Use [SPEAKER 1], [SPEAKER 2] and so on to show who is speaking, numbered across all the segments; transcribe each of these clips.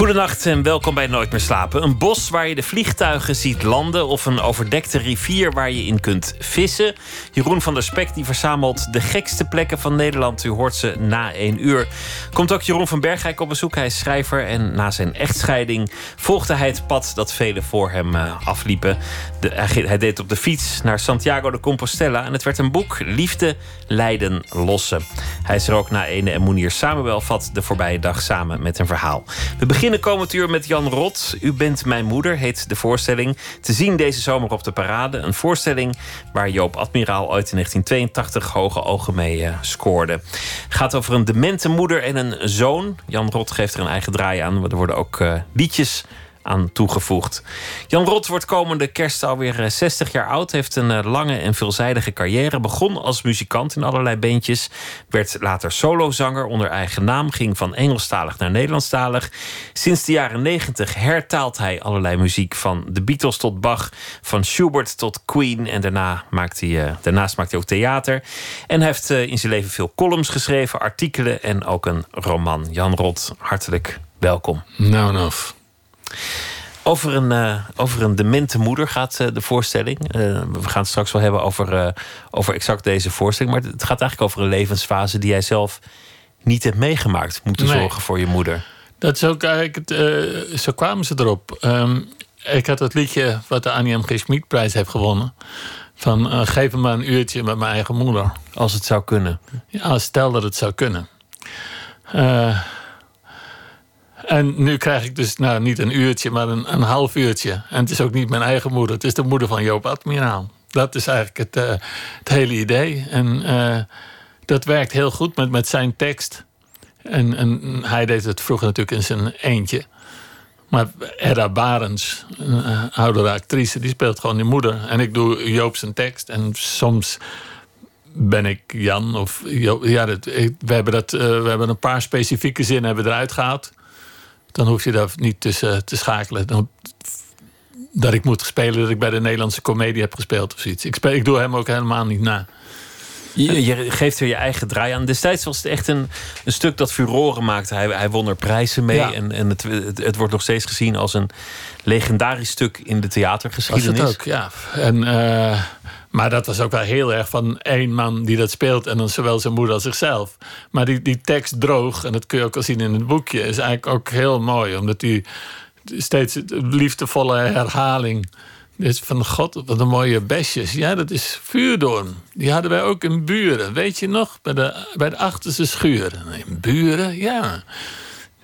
[SPEAKER 1] Goedenacht en welkom bij Nooit meer slapen. Een bos waar je de vliegtuigen ziet landen of een overdekte rivier waar je in kunt vissen. Jeroen van der Spek die verzamelt de gekste plekken van Nederland. U hoort ze na één uur. Komt ook Jeroen van Bergijk op bezoek. Hij is schrijver en na zijn echtscheiding volgde hij het pad dat velen voor hem uh, afliepen. Hij, deed op de fiets naar Santiago de Compostela en het werd een boek Liefde, Lijden, Lossen. Hij is er ook na ene en Moenier Samuel vat de voorbije dag samen met een verhaal. We beginnen komend uur met Jan Rot. U bent mijn moeder, heet de voorstelling. Te zien deze zomer op de parade. Een voorstelling waar Joop Admiraal ooit in 1982 hoge ogen mee uh, scoorde. Gaat over een demente moeder en een zoon. Jan Rot geeft er een eigen draai aan. Er worden ook uh, liedjes aan toegevoegd. Jan Rot wordt komende kerst alweer 60 jaar oud. Heeft een lange en veelzijdige carrière. Begon als muzikant in allerlei bandjes. Werd later solozanger onder eigen naam. Ging van Engelstalig naar Nederlandstalig. Sinds de jaren 90 hertaalt hij allerlei muziek. Van de Beatles tot Bach. Van Schubert tot Queen. En daarna maakt hij, uh, daarnaast maakt hij ook theater. En heeft in zijn leven veel columns geschreven. Artikelen en ook een roman. Jan Rot, hartelijk welkom.
[SPEAKER 2] Nou, nou.
[SPEAKER 1] Over een, uh, over een demente moeder gaat uh, de voorstelling. Uh, we gaan het straks wel hebben over, over exact deze voorstelling. Maar het gaat eigenlijk over een levensfase die jij zelf niet hebt meegemaakt. Moeten nee. zorgen voor je moeder.
[SPEAKER 2] Dat is ook eigenlijk. Zo kwamen ze erop. Um, ik had het liedje wat de Annie M. G. Schmid-prijs heeft gewonnen. Van geef me maar een uurtje met mijn eigen moeder.
[SPEAKER 1] Als het zou kunnen.
[SPEAKER 2] Ja, stel dat het zou kunnen. En nu krijg ik dus nou, niet een uurtje, maar een, een half uurtje. En het is ook niet mijn eigen moeder, het is de moeder van Joop Admiraal. Dat is eigenlijk het, uh, het hele idee. En uh, dat werkt heel goed met, met zijn tekst. En, en hij deed het vroeger natuurlijk in zijn eentje. Maar Edda Barens, een uh, oudere actrice, die speelt gewoon die moeder. En ik doe Joop zijn tekst. En soms ben ik Jan of Joop. Ja, dat, we, hebben dat, we hebben een paar specifieke zinnen hebben eruit gehaald dan hoef je daar niet tussen te schakelen. Dan, dat ik moet spelen dat ik bij de Nederlandse comedie heb gespeeld of zoiets. Ik, speel, ik doe hem ook helemaal niet na.
[SPEAKER 1] Je, je, geeft er je eigen draai aan. Destijds was het echt een, een stuk dat furoren maakte. Hij, hij won er prijzen mee. Ja. En, en het, het, het, wordt nog steeds gezien als een legendarisch stuk in de theatergeschiedenis.
[SPEAKER 2] Het ook, ja. En, uh, maar dat was ook wel heel erg van één man die dat speelt. En dan zowel zijn moeder als zichzelf. Maar die, die tekst droog, en dat kun je ook al zien in het boekje, is eigenlijk ook heel mooi. Omdat die steeds liefdevolle herhaling. Dus van God, wat een mooie besjes. Ja, dat is vuurdoorn. Die hadden wij ook in Buren. Weet je nog? Bij de, bij de achterste schuur. In Buren, ja.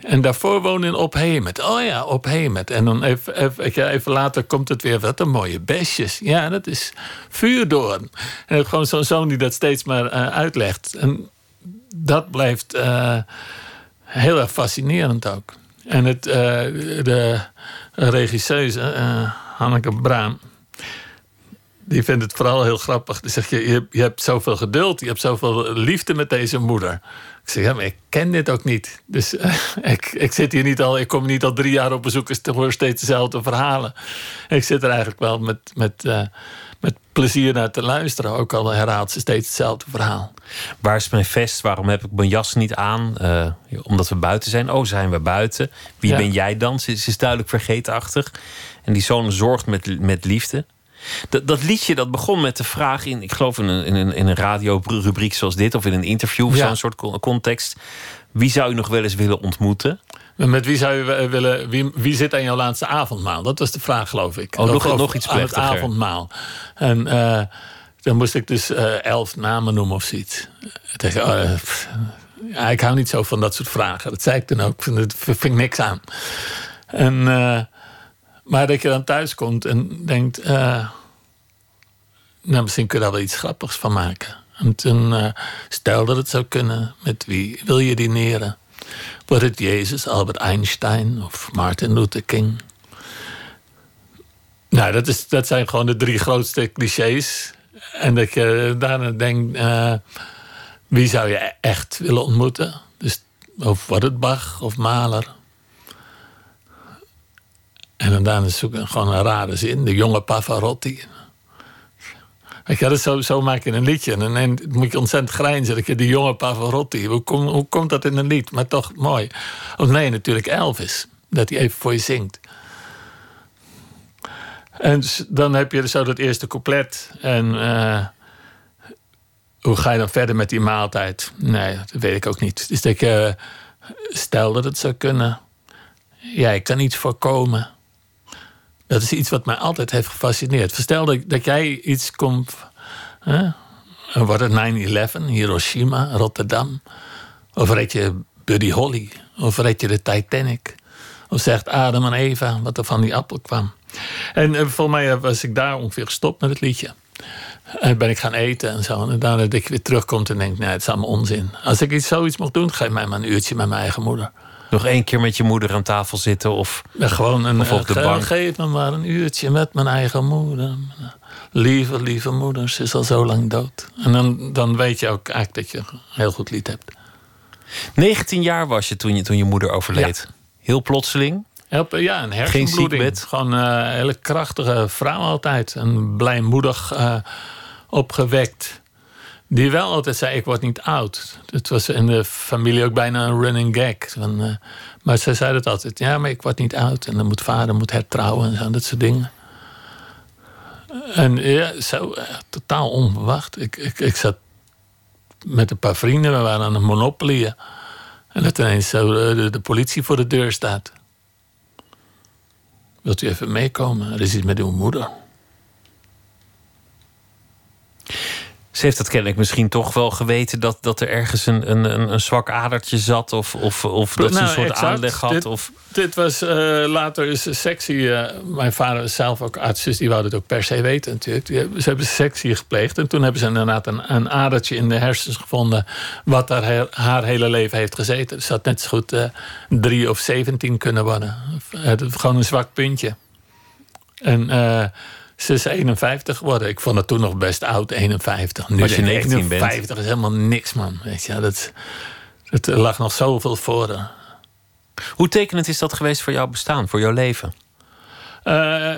[SPEAKER 2] En daarvoor wonen in Ophemet. Oh ja, Ophemet. En dan even, even, even, later komt het weer. Wat een mooie besjes. Ja, dat is vuurdoorn. En gewoon zo'n zoon die dat steeds maar uh, uitlegt. En dat blijft uh, heel erg fascinerend ook. En het, uh, de regisseuse, Hanneke Braam... die vindt het vooral heel grappig. Die zegt, je, je, hebt zoveel geduld, je hebt zoveel liefde met deze moeder... Ik zeg, ja, maar ik ken dit ook niet. Dus uh, ik, ik zit hier niet al, ik kom niet al drie jaar op bezoek en hoor steeds dezelfde verhalen. Ik zit er eigenlijk wel met, met, uh, met plezier naar te luisteren. Ook al herhaalt ze steeds hetzelfde verhaal.
[SPEAKER 1] Waar is mijn vest? Waarom heb ik mijn jas niet aan? Uh, omdat we buiten zijn. Oh, zijn we buiten? Wie ja. ben jij dan? Ze, ze is duidelijk vergeetachtig. En die zoon zorgt met, met liefde. Dat, dat, liedje dat begon met de vraag in, ik geloof in een, in een, in een radiorubriek zoals dit, of in een interview of ja. zo'n soort context. Wie zou u nog wel eens willen ontmoeten?
[SPEAKER 2] Met wie zou u willen. Wie, wie zit aan jouw laatste avondmaal? Dat was de vraag, geloof ik.
[SPEAKER 1] Oh, nog, iets plechtiger.
[SPEAKER 2] Aan het avondmaal. En uh, dan moest ik dus uh, elf namen noemen of zoiets. Tegen, uh, ja, ik hou niet zo van dat soort vragen. Dat zei ik dan ook. Dat vind ik niks aan. En maar dat je dan thuis komt en denkt... Uh, nou, misschien kun je daar wel iets grappigs van maken. En toen, uh, dat het zou kunnen, met wie wil je dineren? Wordt het Jezus, Albert Einstein of Martin Luther King? Nou, dat, is, dat zijn gewoon de drie grootste clichés. En dat je daarna denkt... Uh, wie zou je echt willen ontmoeten? Dus of wordt het Bach of Mahler? En dan daarna zoeken gewoon een rare zin. De jonge Pavarotti. Ik dat zo, zo maak je een liedje. En dan moet je ontzettend grijnzen. Dat de jonge Pavarotti. Hoe, kom, hoe komt dat in een lied? Maar toch mooi. Of nee, natuurlijk Elvis. Dat hij even voor je zingt. En dan heb je zo dat eerste couplet. En eh, hoe ga je dan verder met die maaltijd? Nee, dat weet ik ook niet. Dus ik uh, stel dat het zou kunnen. Ja, ik kan iets voorkomen. Dat is iets wat mij altijd heeft gefascineerd. Stel dat, dat jij iets komt. Hè? Wordt het 9-11, Hiroshima, Rotterdam? Of red je Buddy Holly? Of red je de Titanic? Of zegt Adam en Eva wat er van die appel kwam? En uh, volgens mij was ik daar ongeveer gestopt met het liedje. En ben ik gaan eten en zo. En daarna dat ik weer terugkomt en denk, nee, het is allemaal onzin. Als ik iets, zoiets mocht doen, geef mij maar een uurtje met mijn eigen moeder.
[SPEAKER 1] Nog één keer met je moeder aan tafel zitten of,
[SPEAKER 2] gewoon een, of op de bank? Geef me maar een uurtje met mijn eigen moeder. Lieve, lieve moeder, ze is al zo lang dood. En dan, dan weet je ook eigenlijk dat je een heel goed lied hebt.
[SPEAKER 1] 19 jaar was je toen je, toen je moeder overleed. Heel plotseling.
[SPEAKER 2] ja, een hersenbloeding. Geen Gewoon een hele krachtige vrouw altijd. En blijmoedig uh, opgewekt. Die wel altijd zei, ik word niet oud. Het was in de familie ook bijna een running gag. Van, uh, maar ze zei het altijd, ja, maar ik word niet oud. En dan moet vader moet hertrouwen en zo, dat soort dingen. En ja, zo, uh, totaal onverwacht. Ik, ik, ik zat met een paar vrienden, we waren aan een Monopoly. En dat ineens zo eh, de, de, politie voor de deur staat. Wilt u even meekomen? Er is iets met uw moeder.
[SPEAKER 1] Ze heeft dat kennelijk misschien toch wel geweten dat, dat er ergens een, een, een zwak adertje zat. Of, of, of dat ze een nou, soort aanleg had.
[SPEAKER 2] Dit,
[SPEAKER 1] of...
[SPEAKER 2] dit was uh, later is sectie. Uh, mijn vader is zelf ook arts, dus die wou het ook per se weten natuurlijk. Die, ze hebben sectie gepleegd. En toen hebben ze inderdaad een, een adertje in de hersens gevonden. wat haar, haar hele leven heeft gezeten. Dus dat had net zo goed uh, drie of zeventien kunnen worden. gewoon een zwak puntje. En ze is 51 geworden. Ik vond het toen nog best oud, 51.
[SPEAKER 1] Nu Als je 19 bent.
[SPEAKER 2] 50 is helemaal niks, man. Weet je, dat, dat lag nog zoveel voor.
[SPEAKER 1] Hoe tekenend is dat geweest voor jouw bestaan, voor jouw leven?
[SPEAKER 2] Uh,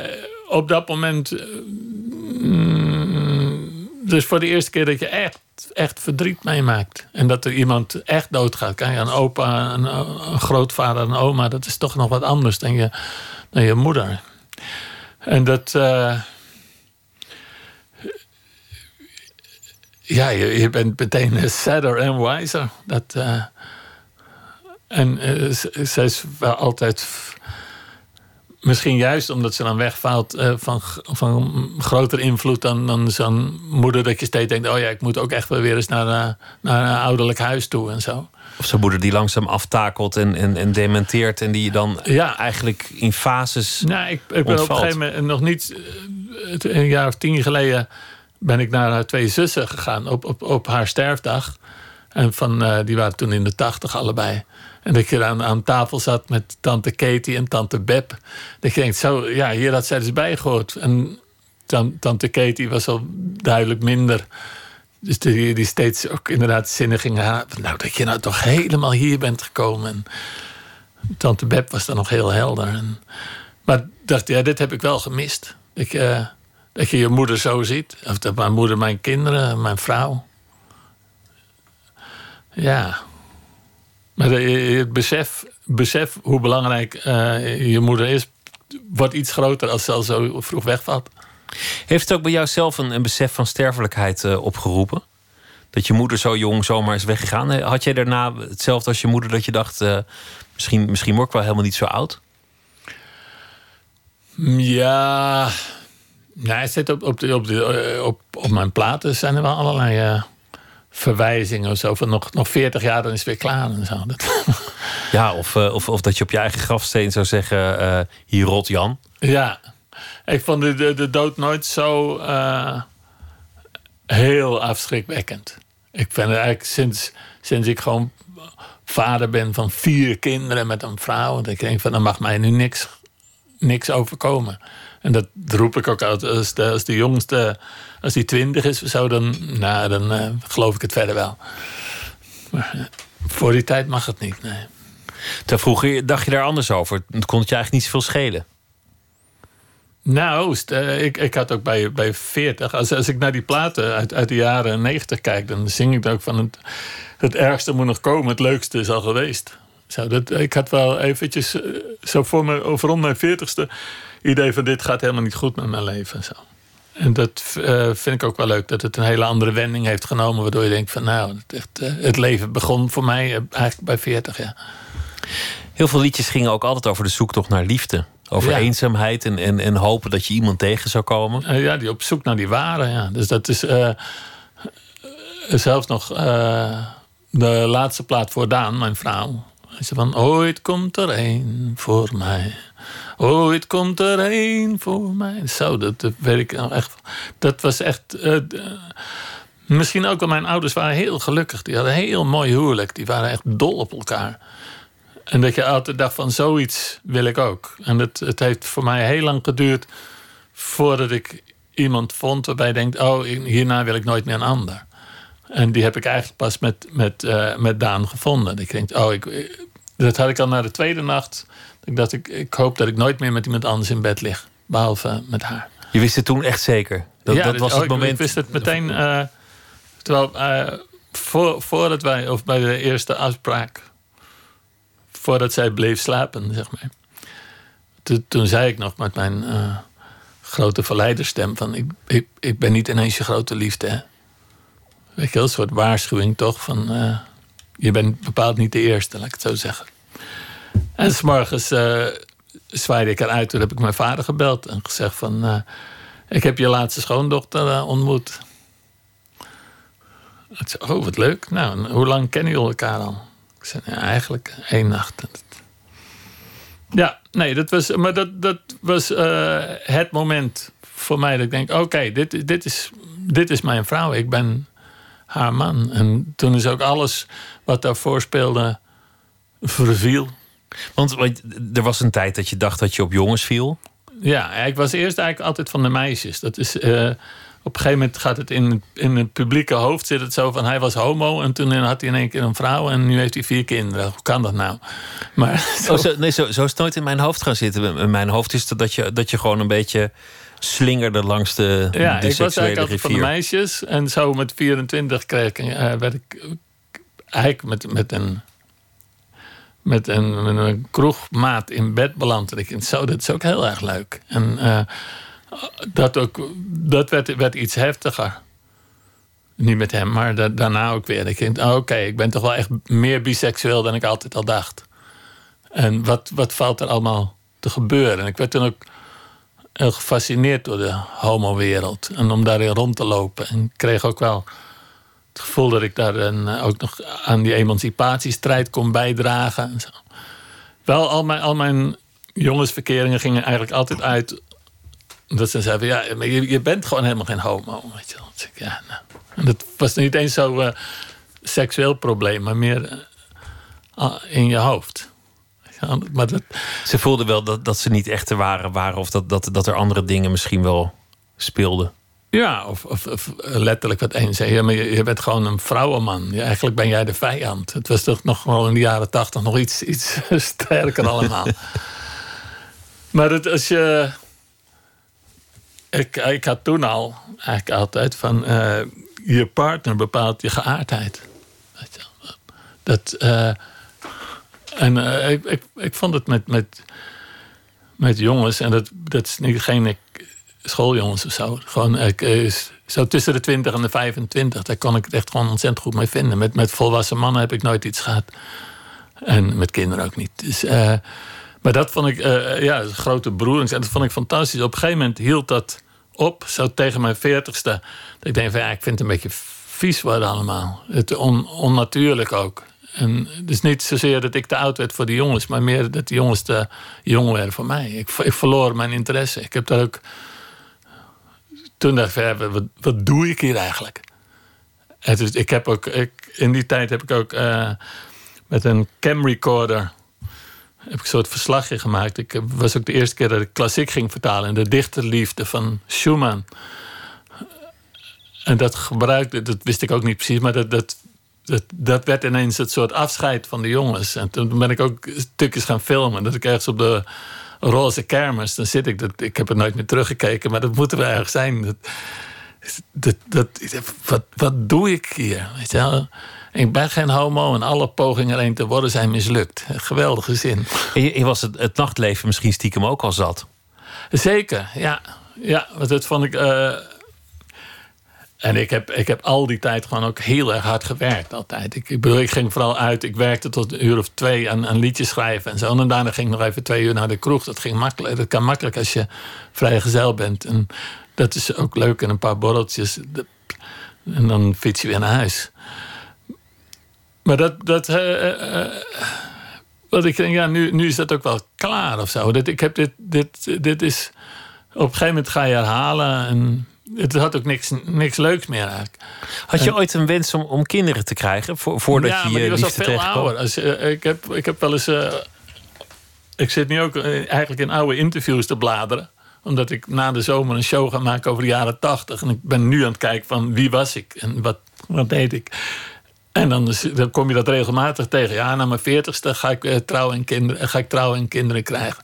[SPEAKER 2] op dat moment. Mm, dus voor de eerste keer dat je echt, echt verdriet meemaakt. En dat er iemand echt doodgaat. Kan je een opa, een, een grootvader, een oma. Dat is toch nog wat anders dan je, dan je moeder. En dat. Uh, ja, je, je, bent meteen sadder en wiser. Dat, uh, en uh, ze is wel altijd. Misschien juist omdat ze dan wegvalt van, van groter invloed dan, dan zo'n moeder. Dat je steeds denkt: oh ja, ik moet ook echt wel weer eens naar, naar een ouderlijk huis toe en zo.
[SPEAKER 1] Of zijn moeder die langzaam aftakelt en, en, en dementeert. En die je dan ja. eigenlijk in fases.
[SPEAKER 2] Nou, ik, ik ben op een gegeven moment nog niet. Eh, een jaar of tien geleden ben ik naar haar twee zussen gegaan op, op, op haar sterfdag. En van, uh, die waren toen in de tachtig allebei. En dat je aan, aan tafel zat met tante Katie en tante Beb. Dat je denkt, zo, ja, hier had zij dus bijgehoord. En tante Katie was al duidelijk minder dus die, steeds ook inderdaad zinnen ging Nou, dat je nou toch helemaal hier bent gekomen. En tante Beb was dan nog heel helder. En, maar dacht, ja, dit heb ik wel gemist. Ik, uh, dat je je moeder zo ziet. Of dat mijn moeder, mijn kinderen, mijn vrouw. Ja. Maar het besef, besef hoe belangrijk uh, je moeder is... wordt iets groter als ze al zo vroeg wegvalt.
[SPEAKER 1] Heeft het ook bij jou zelf een, een besef van sterfelijkheid uh, opgeroepen? Dat je moeder zo jong zomaar is weggegaan. Had jij daarna hetzelfde als je moeder dat je dacht... Uh, misschien, misschien word ik wel helemaal niet zo oud?
[SPEAKER 2] Ja... Nee, het zit op, op, de, op, de, eh, op, op mijn platen zijn er wel allerlei uh, verwijzingen of zo. Van nog, nog 40 jaar, dan is het weer klaar en zo.
[SPEAKER 1] Ja, of, of, of dat je op je eigen grafsteen zou zeggen: hier rot Jan.
[SPEAKER 2] Ja, ik vond de, de, dood nooit zo uh, heel afschrikwekkend. Ik vind het eigenlijk sinds, sinds ik gewoon vader ben van vier kinderen met een vrouw. Dat ik denk van, dan mag mij nu niks, niks overkomen. En dat roep ik ook uit. Als de, als de jongste, als die twintig is of zo, dan, nou, dan uh, geloof ik het verder wel. Uh, voor die tijd mag het niet, nee.
[SPEAKER 1] Vroeger dacht je daar anders over. Kon het je eigenlijk niet zoveel schelen.
[SPEAKER 2] Nou, uh, ik, ik had ook bij, bij 40. Als, als ik naar die platen uit, uit de jaren 90 kijk, dan zing ik ook van het, het ergste moet nog komen, het leukste is al geweest. Zo, dat, ik had wel eventjes, uh, zo voor me, rond mijn 40ste, idee van dit gaat helemaal niet goed met mijn leven. Zo. En dat uh, vind ik ook wel leuk, dat het een hele andere wending heeft genomen, waardoor je denkt van nou, het, echt, het leven begon voor mij eigenlijk bij 40 jaar.
[SPEAKER 1] Heel veel liedjes gingen ook altijd over de zoektocht naar liefde. Over ja. eenzaamheid en, en, en hopen dat je iemand tegen zou komen.
[SPEAKER 2] Uh, ja, die op zoek naar die ware. Ja. Dus dat is uh, zelfs nog uh, de laatste plaat voor Daan, mijn vrouw. Ze van, ooit komt er één voor mij. Ooit komt er één voor mij. Zo, dat, dat weet ik nou echt. Dat was echt... misschien ook wel mijn ouders waren heel gelukkig. Die hadden een heel mooi huwelijk. Die waren echt dol op elkaar. En dat je altijd dacht van zoiets wil ik ook. En het, het heeft voor mij heel lang geduurd voordat ik iemand vond waarbij je denkt, oh, hierna wil ik nooit meer een ander. En die heb ik eigenlijk pas met, met, uh, met Daan gevonden. Ik denk, oh, ik, dat had ik al na de tweede nacht. Ik dacht, ik, ik hoop dat ik nooit meer met iemand anders in bed lig. Behalve met haar.
[SPEAKER 1] Je wist het toen echt zeker? Dat,
[SPEAKER 2] ja,
[SPEAKER 1] dat was
[SPEAKER 2] oh,
[SPEAKER 1] het moment.
[SPEAKER 2] Ik wist het meteen. Uh, terwijl, uh, voor, voordat wij, of bij de eerste afspraak voordat zij bleef slapen, zeg maar. Toen, zei ik nog met mijn uh, grote verleiderstem van... Ik, ik, ik, ben niet ineens je grote liefde, hè. Weet je, een soort waarschuwing toch van... Uh, je bent bepaald niet de eerste, laat ik het zo zeggen. En s'morgens uh, zwaaide ik eruit. Toen heb ik mijn vader gebeld en gezegd van... ik heb je laatste schoondochter ontmoet. Ik zei, oh, wat leuk. Nou, hoe lang kennen jullie elkaar al? Ik zei, ja, eigenlijk één nacht. Ja, nee, dat was, maar dat, dat was uh, het moment voor mij dat ik denk: oké, dit, dit, is, dit is mijn vrouw. Ik ben haar man. En toen is ook alles wat daarvoor speelde verviel.
[SPEAKER 1] Want, want er was een tijd dat je dacht dat je op jongens viel.
[SPEAKER 2] Ja, ik was eerst eigenlijk altijd van de meisjes. Dat is. Uh, op een gegeven moment gaat het in, in het publieke hoofd zit het zo van hij was homo en toen had hij in één keer een vrouw en nu heeft hij vier kinderen. Hoe kan dat nou? Maar
[SPEAKER 1] zo, oh, zo nee, zo, zo is het nooit in mijn hoofd gaan zitten. In mijn hoofd is het dat je, dat je gewoon een beetje slingerde langs de,
[SPEAKER 2] ja,
[SPEAKER 1] de
[SPEAKER 2] ik was eigenlijk
[SPEAKER 1] rivier.
[SPEAKER 2] van de meisjes en zo met 24 kreeg ik, uh, werd ik eigenlijk met, met een met een, met een kroegmaat in bed beland. En ik zo, dat is ook heel erg leuk. En uh, dat, ook, dat werd, werd iets heftiger. Niet met hem, maar da daarna ook weer. Ik denk, oh, oké, ik ben toch wel echt meer biseksueel dan ik altijd al dacht. En wat, wat valt er allemaal te gebeuren? En ik werd toen ook heel gefascineerd door de homo-wereld. En om daarin rond te lopen. En ik kreeg ook wel het gevoel dat ik daar een, ook nog aan die emancipatiestrijd kon bijdragen. En zo. Wel, al mijn, al mijn jongensverkeringen gingen eigenlijk altijd uit dat ze zeiden, ja, maar je, je bent gewoon helemaal geen homo. Weet je wel. Ja, nou. En dat was niet eens zo'n uh, seksueel probleem, maar meer uh, in je hoofd. Ja, maar dat...
[SPEAKER 1] Ze voelden wel dat, dat ze niet echte waren, waren of dat, dat, dat er andere dingen misschien wel speelden.
[SPEAKER 2] Ja, of, of, of letterlijk wat één zei. Ja, maar je, je, bent gewoon een vrouwenman. Ja, eigenlijk ben jij de vijand. Het was toch nog wel in de jaren tachtig nog iets, iets sterker allemaal. maar het, als je ik, ik had toen al eigenlijk altijd van uh, je partner bepaalt je geaardheid. Dat, uh, en uh, ik, ik, ik vond het met, met, met jongens, en dat, dat is niet, geen schooljongens of zo. Gewoon ik, zo tussen de 20 en de 25, daar kon ik het echt gewoon ontzettend goed mee vinden. Met, met volwassen mannen heb ik nooit iets gehad. En met kinderen ook niet. Dus, maar dat vond ik, uh, ja, grote broer. En dat vond ik fantastisch. Op een gegeven moment hield dat op, zo tegen mijn veertigste. Dat ik denk van ja, ik vind het een beetje vies worden allemaal. Het on, onnatuurlijk ook. En is niet zozeer dat ik te oud werd voor de jongens, maar meer dat de jongens te jong werden voor mij. Ik, ik verloor mijn interesse. Ik heb daar ook. Toen dacht ik, wat, doe ik hier eigenlijk? Het ik heb ook, ik, in die tijd heb ik ook uh, met een camrecorder heb ik een soort verslagje gemaakt. Ik was ook de eerste keer dat ik klassiek ging vertalen. En de dichterliefde van Schumann. En dat gebruikte, dat wist ik ook niet precies, maar dat, dat, dat, dat werd ineens het soort afscheid van de jongens. En toen ben ik ook stukjes gaan filmen. Dat ik ergens op de roze kermis, dan zit ik, dat, ik heb er nooit meer teruggekeken, maar dat moet er erg zijn. Dat, dat, dat, wat, wat doe ik hier? Weet je wel? Ik ben geen homo en alle pogingen er een te worden zijn mislukt. geweldige zin.
[SPEAKER 1] je, was het, het, nachtleven misschien stiekem ook al zat?
[SPEAKER 2] Zeker, ja. Ja, want dat vond ik. Uh, en ik heb, ik heb al die tijd gewoon ook heel erg hard gewerkt. Altijd. Ik, ik bedoel, ik ging vooral uit. Ik werkte tot een uur of twee aan, aan liedjes schrijven en zo. En daarna ging ik nog even twee uur naar de kroeg. Dat ging makkelijk. Dat kan makkelijk als je vrijgezel bent. En dat is ook leuk. En een paar borreltjes. En dan fiets je weer naar huis. Maar dat. dat uh, wat ik denk, ja, nu, nu is dat ook wel klaar of zo. Dat, ik heb dit, dit, dit is. Op een gegeven moment ga je herhalen. En het had ook niks, niks leuks meer eigenlijk.
[SPEAKER 1] Had je ooit een wens om, om kinderen te krijgen voordat
[SPEAKER 2] ja,
[SPEAKER 1] je
[SPEAKER 2] maar
[SPEAKER 1] die
[SPEAKER 2] was
[SPEAKER 1] al
[SPEAKER 2] veel ouder. Als, ik, heb, ik heb wel eens. ik zit nu ook eigenlijk in oude interviews te bladeren omdat ik na de zomer een show ga maken over de jaren tachtig. En ik ben nu aan het kijken van wie was ik en wat, wat deed ik. En dan, dan kom je dat regelmatig tegen. Ja, na mijn veertigste ga ik, uh, trouwen en kinderen, ga ik trouwen en kinderen krijgen.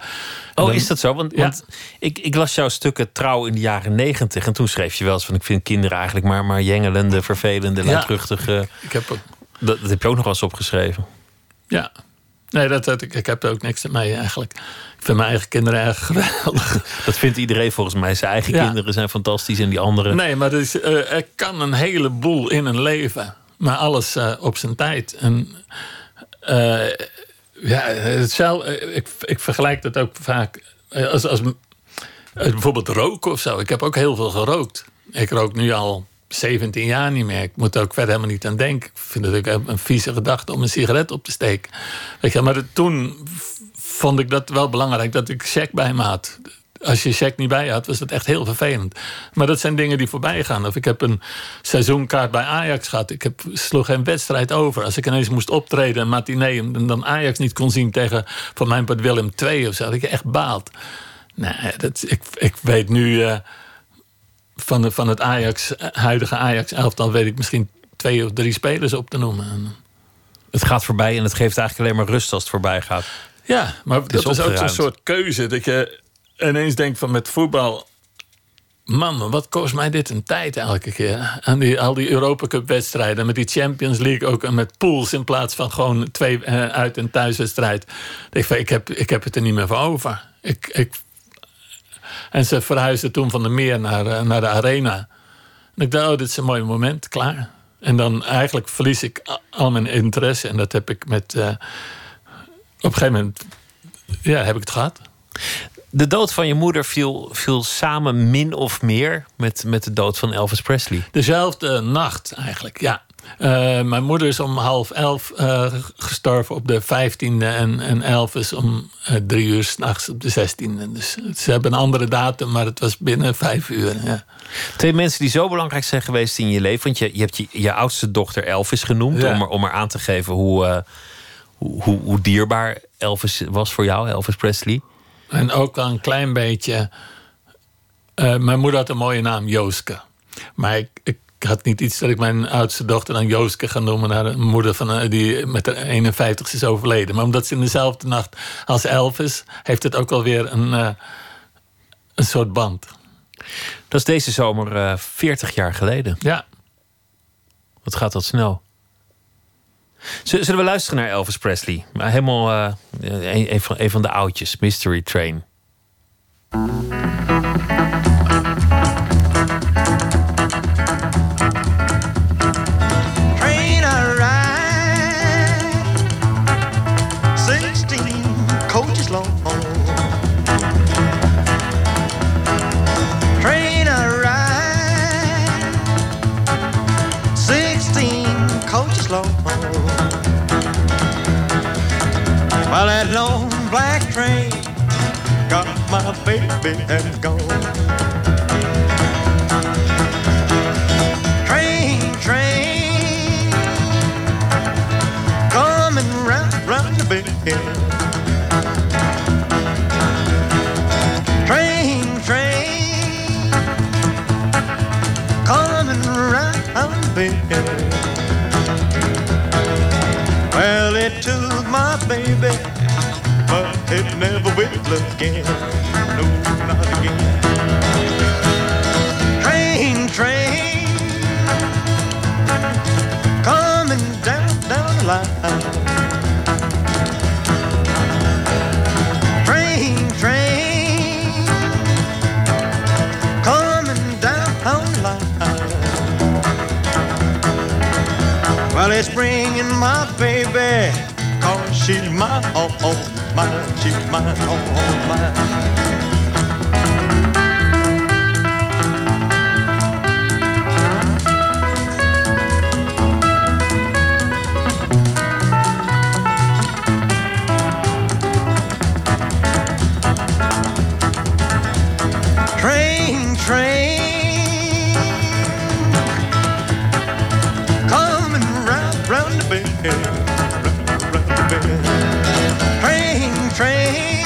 [SPEAKER 1] Oh, is dat zo? Want, want, ik, ik las jouw stukken trouw in de jaren negentig. En toen schreef je wel eens van... ik vind kinderen eigenlijk maar, maar jengelende, vervelende, luidruchtige...
[SPEAKER 2] Ik heb ook,
[SPEAKER 1] dat, dat heb je ook nog wel eens opgeschreven.
[SPEAKER 2] Ja, Nee, dat, dat, ik, ik heb er ook niks mee eigenlijk. Ik vind mijn eigen kinderen erg geweldig.
[SPEAKER 1] Dat vindt iedereen volgens mij. Zijn eigen kinderen zijn fantastisch en die andere...
[SPEAKER 2] Nee, maar is, uh, er kan een heleboel in een leven. Maar alles uh, op zijn tijd. En uh, ja, hetzelfde, ik, ik vergelijk dat ook vaak als, als bijvoorbeeld roken of zo. Ik heb ook heel veel gerookt. Ik rook nu al 17 jaar niet meer. Ik moet er ook verder helemaal niet aan denken. Ik vind het ook een vieze gedachte om een sigaret op te steken. Weet je, maar toen vond ik dat wel belangrijk dat ik check bij me had. Als je check niet bij had, was dat echt heel vervelend. Maar dat zijn dingen die voorbij gaan. Of ik heb een seizoenkaart bij Ajax gehad. Ik heb, sloeg geen wedstrijd over. Als ik ineens moest optreden, een matinee... en dan Ajax niet kon zien tegen, van mijn part, Willem II of zo... dat ik echt baald. Nee, dat, ik, ik weet nu... Uh, van, de, van het Ajax, huidige Ajax-elftal weet ik misschien twee of drie spelers op te noemen.
[SPEAKER 1] Het gaat voorbij en het geeft eigenlijk alleen maar rust als het voorbij gaat.
[SPEAKER 2] Ja, maar het dat is, ook zo'n soort keuze. Dat je ineens denkt van met voetbal... Man, wat kost mij dit een tijd elke keer? En die, al die Europa Cup wedstrijden. Met die Champions League ook. En met pools in plaats van gewoon twee uh, uit- en thuiswedstrijd. Ik, ik, heb, ik heb het er niet meer voor over. Ik, ik en ze verhuisden toen van de meer naar, eh, naar de arena. En ik dacht, oh, dit is een mooi moment, klaar. En dan eigenlijk verlies ik al mijn interesse. En dat heb ik met. Uh, op een gegeven moment. Ja, heb ik het gehad.
[SPEAKER 1] De dood van je moeder viel, viel samen min of meer met, met de dood van Elvis Presley.
[SPEAKER 2] Dezelfde nacht eigenlijk, ja. Uh, mijn moeder is om half elf uh, gestorven op de 15e en, en Elvis om uh, drie uur s'nachts op de 16e. Dus ze hebben een andere datum, maar het was binnen vijf uur. Ja.
[SPEAKER 1] Twee mensen die zo belangrijk zijn geweest in je leven. Want je, je hebt je, je oudste dochter Elvis genoemd, ja. om, er, om er aan te geven hoe, hoe, hoe, hoe, dierbaar Elvis was voor jou, Elvis Presley.
[SPEAKER 2] En ook wel een klein beetje. mijn moeder had een mooie naam, Jooske. Maar ik, ik had niet iets dat ik mijn oudste dochter dan Jooske ga noemen... naar een moeder van, eh, die met de 51 is overleden. Maar omdat ze in dezelfde nacht als Elvis... heeft het ook alweer een, uh, een soort band.
[SPEAKER 1] Dat is deze zomer uh, 40 jaar geleden.
[SPEAKER 2] Ja.
[SPEAKER 1] Wat gaat dat snel. Zullen we luisteren naar Elvis Presley? Helemaal van, een van de oudjes, Mystery Train.
[SPEAKER 3] baby, has gone. Train, train, coming round, round the bend. Train, train, coming round the bend.
[SPEAKER 4] Well, it took my baby never will again. No, not again. Train, train, coming down, down the line. Train, train, coming down the line. Well, it's bringing my baby, cause she's my mine, she's mine, all, oh, all mine. Train, train, coming round, round the bend, Train,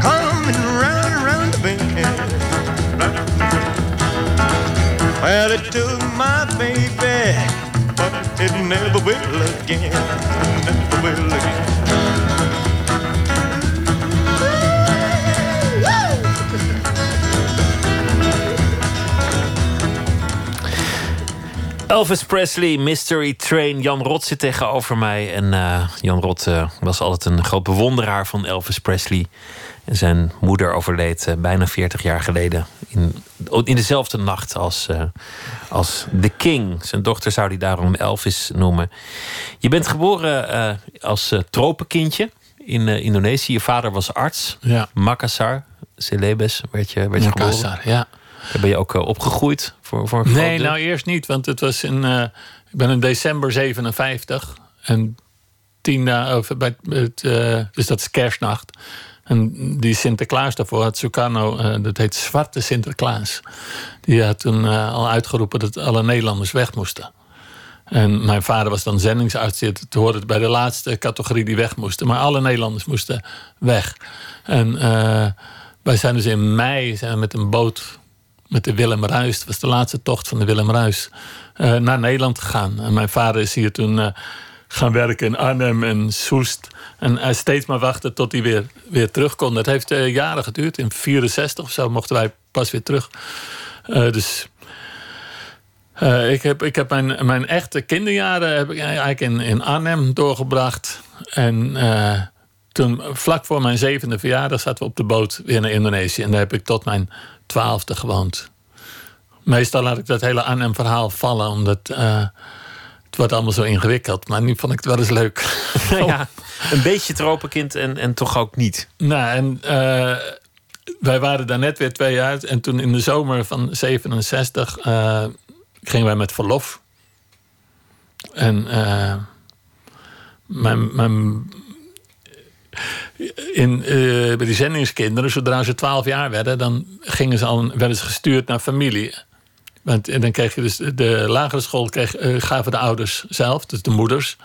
[SPEAKER 4] coming round, round round the bend. Well, it took my baby, but it never will again, never will again.
[SPEAKER 1] Elvis Presley, Mystery Train. Jan Rot zit tegenover mij. En eh, Jan Rot eh, was altijd een groot bewonderaar van Elvis Presley. En zijn moeder overleed eh, bijna 40 jaar geleden. In, in dezelfde nacht als, als The King. Zijn dochter zou die daarom Elvis noemen. Je bent geboren als tropenkindje in Indonesië. Je vader was arts.
[SPEAKER 2] Ja.
[SPEAKER 1] Makassar, Celebes werd je, werd je geboren.
[SPEAKER 2] Makassar, ja.
[SPEAKER 1] Daar ben je ook eh, opgegroeid voor, voor
[SPEAKER 2] Nee,
[SPEAKER 1] deel?
[SPEAKER 2] nou eerst niet, want het was in. eh, ik ben in december 57 en tien dagen. Bij het, eh, dus dat is kerstnacht. En die Sinterklaas daarvoor had Sukarno, dat heet Zwarte Sinterklaas. Die had toen al uitgeroepen dat alle Nederlanders weg moesten. En mijn vader was dan zendingsarts. Het hoorde bij de laatste categorie die weg moesten. Maar alle Nederlanders moesten weg. En wij zijn dus in mei zijn we met een boot met de Willem Ruis. Dat was de laatste tocht van de Willem Ruis. eh, naar Nederland gegaan. En mijn vader is hier toen eh, gaan werken in Arnhem en Soest. En hij steeds maar wachten tot hij weer, weer terug kon. Dat heeft eh, jaren geduurd. In 64 of zo mochten wij pas weer terug. Dus ik heb, ik heb mijn, mijn echte kinderjaren heb ik eigenlijk in, in Arnhem doorgebracht. En toen, vlak voor mijn zevende verjaardag, zaten we op de boot weer naar Indonesië. En daar heb ik tot mijn twaalfde gewoond. Meestal laat ik dat hele Arnhem-verhaal vallen, omdat eh, het wordt allemaal zo ingewikkeld. Maar nu vond ik het wel eens leuk.
[SPEAKER 1] ja, een beetje tropenkind en, en toch ook niet.
[SPEAKER 2] Nou, en eh, wij waren daar net weer twee jaar. En toen in de zomer van 67 eh, gingen wij met verlof. En mijn, mijn, in, eh, bij die zendingskinderen, zodra ze 12 jaar werden, dan gingen ze al, werden ze gestuurd naar familie. Want en dan kreeg je dus de lagere school kreeg, eh, gaven de ouders zelf, dus de moeders.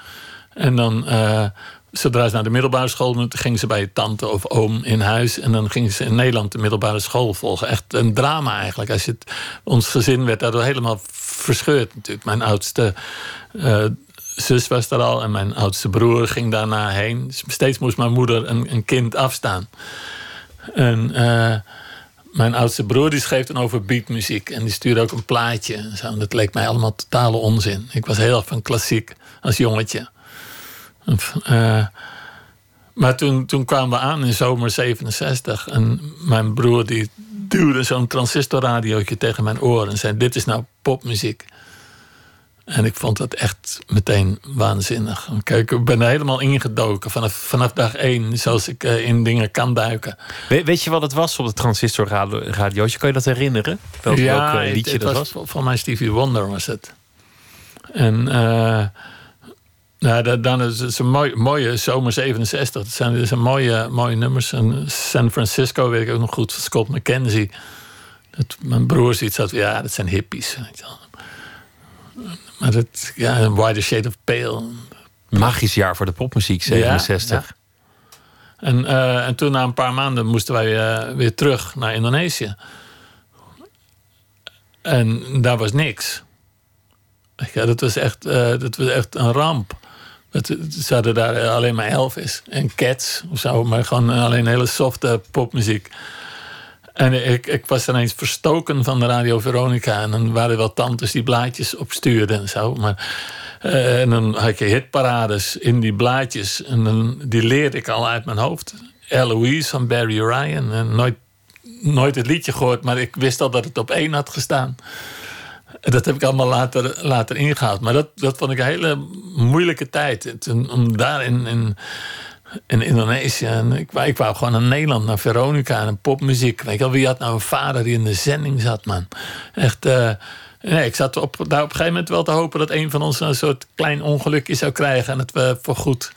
[SPEAKER 2] En dan, eh, zodra ze naar de middelbare school moeten, gingen ze bij je tante of oom in huis. En dan gingen ze in Nederland de middelbare school volgen. Echt een drama eigenlijk. Als je het, ons gezin werd daardoor helemaal verscheurd natuurlijk. Mijn oudste zus was er al en mijn oudste broer ging daarna heen. Steeds moest mijn moeder een, een kind afstaan. En eh, mijn oudste broer die schreef dan over beatmuziek. En die stuurde ook een plaatje. En dat leek mij allemaal totale onzin. Ik was heel erg van klassiek als jongetje. Eh, maar toen, toen kwamen we aan in zomer 67. En mijn broer die duwde zo'n transistorradiootje tegen mijn oor. En zei, dit is nou popmuziek. En ik vond dat echt meteen waanzinnig. Kijk, ik ben er helemaal ingedoken vanaf, vanaf dag één. Zoals ik eh, in dingen kan duiken.
[SPEAKER 1] We- weet je wat het was op de transistorradiootje? Kan je dat herinneren? Welk, welk eh,
[SPEAKER 2] het-
[SPEAKER 1] liedje
[SPEAKER 2] het
[SPEAKER 1] dat
[SPEAKER 2] was?
[SPEAKER 1] was?
[SPEAKER 2] Van mij Stevie Wonder was het. En eh, nou, da- dan is het een mooi, mooie zomer 67. Dat zijn, dat zijn mooie, mooie nummers. En San Francisco weet ik ook nog goed van Scott McKenzie. Dat mijn broer ziet dat, ja, dat zijn hippies. weet je wel. Maar dat, ja, een wider shade of pale.
[SPEAKER 1] Magisch jaar voor de popmuziek, 67.
[SPEAKER 2] En, eh, en toen na een paar maanden moesten wij eh, weer terug naar Indonesië. En daar was niks. Ja, dat was echt, eh, dat was echt een ramp. Ze hadden daar alleen maar Elvis en Cats of zo, maar gewoon alleen hele softe popmuziek. En ik, ik was ineens verstoken van de Radio Veronica. En dan waren er wel tantes die blaadjes opstuurden en zo. Maar, eh, en dan had je hitparades in die blaadjes. En dan, die leerde ik al uit mijn hoofd. Eloise van Barry Ryan. En nooit, nooit het liedje gehoord, maar ik wist al dat het op één had gestaan. Dat heb ik allemaal later, later ingehaald. Maar dat, dat vond ik een hele moeilijke tijd. Om daar in, in, in Indonesië. En ik, ik wou gewoon naar Nederland, naar Veronica en popmuziek. Weet je wel, wie had nou een vader die in de zending zat, man? Echt. Uh, nee, ik zat op, daar op een gegeven moment wel te hopen dat een van ons een soort klein ongelukje zou krijgen. En het we voor goed.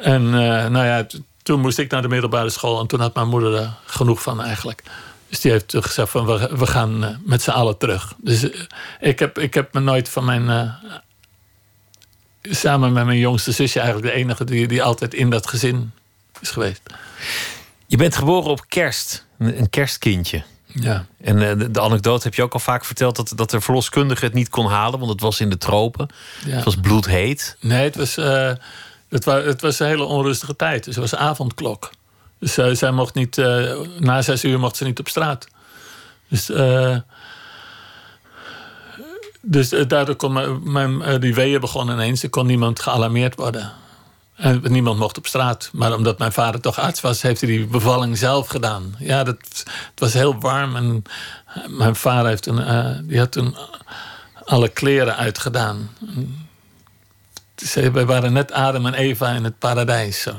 [SPEAKER 2] En uh, nou ja, toen moest ik naar de middelbare school. En toen had mijn moeder er genoeg van eigenlijk. Dus die heeft gezegd van we, gaan met z'n allen terug. Dus ik, heb, ik heb me nooit van mijn samen met mijn jongste zusje eigenlijk de enige die, die altijd in dat gezin is geweest.
[SPEAKER 1] Je bent geboren op kerst, een kerstkindje.
[SPEAKER 2] Ja.
[SPEAKER 1] En uh, de, de, anekdote heb je ook al vaak verteld dat, dat de verloskundige het niet kon halen, want het was in de tropen. Ja. Het was bloedheet.
[SPEAKER 2] Nee, het was, uh, het, was, het was een hele onrustige tijd. Dus het was avondklok. Dus uh, zij mocht niet, na zes uur mocht ze niet op straat. Dus dus eh, daardoor kon mijn, mijn, eh, die weeën begonnen ineens. Er kon niemand gealarmeerd worden. En niemand mocht op straat. Maar omdat mijn vader toch arts was, heeft hij die bevalling zelf gedaan. Ja, dat, het was heel warm. En mijn vader heeft toen, uh, die had toen alle kleren uitgedaan. Dus wij waren net Adam en Eva in het paradijs. Zo.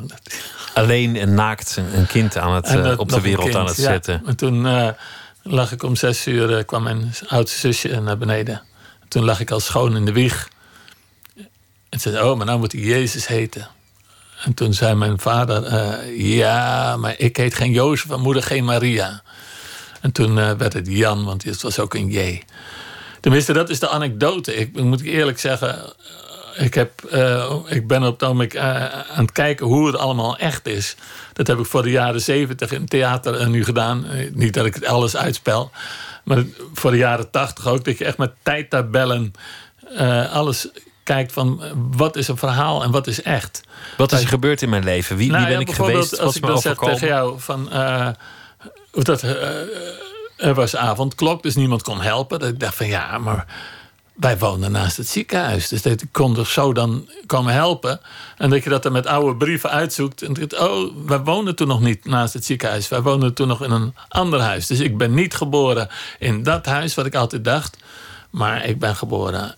[SPEAKER 1] Alleen en naakt een kind aan het, op de wereld aan het ja. zetten.
[SPEAKER 2] En toen uh, lag ik om zes uur, kwam mijn oudste zusje naar beneden. Toen lag ik al schoon in de wieg. En zei, oh, maar nou moet hij Jezus heten. En toen zei mijn vader, uh, ja, maar ik heet geen Jozef en moeder geen Maria. En toen uh, werd het Jan, want het was ook een J. Tenminste, dat is de anekdote. Ik, moet eerlijk zeggen, eh, ik, heb, uh, ik ben op het ogenblik aan het kijken hoe het allemaal echt is. Dat heb ik voor de jaren zeventig in theater nu gedaan. niet dat ik het alles uitspel. Maar voor de jaren tachtig ook, dat je echt met tijdtabellen uh, alles kijkt van wat is een verhaal en wat is echt.
[SPEAKER 1] Wat is er gebeurd in mijn leven? Wie,
[SPEAKER 2] nou,
[SPEAKER 1] wie ben
[SPEAKER 2] ja,
[SPEAKER 1] ik geweest?
[SPEAKER 2] Als ik dan zeg tegen jou van uh, dat er was avondklok, dus niemand kon helpen. Dat ik dacht van ja, maar wij woonden naast het ziekenhuis. Dus dat kon er zo dan komen helpen. En dat je dat dan met oude brieven uitzoekt. En dat, oh, wij woonden toen nog niet naast het ziekenhuis. Wij woonden toen nog in een ander huis. Dus ik ben niet geboren in dat huis, wat ik altijd dacht. Maar ik ben geboren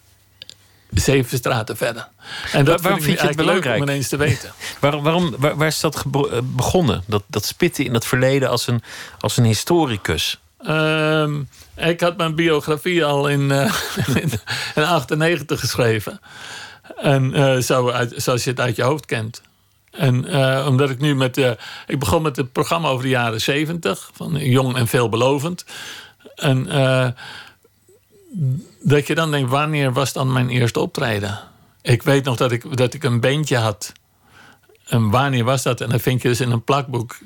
[SPEAKER 2] zeven straten verder. En dat
[SPEAKER 1] waarom vind je het belangrijk
[SPEAKER 2] om ineens te weten?
[SPEAKER 1] waarom, waarom, waar, waar, is dat begonnen? Dat, dat spitten in het verleden als een, als een historicus?
[SPEAKER 2] Um, ik had mijn biografie al in 1998 uh, geschreven. En uh, zo zoals je het uit je hoofd kent. En uh, omdat ik nu met. Uh, ik begon met het programma over de jaren 70, van jong en veelbelovend. En dat je dan denkt: wanneer was dan mijn eerste optreden? Ik weet nog dat ik, dat ik een bandje had. En wanneer was dat? En dan vind je dus in een plakboek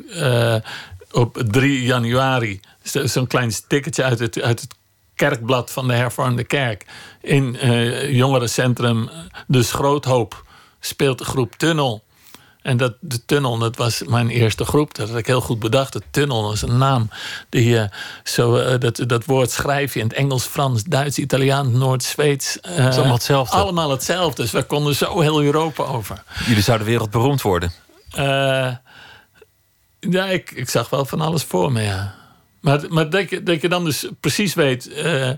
[SPEAKER 2] op 3 januari zo'n klein stickertje uit het, uit het kerkblad van de hervormde kerk. In uh, jongerencentrum De Schroothoop speelt de groep Tunnel. En dat, de Tunnel, dat was mijn eerste groep. Dat had ik heel goed bedacht. De Tunnel is een naam. Die, uh, zo, uh, dat, dat woord schrijf je in het Engels, Frans, Duits, Italiaans, Noord, Zweeds.
[SPEAKER 1] Uh, allemaal hetzelfde.
[SPEAKER 2] Allemaal hetzelfde. Dus we konden zo heel Europa over.
[SPEAKER 1] Jullie zouden wereldberoemd worden.
[SPEAKER 2] Ja, ik, ik zag wel van alles voor me, ja. Maar, maar dat, je, dat je dan dus precies weet. Uh,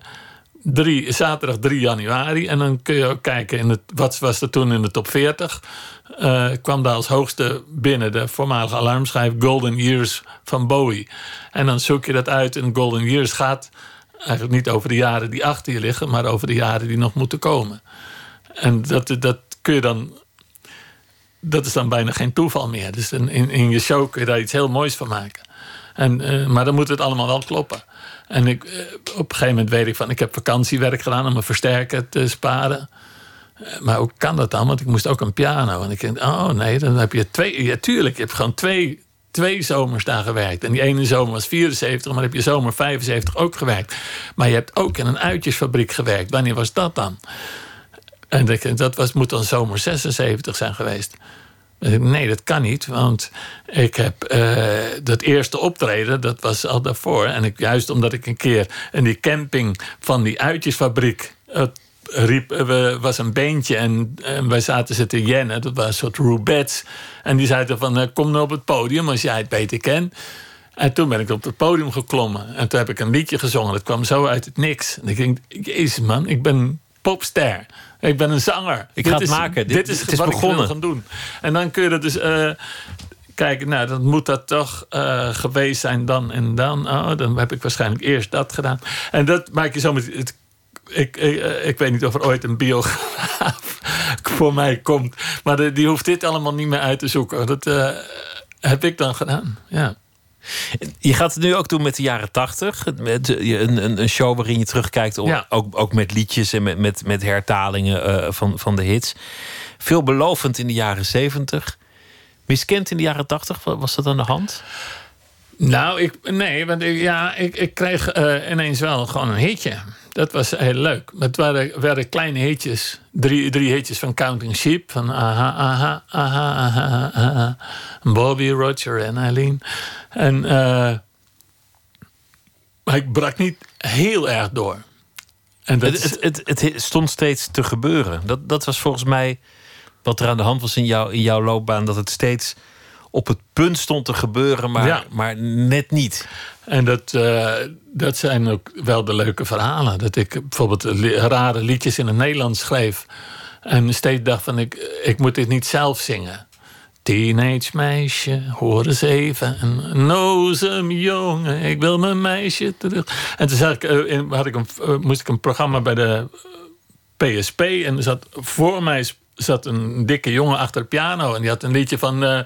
[SPEAKER 2] drie, zaterdag 3 januari. En dan kun je ook kijken. In het, wat was er toen in de top 40? Uh, eh, kwam daar als hoogste binnen de voormalige alarmschijf Golden Years van Bowie. En dan zoek je dat uit. En Golden Years gaat eigenlijk niet over de jaren die achter je liggen, maar over de jaren die nog moeten komen. En dat, dat kun je dan. Dat is dan bijna geen toeval meer. Dus in, in je show kun je daar iets heel moois van maken. En, uh, maar dan moet het allemaal wel kloppen. En ik, uh, op een gegeven moment weet ik van... ik heb vakantiewerk gedaan om mijn versterker te sparen. Uh, maar hoe kan dat dan? Want ik moest ook een piano. En ik denk, oh nee, dan heb je twee... Ja, tuurlijk, je hebt gewoon twee, twee zomers daar gewerkt. En die ene zomer was 74, maar heb je zomer 75 ook gewerkt. Maar je hebt ook in een uitjesfabriek gewerkt. Wanneer was dat dan? En dat was, moet dan zomer 76 zijn geweest. Nee, dat kan niet, want ik heb uh, dat eerste optreden, dat was al daarvoor. En ik, juist omdat ik een keer in die camping van die uitjesfabriek riep, er was een beentje en, wij zaten ze te jennen. Dat was een soort roubets. En die zeiden van, eh, kom nou op het podium als jij het beter kent. En toen ben ik op het podium geklommen. En toen heb ik een liedje gezongen. Dat kwam zo uit het niks. En ik denk, jezus man, ik ben popster. Ik ben een zanger.
[SPEAKER 1] Ik ga het maken. Dit, is, het is wat begonnen.
[SPEAKER 2] ik gaan doen. En dan kun je dus... Uh, kijk, nou, dan moet dat toch uh, geweest zijn dan en dan. Oh, dan heb ik waarschijnlijk eerst dat gedaan. En dat maak je zo met... Het, ik, ik, eh, ik, weet niet of er ooit een biograaf voor mij komt. Maar die hoeft dit allemaal niet meer uit te zoeken. Dat uh, heb ik dan gedaan, ja.
[SPEAKER 1] Je gaat het nu ook doen met de jaren tachtig. Met een, een, show waarin je terugkijkt. Op, ook, ook met liedjes en met, met, met hertalingen uh, van, van de hits. Veelbelovend in de jaren zeventig. Miskend in de jaren tachtig. Was dat aan de hand?
[SPEAKER 2] Nou, ik, nee, want ik, ja, ik, ik kreeg uh, ineens wel gewoon een hitje. Dat was heel leuk. Het waren, kleine hitjes. Drie, drie hitjes van Counting Sheep. Van aha, aha, aha, aha, aha. Bobby, Roger en Eileen. En, uh, maar ik brak niet heel erg door.
[SPEAKER 1] En dat het, het, stond steeds te gebeuren. Dat, dat was volgens mij wat er aan de hand was in, jou, in jouw loopbaan. Dat het steeds op het punt stond te gebeuren, maar, maar net niet.
[SPEAKER 2] En dat, uh, dat zijn ook wel de leuke verhalen. Dat ik bijvoorbeeld rare liedjes in het Nederlands schreef. En steeds dacht van, ik, ik moet dit niet zelf zingen. Teenage meisje, hoor eens even. Een nozem jongen, ik wil mijn meisje terug. En toen ik, uh, had ik een, uh, moest ik een programma bij de PSP. En er zat, voor mij zat een dikke jongen achter de piano. En die had een liedje van uh,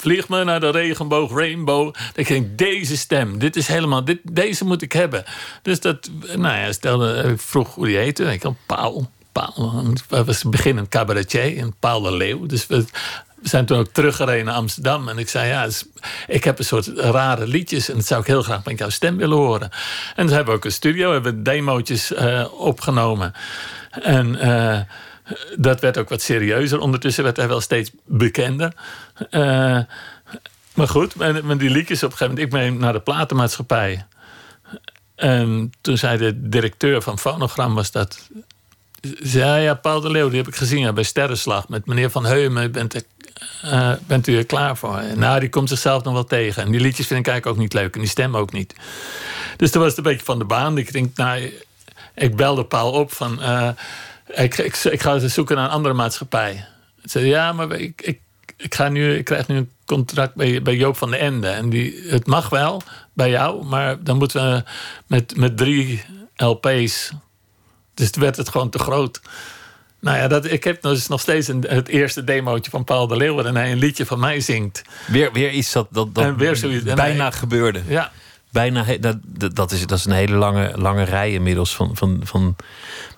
[SPEAKER 2] Vlieg me naar de regenboog, rainbow. Ik denk, deze stem, dit is helemaal, dit, deze moet ik hebben. Dus dat, nou ja, stelde, ik eh, vroeg hoe die heette. Ik had Paul. Paul was beginnend cabaretier en Paul de Leeuw. Dus we, zijn toen ook teruggereden naar Amsterdam. En ik zei, ja, ik heb een soort rare liedjes... en dat zou ik heel graag met jouw stem willen horen. En toen hebben we ook een studio, hebben demootjes uh, opgenomen. En... Dat werd ook wat serieuzer. Ondertussen werd hij wel steeds bekender. Uh, maar goed, met, die liedjes op een gegeven moment... ik ben naar de platenmaatschappij. En toen zei de directeur van Fonogram was dat... Zei, ja, Paul de Leeuw, die heb ik gezien bij Sterrenslag... met meneer Van Heumen, bent, uh, bent u er klaar voor? Nou, die komt zichzelf nog wel tegen. En die liedjes vind ik eigenlijk ook niet leuk. En die stem ook niet. Dus toen was het een beetje van de baan. Ik denk, nou, ik belde Paul op van... Uh, ik, ik, ik ga zoeken naar een andere maatschappij. Ik zei, ja, maar ik, ik, ik, ga nu, ik krijg nu een contract bij, bij Joop van de Ende. En die, het mag wel bij jou, maar dan moeten we met, met drie LP's. Dus werd het gewoon te groot. Nou ja, dat, ik heb dus nog steeds een, het eerste demootje van Paul de Leeuw... waarin hij een liedje van mij zingt.
[SPEAKER 1] Weer, weer iets dat, dat, dat en weer zoiets, bijna gebeurde.
[SPEAKER 2] Ja.
[SPEAKER 1] Bijna, dat, dat, is, dat is een hele lange, lange rij inmiddels van, van, van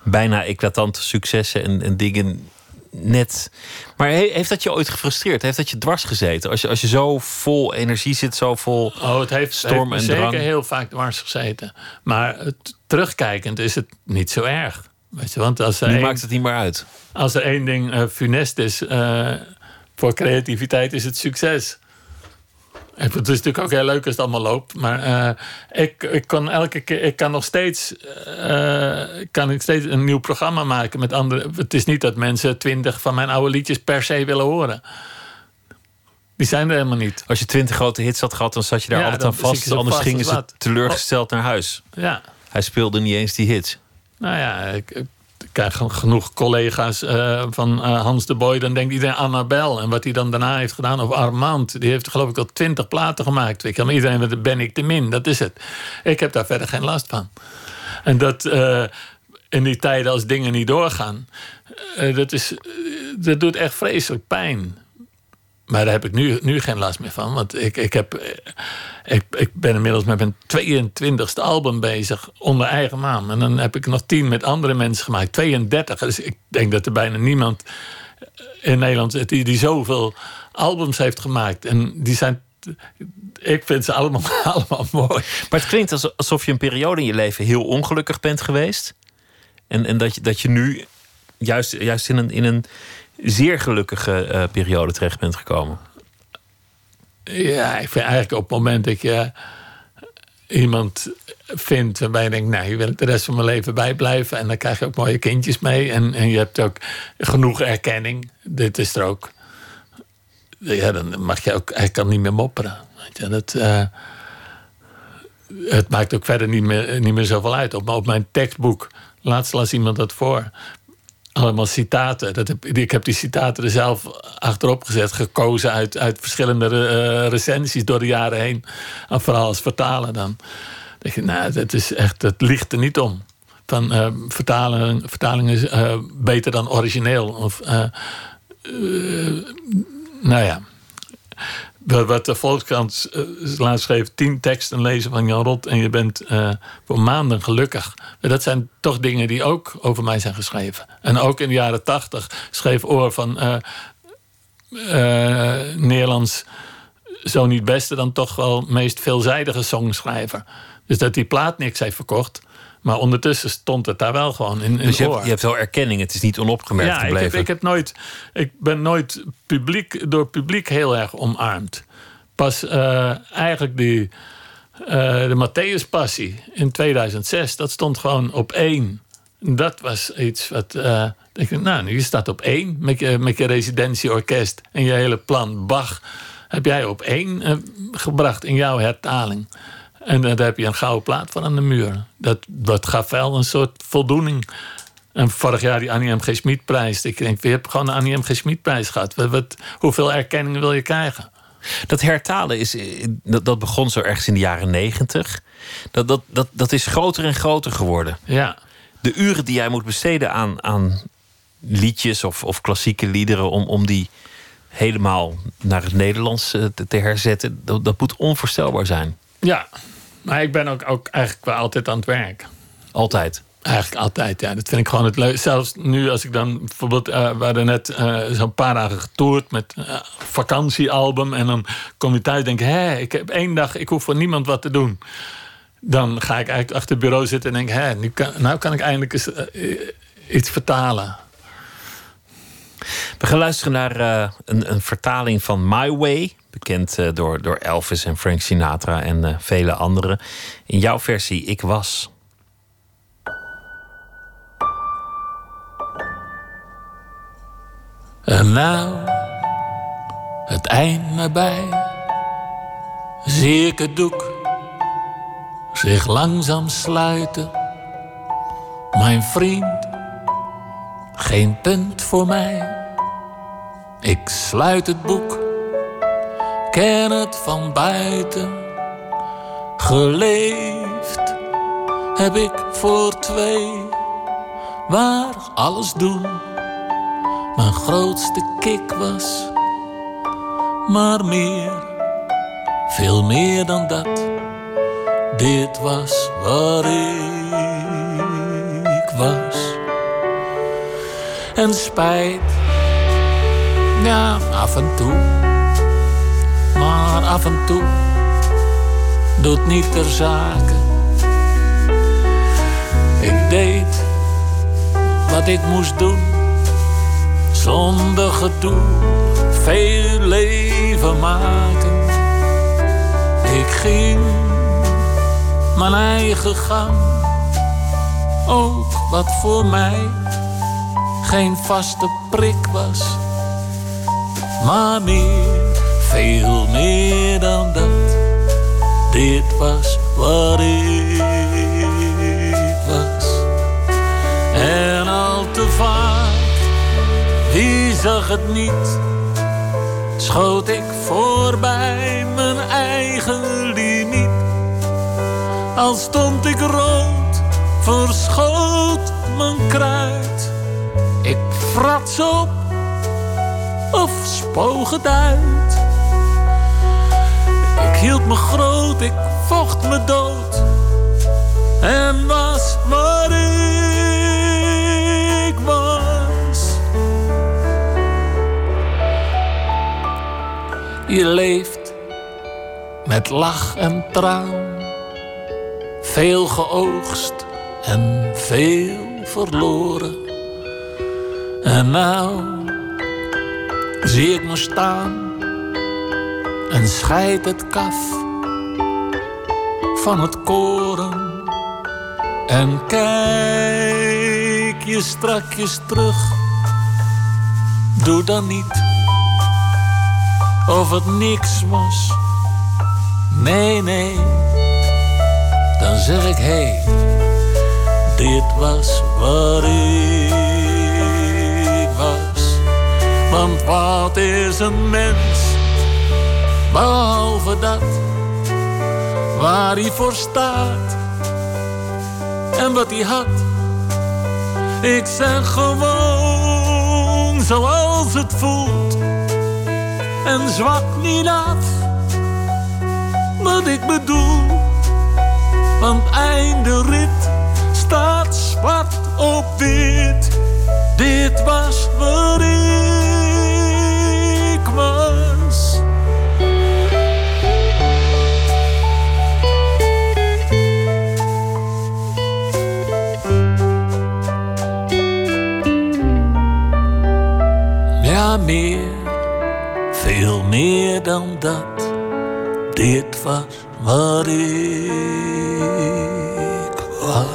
[SPEAKER 1] bijna eclatante successen en, en dingen net. Maar heeft dat je ooit gefrustreerd? Heeft dat je dwars gezeten? Als je, als je zo vol energie zit, zo vol
[SPEAKER 2] oh, het heeft, storm heeft en zeker heel vaak dwars gezeten. Maar terugkijkend is het niet zo erg. Weet je, want als er
[SPEAKER 1] nu maakt het niet meer uit.
[SPEAKER 2] Als er één ding uh, funest is uh, voor creativiteit, is het succes. Het is natuurlijk ook heel leuk als het allemaal loopt. Maar uh, ik, ik kan elke keer, ik kan nog steeds, uh, kan ik steeds een nieuw programma maken met andere. Het is niet dat mensen twintig van mijn oude liedjes per se willen horen. Die zijn er helemaal niet.
[SPEAKER 1] Als je twintig grote hits had gehad, dan zat je daar altijd aan vast. Anders gingen ze teleurgesteld naar huis.
[SPEAKER 2] Ja.
[SPEAKER 1] Hij speelde niet eens die hits.
[SPEAKER 2] Nou ja, ik, krijg genoeg collega's uh, van uh, Hans de Boy. Dan denkt iedereen Annabel. En wat hij dan daarna heeft gedaan. Of Armand. Die heeft geloof ik al twintig platen gemaakt. Ik maar iedereen met ben ik te min. Dat is het. Ik heb daar verder geen last van. En dat uh, in die tijden als dingen niet doorgaan. dat, is, dat doet echt vreselijk pijn. Maar daar heb ik nu, nu geen last meer van. Want ik, ik, heb, ik, ik ben inmiddels met mijn 22e album bezig. Onder eigen naam. En dan heb ik nog tien met andere mensen gemaakt. 32. Dus ik denk dat er bijna niemand in Nederland die, die zoveel albums heeft gemaakt. En die zijn ik vind ze allemaal, allemaal mooi.
[SPEAKER 1] Maar het klinkt alsof je een periode in je leven heel ongelukkig bent geweest. En, en dat, je, dat je nu juist, juist in, een, in een zeer gelukkige eh, periode terecht bent gekomen.
[SPEAKER 2] Ja, ik vind eigenlijk op het moment dat je iemand vindt waarbij je denkt, nou, hier wil ik de rest van mijn leven bij blijven. En dan krijg je ook mooie kindjes mee. En, en je hebt ook genoeg erkenning. Dit is er ook. Ja, dan mag je ook, hij kan niet meer mopperen. Weet je, dat, eh, het maakt ook verder niet meer, niet meer zoveel uit. Op, op mijn tekstboek, laatst las iemand dat voor. Allemaal citaten. Dat heb, ik heb die citaten er zelf achterop gezet, gekozen uit, uit verschillende uh, recensies door de jaren heen. En vooral als vertalen dan. denk je, nou, het is echt, het ligt er niet om. Van uh, vertaling is uh, beter dan origineel. Of, nou ja. Wat de Volkskrant uh, laatst schreef: tien teksten lezen van Jan Rot en je bent uh, voor maanden gelukkig. Dat zijn toch dingen die ook over mij zijn geschreven. En ook in de jaren tachtig schreef Oor van uh, Nederlands zo niet beste, dan toch wel meest veelzijdige songschrijver. Dus dat die plaat niks heeft verkocht. Maar ondertussen stond het daar wel gewoon in. in
[SPEAKER 1] dus je hebt, je hebt, wel erkenning, het is niet onopgemerkt
[SPEAKER 2] ja,
[SPEAKER 1] gebleven.
[SPEAKER 2] Ik heb, ik heb nooit. Ik ben nooit publiek, door publiek heel erg omarmd. Pas uh, eigenlijk die. Uh, de Matthäus Passie in 2006, dat stond gewoon op één. Dat was iets wat. Uh, ik, nou, nu staat op één met je, met je residentieorkest en je hele plan Bach. Heb jij op één gebracht in jouw hertaling. En daar heb je een gouden plaat van aan de muur. Dat, dat gaf wel een soort voldoening. En vorig jaar die Annie M. G. Schmid-prijs. Ik denk, je hebt gewoon de Annie M. G. Schmid-prijs gehad. Wat, wat, hoeveel erkenning wil je krijgen?
[SPEAKER 1] Dat hertalen is, dat, dat begon zo ergens in de jaren negentig. Dat, dat, dat, dat is groter en groter geworden.
[SPEAKER 2] Ja.
[SPEAKER 1] De uren die jij moet besteden aan, aan liedjes of, of klassieke liederen... om, om die helemaal naar het Nederlands te, te herzetten... Dat, dat moet onvoorstelbaar zijn.
[SPEAKER 2] Ja, maar ik ben ook, ook eigenlijk wel altijd aan het werk.
[SPEAKER 1] Altijd?
[SPEAKER 2] Eigenlijk altijd, ja. Dat vind ik gewoon het leuk. Zelfs nu als ik dan bijvoorbeeld... Uh, we hadden net uh, zo'n paar dagen getoerd met uh, vakantiealbum. En dan kom je thuis en denk hé, ik heb één dag... ik hoef voor niemand wat te doen. Dan ga ik eigenlijk achter het bureau zitten en denk... hé, nu kan, nou kan ik eindelijk eens iets vertalen.
[SPEAKER 1] We gaan luisteren naar een, een vertaling van My Way... Bekend uh, door, door Elvis en Frank Sinatra en uh, vele anderen. In jouw versie Ik Was.
[SPEAKER 2] En nou, het eind nabij, zie ik het doek zich langzaam sluiten. Mijn vriend, geen punt voor mij. Ik sluit het boek ken het van buiten. Geleefd heb ik voor twee, waar alles doen mijn grootste kick was. Maar meer, veel meer dan dat, dit was waar ik was. En spijt, ja, af en toe maar af en toe doet niet ter zake. Ik deed wat ik moest doen, zonder gedoe, veel leven maken. Ik ging mijn eigen gang, ook wat voor mij geen vaste prik was, maar meer veel meer dan dat. Dit was wat ik was. En al te vaak, wie zag het niet? Schoot ik voorbij mijn eigen limiet. Al stond ik rood, verschoot mijn kruid. Ik frats op of spoog het uit hield me groot, ik vocht me dood. En was wat ik was. Je leeft met lach en traan. Veel geoogst en veel verloren. En nou zie ik me staan en scheid het kaf van het koren. En kijk je strakjes terug. Doe dan niet of het niks was. Nee, nee. Dan zeg ik, hé, hey, dit was wat ik was. Want wat is een mens, behalve waar hij voor staat en wat hij had. Ik zeg gewoon zoals het voelt en zwak niet af wat ik bedoel. Want einde rit staat zwart op wit. Dit was ik Meer, veel meer dan dat. Dit was wat ik was.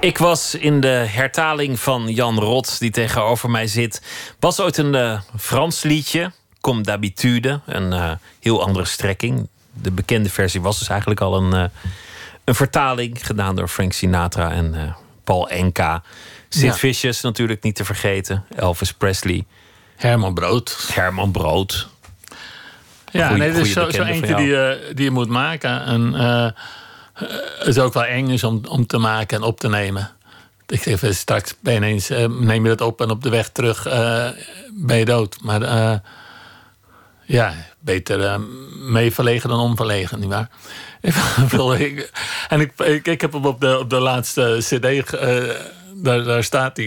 [SPEAKER 1] Ik was in de hertaling van Jan Rot, die tegenover mij zit. Was ooit een uh, Frans liedje, Comme d'habitude. Een uh, heel andere strekking. De bekende versie was dus eigenlijk al een, uh, een vertaling gedaan door Frank Sinatra en Paul Enka. Sid ja. Vicious natuurlijk niet te vergeten. Elvis Presley.
[SPEAKER 2] Herman Brood.
[SPEAKER 1] Herman Brood.
[SPEAKER 2] Ja, nee, dit is zo, zo eentje die, je, die je moet maken. En uh, het is ook wel eng is om, om te maken en op te nemen. Ik zeg straks ben je ineens, uh, neem je dat op en op de weg terug uh, ben je dood. Maar ja, beter mee verlegen dan onverlegen, nietwaar? en ik, ik, ik heb hem op de, op de laatste cd, daar, daar staat hij.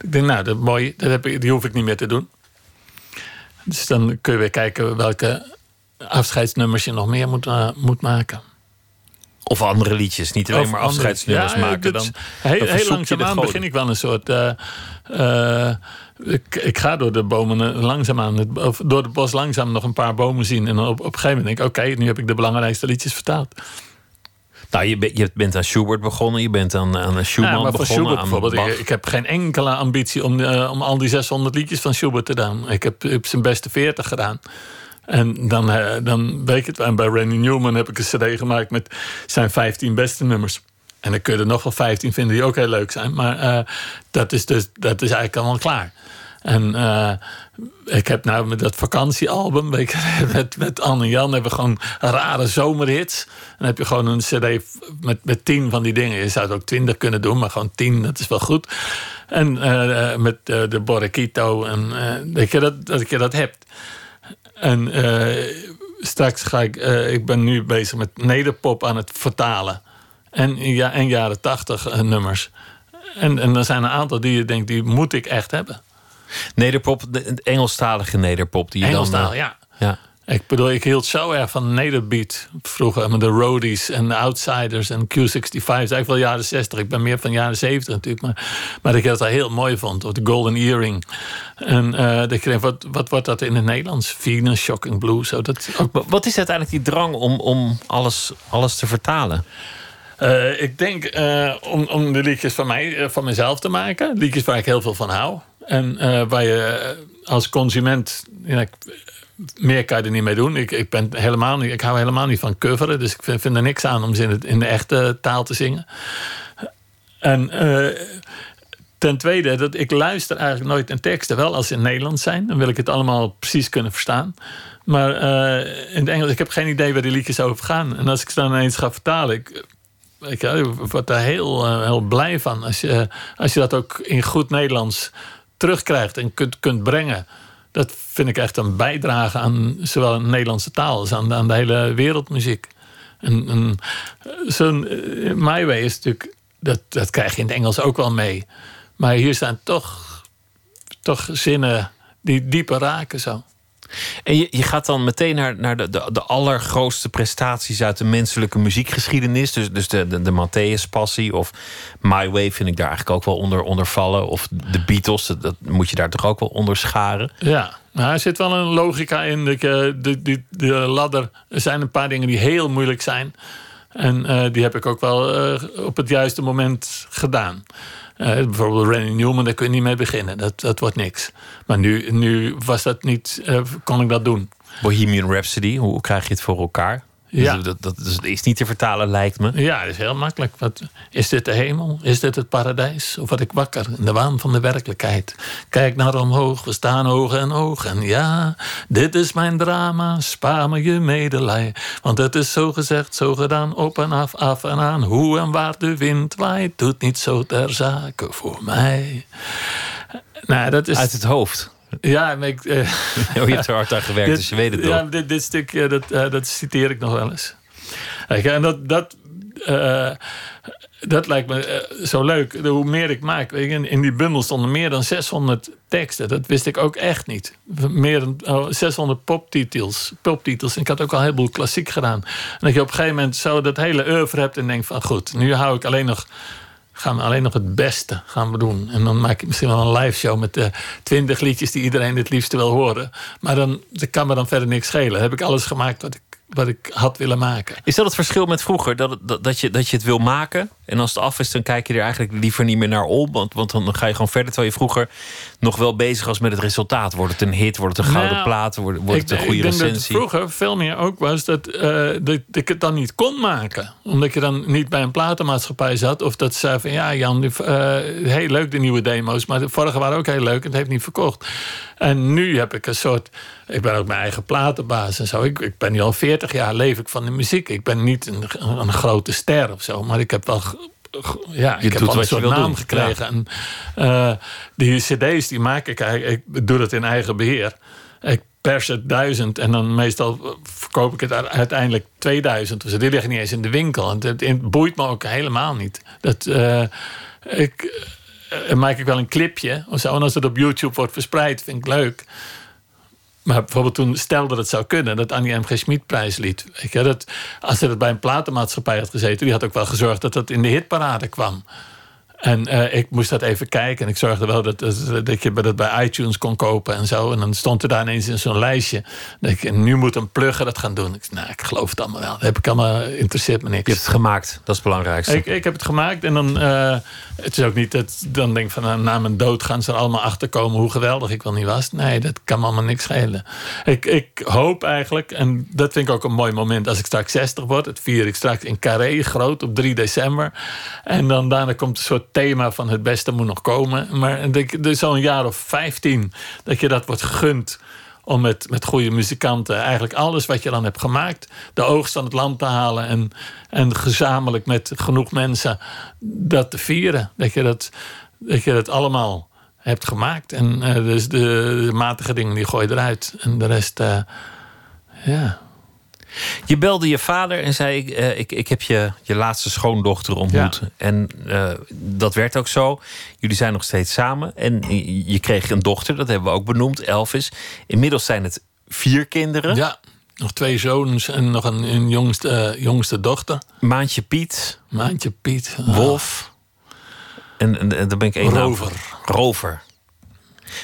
[SPEAKER 2] Ik denk, nou, dat mooi, dat heb ik, die hoef ik niet meer te doen. Dus dan kun je weer kijken welke afscheidsnummers je nog meer moet, uh, moet maken.
[SPEAKER 1] Of andere liedjes, niet alleen
[SPEAKER 2] Of
[SPEAKER 1] maar
[SPEAKER 2] andere-
[SPEAKER 1] afscheidsnummers
[SPEAKER 2] ja,
[SPEAKER 1] maken. Dan,
[SPEAKER 2] heel,
[SPEAKER 1] dan
[SPEAKER 2] heel langzaamaan begin ik wel een soort. eh, eh, ik, ik ga door de bomen eh, langzaamaan, het, of door het bos langzaam nog een paar bomen zien. En op, op een gegeven moment denk ik: oké, nu heb ik de belangrijkste liedjes vertaald.
[SPEAKER 1] Nou, je, bent- je bent aan Schubert begonnen, je bent aan, aan Schumann
[SPEAKER 2] Ja, maar
[SPEAKER 1] begonnen.
[SPEAKER 2] Schubert
[SPEAKER 1] aan
[SPEAKER 2] bijvoorbeeld,
[SPEAKER 1] Bach.
[SPEAKER 2] ik, ik heb geen enkele ambitie om, eh, om al die 600 liedjes van Schubert te doen. Ik heb, zijn beste 40 gedaan. En dan, eh, dan weet ik het. En bij Randy Newman heb ik een CD gemaakt met zijn 15 beste nummers. En dan kun je er nog wel 15 vinden die ook heel leuk zijn. Maar eh, dat, is dus, dat is eigenlijk allemaal klaar. En eh, ik heb nou met dat vakantiealbum, met, met Anne en Jan, hebben we gewoon rare zomerhits. Dan heb je gewoon een CD met, met tien van die dingen. Je zou het ook twintig kunnen doen, maar gewoon tien, dat is wel goed. En eh, met eh, de Borrequito, en dat, je dat, je dat hebt. En straks ga ik, ik ben nu bezig met nederpop aan het vertalen. En, ja, en jaren tachtig nummers. En, en er zijn een aantal die je denkt, die moet ik echt hebben.
[SPEAKER 1] Nederpop, de, Engelstalige nederpop. Die je
[SPEAKER 2] Engelstaal,
[SPEAKER 1] dan, eh,
[SPEAKER 2] ja.
[SPEAKER 1] ja.
[SPEAKER 2] Ik bedoel, ik hield zo erg van nederbeat vroeger. Met de Roadies en de Outsiders en Q65. Dat is eigenlijk wel jaren 60. Ik ben meer van jaren 70 natuurlijk. Maar, maar dat ik dat heel mooi vond. Of de Golden Earring. En eh dat ik denk, wat, wat wordt dat in het Nederlands? Venus, Shocking Blue. Zo, dat, ook
[SPEAKER 1] Wat is uiteindelijk die drang om, om alles, alles te vertalen?
[SPEAKER 2] Eh, ik denk eh, om, om de liedjes van mij, eh, van mezelf te maken. Liedjes waar ik heel veel van hou. En eh, waar je eh, als consument. Meer kan je er niet mee doen. Ik, ik, ben helemaal niet, ik hou helemaal niet van coveren. Dus ik vind, er niks aan om ze in, het, in de echte taal te zingen. En eh, ten tweede, dat ik luister eigenlijk nooit naar teksten. Wel als ze in het Nederlands zijn. Dan wil ik het allemaal precies kunnen verstaan. Maar in het Engels, ik heb geen idee waar die liedjes over gaan. En als ik ze dan ineens ga vertalen... Ik, ik word daar heel, heel blij van. Als je, als je dat ook in goed Nederlands terugkrijgt en kunt, kunt brengen. Dat vind ik echt een bijdrage aan zowel de Nederlandse taal als aan, de hele wereldmuziek. En, en zo'n eh, My Way is natuurlijk, dat, dat krijg je in het Engels ook wel mee. Maar hier staan toch, toch zinnen die dieper raken zo.
[SPEAKER 1] En je, gaat dan meteen naar, naar de, de, de allergrootste prestaties uit de menselijke muziekgeschiedenis. Dus, dus de, de, de Matthäus-passie of My Way vind ik daar eigenlijk ook wel onder, onder vallen. Of de Beatles, dat, moet je daar toch ook wel onder scharen.
[SPEAKER 2] Ja, maar er zit wel een logica in. De, de, de, de ladder, er zijn een paar dingen die heel moeilijk zijn. En eh, die heb ik ook wel eh, op het juiste moment gedaan. Uh, bijvoorbeeld Randy Newman, daar kun je niet mee beginnen. Dat, dat wordt niks. Maar nu, nu was dat niet, kon ik dat doen.
[SPEAKER 1] Bohemian Rhapsody, hoe krijg je het voor elkaar? Ja. Dat, dat, dat, is niet te vertalen, lijkt me.
[SPEAKER 2] Ja, dat is heel makkelijk. Wat, is dit de hemel? Is dit het paradijs? Of word ik wakker in de waan van de werkelijkheid? Kijk naar omhoog, we staan oog en oog. En ja, dit is mijn drama, spaar me je medelij. Want het is zo gezegd, zo gedaan, op en af, af en aan. Hoe en waar de wind waait, doet niet zo ter zake voor mij.
[SPEAKER 1] Nou, dat is... Uit het hoofd.
[SPEAKER 2] Ja, ik, uh,
[SPEAKER 1] oh, je hebt er hard aan gewerkt, dit, dus je weet het
[SPEAKER 2] Ja, dit, dit stuk dat, uh, dat citeer ik nog wel eens. En dat, dat, dat lijkt me zo leuk. Hoe meer ik maak. In, in die bundel stonden meer dan 600 teksten. Dat wist ik ook echt niet. Meer dan oh, 600 poptitels. poptitels. En ik had ook al een heleboel klassiek gedaan. En dat je op een gegeven moment zo dat hele oeuvre hebt en denkt van... goed, nu hou ik alleen nog gaan we alleen nog het beste gaan we doen. En dan maak ik misschien wel een live show met uh, twintig liedjes die iedereen het liefste wil horen. Maar dan dat kan me dan verder niks schelen. Heb ik alles gemaakt wat ik, wat ik had willen maken.
[SPEAKER 1] Is dat het verschil met vroeger? Dat, dat, dat, je, dat je het wil maken en als het af is, dan kijk je er eigenlijk liever niet meer naar om. Want, want dan ga je gewoon verder. Terwijl je vroeger nog wel bezig was met het resultaat. Wordt het een hit? Wordt het een gouden nou, plaat? Wordt, wordt het een goede ik recensie?
[SPEAKER 2] Dat vroeger veel meer ook was dat, uh, dat, ik het dan niet kon maken. Omdat je dan niet bij een platenmaatschappij zat. Of dat ze van ja, Jan, uh, heel leuk de nieuwe demo's. Maar de vorige waren ook heel leuk en het heeft niet verkocht. En nu heb ik een soort. Ik ben ook mijn eigen platenbaas en zo. Ik, ik ben nu al 40 jaar leef ik van de muziek. Ik ben niet een, een grote ster of zo. Maar ik heb wel ja, ik heb al een soort naam gekregen. En, uh, die cd's die maak ik eigenlijk, ik doe dat in eigen beheer. Ik pers het duizend en dan meestal verkoop ik het uiteindelijk 2000. Dus die liggen niet eens in de winkel. En het, boeit me ook helemaal niet. Dat, uh, ik, uh, maak ik wel een clipje of zo. En als het op YouTube wordt verspreid, vind ik leuk. Maar bijvoorbeeld toen stelde dat het zou kunnen, dat Annie M. G. Schmid prijslied. Je, dat, als ze het bij een platenmaatschappij had gezeten, die had ook wel gezorgd dat dat in de hitparade kwam. En uh, ik moest dat even kijken. En ik zorgde wel dat, dat, dat je dat bij iTunes kon kopen en zo. En dan stond er daar ineens in zo'n lijstje. Dat ik, nu moet een plugger dat gaan doen. Ik, nou, ik geloof het allemaal wel. Dat heb ik allemaal, interesseert me niks.
[SPEAKER 1] Je hebt het gemaakt, dat is het belangrijkste.
[SPEAKER 2] Ik, ik heb het gemaakt en dan... Uh, het is ook niet dat... Dan denk ik van, nou, na mijn dood gaan ze er allemaal achterkomen... hoe geweldig ik wel niet was. Nee, dat kan me allemaal niks schelen. Ik, ik hoop eigenlijk, en dat vind ik ook een mooi moment... als ik straks 60 word. Het vier ik straks in Carré, groot, op 3 december. En dan daarna komt een soort thema van het beste moet nog komen. Maar er is jaar of 15 dat je dat wordt gegund om met, met goede muzikanten eigenlijk alles wat je dan hebt gemaakt, de oogst van het land te halen en, en gezamenlijk met genoeg mensen dat te vieren. Dat je dat, dat, je dat allemaal hebt gemaakt. En uh, dus de, matige dingen die gooi je eruit. En de rest, uh, ja.
[SPEAKER 1] Je belde je vader en zei: uh, ik, ik heb je, je laatste schoondochter ontmoet. En uh, dat werd ook zo. Jullie zijn nog steeds samen. En je kreeg een dochter, dat hebben we ook benoemd, Elvis. Inmiddels zijn het vier kinderen.
[SPEAKER 2] Ja, nog twee zoons en nog een, een jongste, uh, jongste dochter.
[SPEAKER 1] Maantje Piet.
[SPEAKER 2] Maantje Piet.
[SPEAKER 1] Wolf. En, en, en dan ben ik één
[SPEAKER 2] Rover.
[SPEAKER 1] Rover.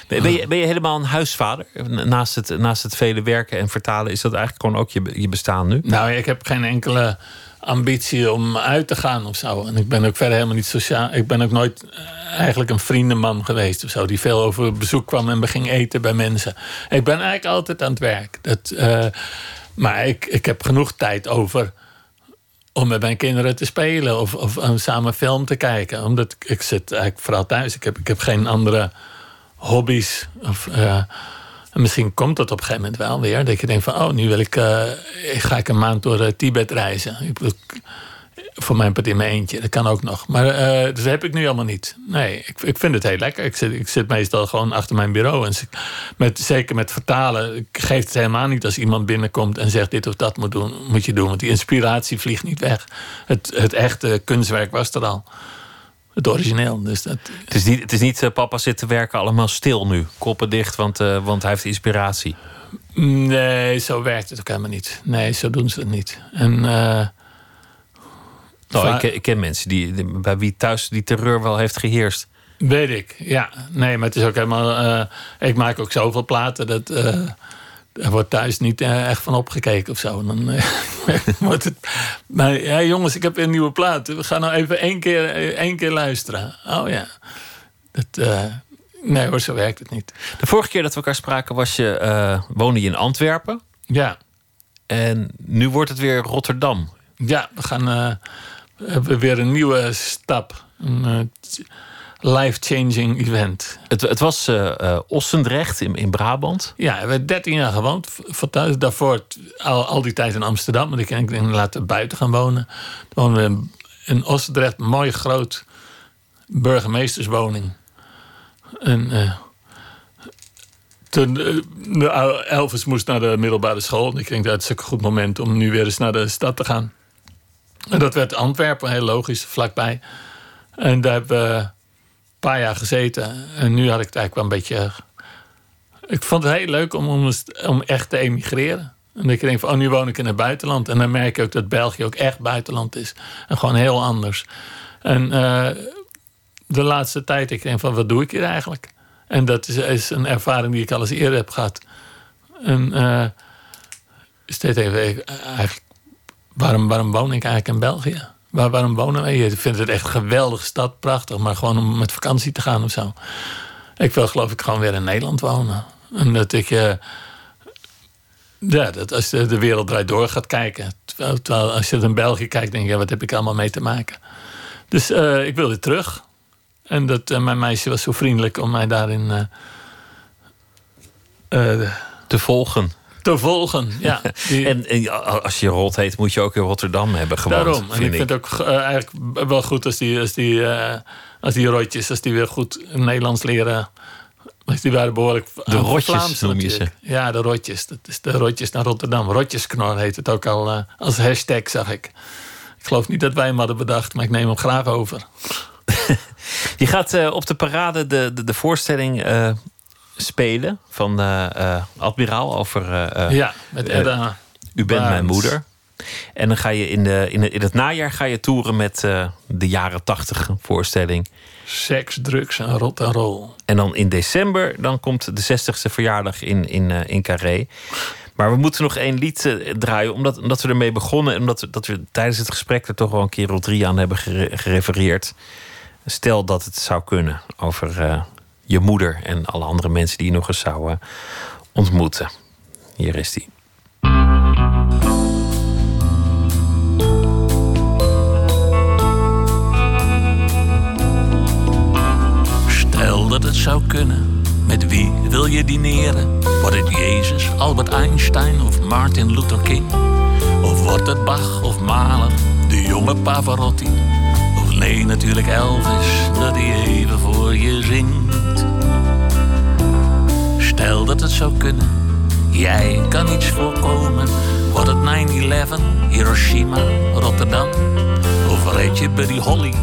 [SPEAKER 1] Ben je, ben je helemaal een huisvader? Naast het, naast het vele werken en vertalen, is dat eigenlijk gewoon ook je, je bestaan nu?
[SPEAKER 2] Nou, ik heb geen enkele ambitie om uit te gaan of zo. En ik ben ook verder helemaal niet sociaal. Ik ben ook nooit eh, eigenlijk een vriendenman geweest of zo. Die veel over bezoek kwam en ging eten bij mensen. Ik ben eigenlijk altijd aan het werk. Dat, uh, maar ik, ik heb genoeg tijd over om met mijn kinderen te spelen of, of samen film te kijken. Omdat ik zit eigenlijk vooral thuis. Ik heb, ik heb geen andere hobby's. Of, uh, misschien komt dat op een gegeven moment wel weer. Dat je denkt van, oh, nu wil ik, uh, ga ik een maand door uh, Tibet reizen. Ik, voor mijn part in mijn eentje. Dat kan ook nog. Maar uh, dat heb ik nu allemaal niet. Nee, ik, ik vind het heel lekker. Ik zit, ik zit meestal gewoon achter mijn bureau. En met, zeker met vertalen geeft het helemaal niet als iemand binnenkomt en zegt dit of dat moet, doen, moet je doen. Want die inspiratie vliegt niet weg. Het, het echte kunstwerk was er al het origineel. Dus dat...
[SPEAKER 1] Het is niet, het is niet uh, papa zit te werken allemaal stil nu. Koppen dicht, want, uh, want hij heeft inspiratie.
[SPEAKER 2] Nee, zo werkt het ook helemaal niet. Nee, zo doen ze het niet. En, uh,
[SPEAKER 1] nou, ik, ken, ik, ken mensen die, bij wie thuis die terreur wel heeft geheerst.
[SPEAKER 2] Weet ik, ja. Nee, maar het is ook helemaal... Ik maak ook zoveel platen dat... Er wordt thuis niet echt van opgekeken of zo. Dan wordt het... Maar ja, jongens, ik heb een nieuwe plaat. We gaan nou even één keer, één keer luisteren. Oh ja. Dat, Nee hoor, zo werkt het niet.
[SPEAKER 1] De vorige keer dat we elkaar spraken was je, uh, woonde je in Antwerpen.
[SPEAKER 2] Ja.
[SPEAKER 1] En nu wordt het weer Rotterdam.
[SPEAKER 2] Ja, we gaan uh, we hebben weer een nieuwe stap. Een life-changing event.
[SPEAKER 1] Het, het was uh, Ossendrecht in, in Brabant.
[SPEAKER 2] Ja, we hebben 13 jaar gewoond. Van daarvoor al, al die tijd in Amsterdam. Maar ik denk laten buiten gaan wonen. Toen woonden we in Ossendrecht, mooi groot burgemeesterswoning. En uh, toen uh, Elvis moest naar de middelbare school. En ik denk dat het een goed moment om nu weer eens naar de stad te gaan. En dat werd Antwerpen, heel logisch, vlakbij. En daar hebben we paar jaar gezeten. En nu had ik het eigenlijk wel een beetje... Ik vond het heel leuk om, om, echt te emigreren. En ik denk van, oh, nu woon ik in het buitenland. En dan merk ik ook dat België ook echt buitenland is. En gewoon heel anders. En... Uh, de laatste tijd, ik denk van wat doe ik hier eigenlijk? En dat is, is een ervaring die ik al eens eerder heb gehad. En uh, steeds even, eigenlijk, waarom, waarom woon ik eigenlijk in België? Waar, waarom wonen wij? Ik vind het echt een geweldige stad, prachtig. Maar gewoon om met vakantie te gaan of zo. Ik wil geloof ik gewoon weer in Nederland wonen. En dat ik... Uh, ja, dat als de, de wereld draait door gaat kijken. Terwijl, als je in België kijkt, denk je, wat heb ik allemaal mee te maken? Dus uh, ik wil weer terug. En dat, uh, mijn meisje was zo vriendelijk om mij daarin
[SPEAKER 1] te volgen.
[SPEAKER 2] Te volgen, ja.
[SPEAKER 1] Die... en, als je rot heet, moet je ook in Rotterdam hebben gewoond.
[SPEAKER 2] Daarom. En ik vind het ook uh, eigenlijk wel goed als die, als die, als die rotjes, als die weer goed Nederlands leren. Als die waren behoorlijk.
[SPEAKER 1] De rotjes noem je ze.
[SPEAKER 2] Ja, de rotjes. Dat is de rotjes naar Rotterdam. Rotjesknor heet het ook al als hashtag, zag ik. Ik geloof niet dat wij hem hadden bedacht, maar ik neem hem graag over.
[SPEAKER 1] Je gaat uh, op de parade de, de, de voorstelling uh, spelen van uh, Admiraal over.
[SPEAKER 2] ja, met Edda.
[SPEAKER 1] U bent mijn moeder. En dan ga je in, de, in, de, in het najaar ga je toeren met de jaren tachtig voorstelling.
[SPEAKER 2] Seks, drugs en rot en roll.
[SPEAKER 1] En dan in december dan komt de 60ste verjaardag in, in, in Carré. Maar we moeten nog één lied draaien, omdat, omdat we ermee begonnen. En omdat we, dat we tijdens het gesprek er toch wel een keer of drie aan hebben gerefereerd. Stel dat het zou kunnen over je moeder en alle andere mensen die je nog eens zou ontmoeten. Hier is die.
[SPEAKER 5] Stel dat het zou kunnen, met wie wil je dineren? Wordt het Jezus, Albert Einstein of Martin Luther King? Of wordt het Bach of Mahler, de jonge Pavarotti? Nee, natuurlijk Elvis, dat hij even voor je. Stel dat het zou kunnen, jij kan iets voorkomen. Wordt het 9-11, Hiroshima, Rotterdam? Of red je Buddy Holly?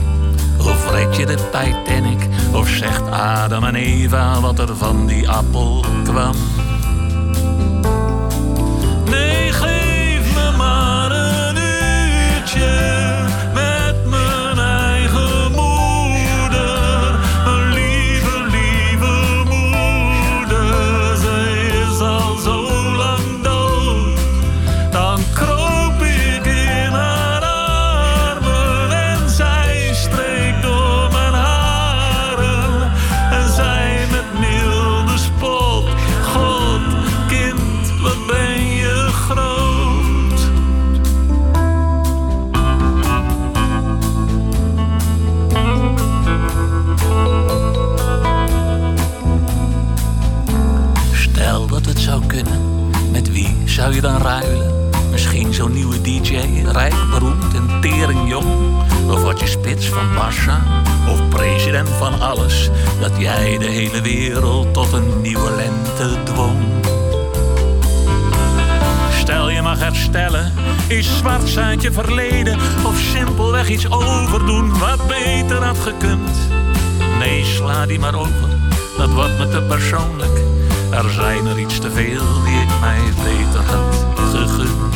[SPEAKER 5] Of red je de Titanic? Of zegt Adam en Eva wat er van die appel kwam? Zou je dan ruilen? Misschien zo'n nieuwe DJ, rijk, beroemd en teringjong. Of wat je spits van Massa, of president van alles. Dat jij de hele wereld tot een nieuwe lente dwong. Stel je mag herstellen, is zwart zijn je verleden. Of simpelweg iets overdoen wat beter had gekund. Nee, sla die maar over, dat wordt me te persoonlijk
[SPEAKER 2] Er zijn er iets te veel die ik mij beter had gegund.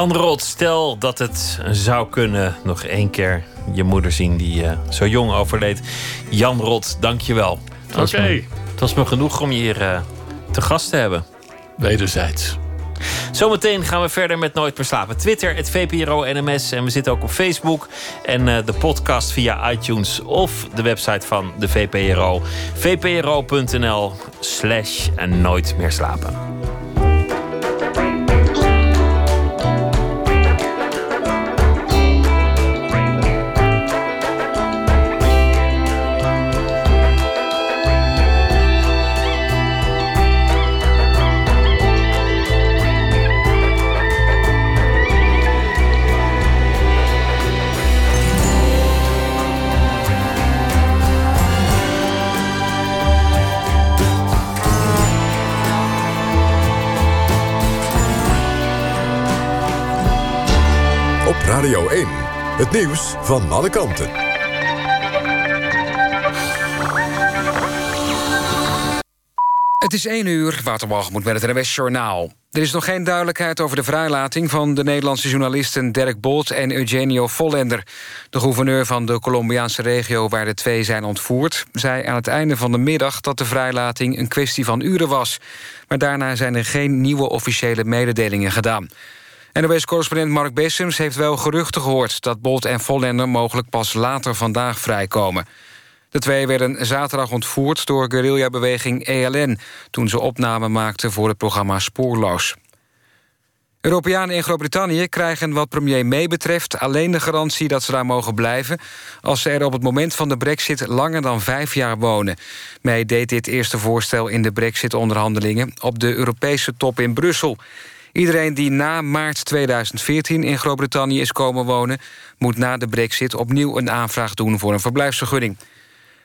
[SPEAKER 1] Jan Rot, stel dat het zou kunnen. Nog één keer je moeder zien die eh, zo jong overleed. Jan Rot, dank je wel. Het was
[SPEAKER 6] Oké.
[SPEAKER 1] me- Het was me genoeg om je hier eh, te gast te hebben.
[SPEAKER 6] Wederzijds.
[SPEAKER 1] Zometeen gaan we verder met Nooit meer slapen. Twitter, het VPRO NMS. En we zitten ook op Facebook. En eh, de podcast via iTunes of de website van de VPRO. vpro.nl slash nooit meer slapen.
[SPEAKER 7] Het nieuws van alle kanten.
[SPEAKER 8] Het is 1 uur, Waterwalgemoed met het NWS Journaal. Er is nog geen duidelijkheid over de vrijlating van de Nederlandse journalisten Dirk Bolt en Eugenio Vollender. De gouverneur van de Colombiaanse regio waar de twee zijn ontvoerd... zei aan het einde van de middag dat de vrijlating een kwestie van uren was. Maar daarna zijn er geen nieuwe officiële mededelingen gedaan. NOS-correspondent Mark Bessems heeft wel geruchten gehoord... dat Bolt en Vollender mogelijk pas later vandaag vrijkomen. De twee werden zaterdag ontvoerd door guerrillabeweging ELN... toen ze opname maakten voor het programma Spoorloos. Europeanen in Groot-Brittannië krijgen wat premier May betreft... alleen de garantie dat ze daar mogen blijven... als ze er op het moment van de brexit langer dan vijf jaar wonen. May deed dit eerste voorstel in de brexit-onderhandelingen... op de Europese top in Brussel. Iedereen die na maart 2014 in Groot-Brittannië is komen wonen... moet na de brexit opnieuw een aanvraag doen voor een verblijfsvergunning.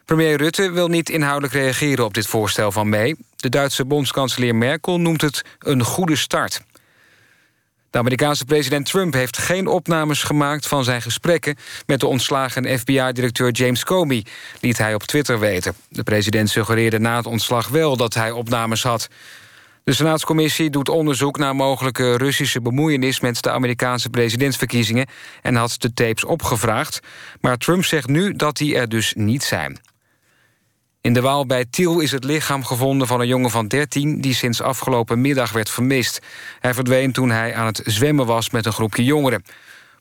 [SPEAKER 8] Premier Rutte wil niet inhoudelijk reageren op dit voorstel van May. De Duitse bondskanselier Merkel noemt het een goede start. De Amerikaanse president Trump heeft geen opnames gemaakt van zijn gesprekken met de ontslagen FBI-directeur James Comey, liet hij op Twitter weten. De president suggereerde na het ontslag wel dat hij opnames had. De Senaatscommissie doet onderzoek naar mogelijke Russische bemoeienis met de Amerikaanse presidentsverkiezingen en had de tapes opgevraagd. Maar Trump zegt nu dat die er dus niet zijn. In de Waal bij Tiel is het lichaam gevonden van een jongen van 13... die sinds afgelopen middag werd vermist. Hij verdween toen hij aan het zwemmen was met een groepje jongeren.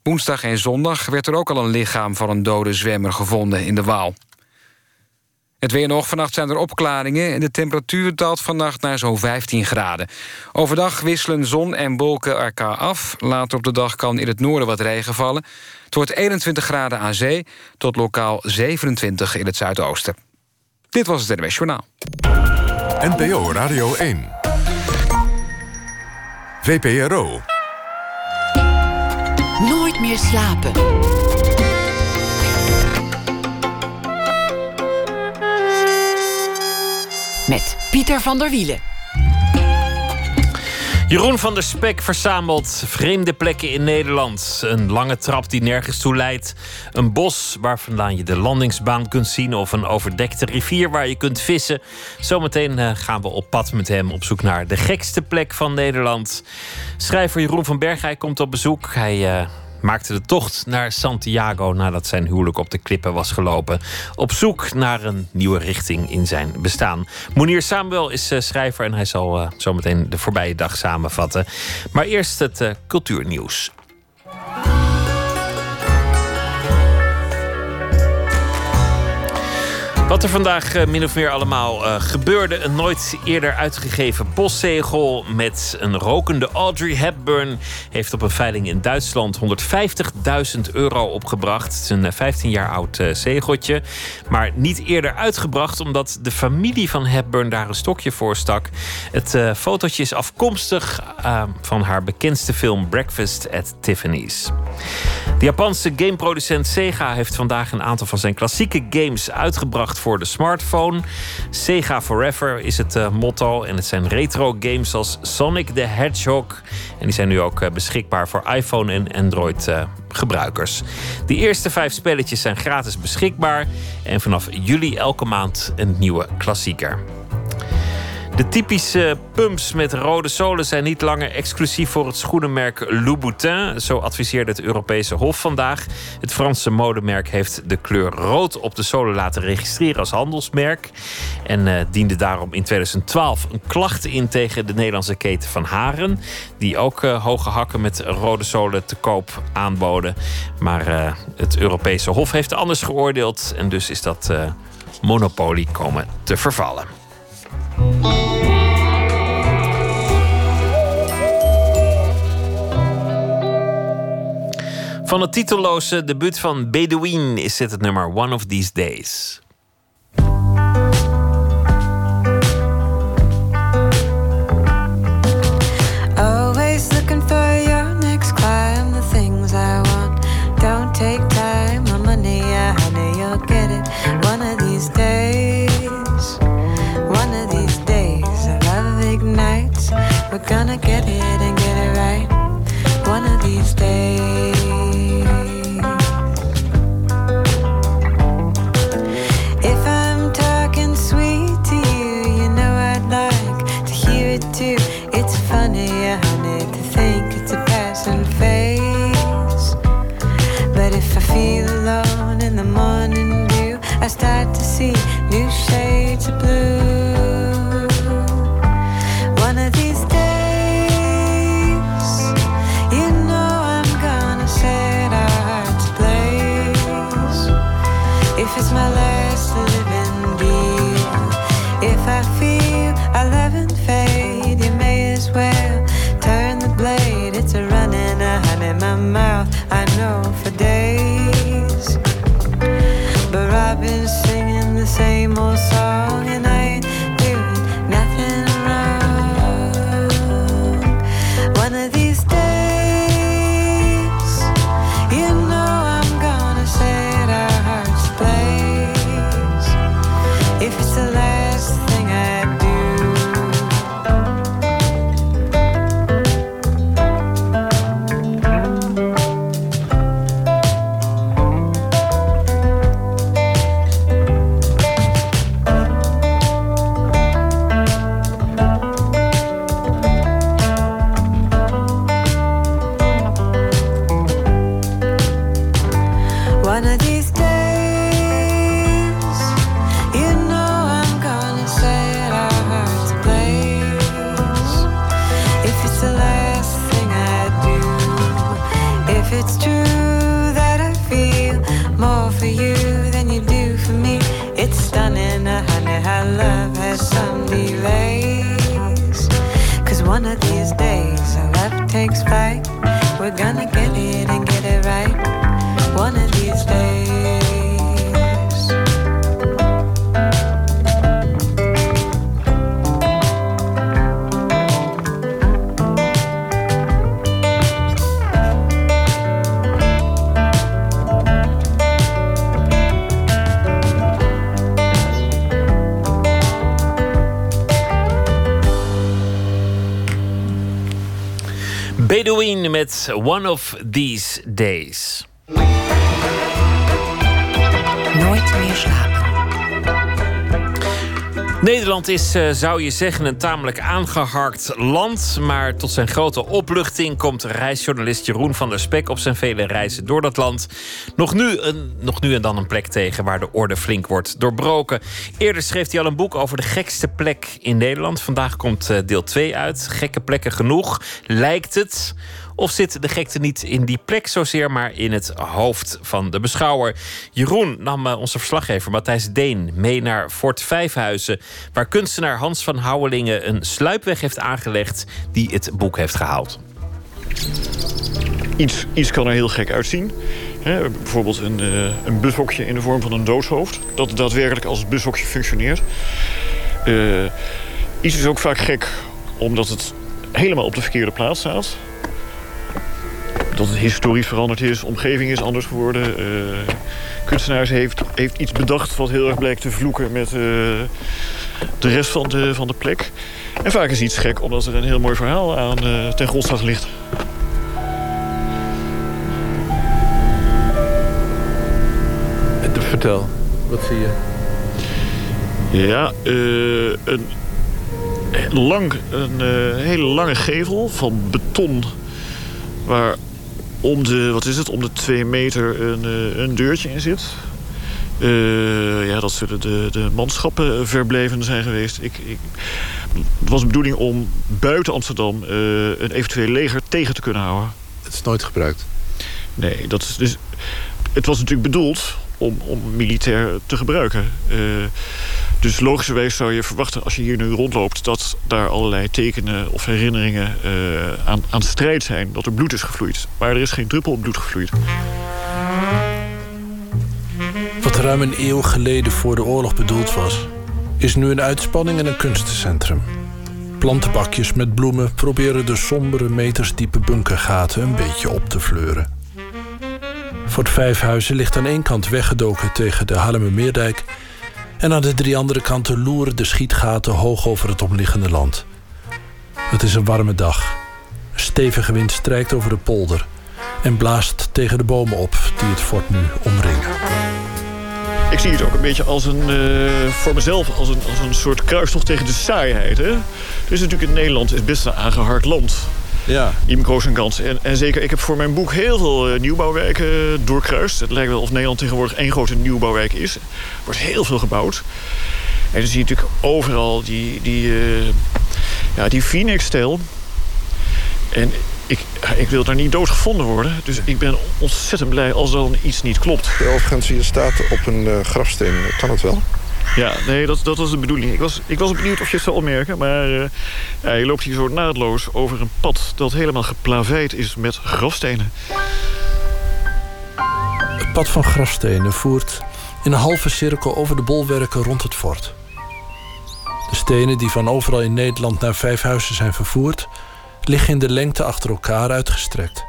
[SPEAKER 8] Woensdag en zondag werd er ook al een lichaam van een dode zwemmer gevonden in de Waal. Het weer nog, vannacht zijn er opklaringen... en de temperatuur daalt vannacht naar zo'n 15 graden. Overdag wisselen zon en wolken elkaar af. Later op de dag kan in het noorden wat regen vallen. Het wordt 21 graden aan zee... tot lokaal 27 in het zuidoosten. Dit was het NWS Journaal.
[SPEAKER 7] NPO Radio 1. VPRO.
[SPEAKER 9] Nooit meer slapen. Met Pieter van der Wielen.
[SPEAKER 1] Jeroen van der Spek verzamelt vreemde plekken in Nederland. Een lange trap die nergens toe leidt. Een bos waar vandaan je de landingsbaan kunt zien. Of een overdekte rivier waar je kunt vissen. Zometeen eh, gaan we op pad met hem op zoek naar de gekste plek van Nederland. Schrijver Jeroen van Bergij komt op bezoek. Hij uh, maakte de tocht naar Santiago nadat zijn huwelijk op de klippen was gelopen. Op zoek naar een nieuwe richting in zijn bestaan. Monier Samuel is uh, schrijver en hij zal uh, zometeen de voorbije dag samenvatten. Maar eerst het uh, cultuurnieuws. Wat er vandaag uh, min of meer allemaal uh, gebeurde. Een nooit eerder uitgegeven postzegel met een rokende Audrey Hepburn... heeft op een veiling in Duitsland 150.000 euro opgebracht. Het is een 15 jaar oud zegeltje. Maar niet eerder uitgebracht omdat de familie van Hepburn daar een stokje voor stak. Het fotootje is afkomstig van haar bekendste film Breakfast at Tiffany's. De Japanse gameproducent Sega heeft vandaag een aantal van zijn klassieke games uitgebracht voor de smartphone. Sega Forever is het uh, motto. En het zijn retro games als Sonic the Hedgehog. En die zijn nu ook uh, beschikbaar voor iPhone en Android uh, gebruikers. De eerste vijf spelletjes zijn gratis beschikbaar. En vanaf juli elke maand een nieuwe klassieker. De typische pumps met rode zolen zijn niet langer exclusief voor het schoenenmerk Louboutin. Zo adviseerde het Europese Hof vandaag. Het Franse modemerk heeft de kleur rood op de zolen laten registreren als handelsmerk. En uh, diende daarom in 2012 een klacht in tegen de Nederlandse keten van Haren. Die ook uh, hoge hakken met rode zolen te koop aanboden. Maar uh, het Europese Hof heeft anders geoordeeld. En dus is dat monopolie komen te vervallen. Van het titelloze debuut van Bedouin is dit het nummer One of These Days.
[SPEAKER 10] One of These Days.
[SPEAKER 9] Nooit meer slapen.
[SPEAKER 1] Nederland is, eh, zou je zeggen, een tamelijk aangeharkt land. Maar tot zijn grote opluchting komt reisjournalist Jeroen van der Spek op zijn vele reizen door dat land. Nog nu, een, nog nu en dan een plek tegen waar de orde flink wordt doorbroken. Eerder schreef hij al een boek over de gekste plek in Nederland. Vandaag komt eh, deel 2 uit. Gekke plekken genoeg, lijkt het. Of zit de gekte niet in die plek zozeer, maar in het hoofd van de beschouwer? Jeroen nam eh, onze verslaggever Matthijs Deen mee naar Fort Vijfhuizen, waar kunstenaar Hans van Houwelingen een sluipweg heeft aangelegd die het boek heeft gehaald.
[SPEAKER 11] Iets, iets kan er heel gek uitzien. Bijvoorbeeld een, eh, een bushokje in de vorm van een doodshoofd. Dat daadwerkelijk als bushokje functioneert. Eh, iets is ook vaak gek omdat het helemaal op de verkeerde plaats staat. Dat het historisch veranderd is, omgeving is anders geworden. eh kunstenaars heeft, heeft iets bedacht wat heel erg blijkt te vloeken met eh, de rest van de, van de plek. En vaak is iets gek omdat er een heel mooi verhaal aan eh, ten grondslag ligt.
[SPEAKER 12] Vertel, wat zie je?
[SPEAKER 11] Ja, een, lang, een hele lange gevel van beton... waar om de, wat is het, om de twee meter een, eh, een deurtje in zit. Eh, ja, dat zullen de, de manschappen verbleven zijn geweest. Ik, ik, het was de bedoeling om buiten Amsterdam eh, een eventueel leger tegen te kunnen houden.
[SPEAKER 12] Het is nooit gebruikt.
[SPEAKER 11] Nee, dat is dus. Het was natuurlijk bedoeld om, militair te gebruiken. Eh, dus logischerwijs zou je verwachten, als je hier nu rondloopt, dat daar allerlei tekenen of herinneringen eh, aan, aan strijd zijn. Dat er bloed is gevloeid. Maar er is geen druppel bloed gevloeid.
[SPEAKER 12] Wat ruim een eeuw geleden voor de oorlog bedoeld was, is nu een uitspanning en een kunstencentrum. Plantenbakjes met bloemen proberen de sombere metersdiepe bunkergaten een beetje op te fleuren. Fort Vijfhuizen ligt aan één kant weggedoken tegen de Haarlemmermeerdijk en aan de drie andere kanten loeren de schietgaten hoog over het omliggende land. Het is een warme dag. Een stevige wind strijkt over de polder en blaast tegen de bomen op die het fort nu omringen.
[SPEAKER 11] Ik zie het ook een beetje als een, eh, voor mezelf als een, als een soort kruistocht tegen de saaiheid. Hè? Dus natuurlijk in Nederland is best een aangeharkt land.
[SPEAKER 12] Ja.
[SPEAKER 11] Imco's en kans. En, en zeker, ik heb voor mijn boek heel veel eh, nieuwbouwwijken doorkruist. Het lijkt wel of Nederland tegenwoordig één grote nieuwbouwwijk is. Er wordt heel veel gebouwd. En dan zie je natuurlijk overal die, die, eh, ja, die Phoenix-stijl. En ik, ik wil daar niet doodgevonden worden. Dus ik ben ontzettend blij als dan iets niet klopt.
[SPEAKER 13] Overigens, je staat op een eh, grafsteen. Kan het wel?
[SPEAKER 11] Ja, nee, dat, dat was de bedoeling. Ik was, ik was benieuwd of je het zou opmerken. Maar eh, ja, je loopt hier zo naadloos over een pad... dat helemaal geplaveid is met grafstenen.
[SPEAKER 12] Het pad van grafstenen voert in een halve cirkel over de bolwerken rond het fort. De stenen die van overal in Nederland naar Vijfhuizen zijn vervoerd, liggen in de lengte achter elkaar uitgestrekt.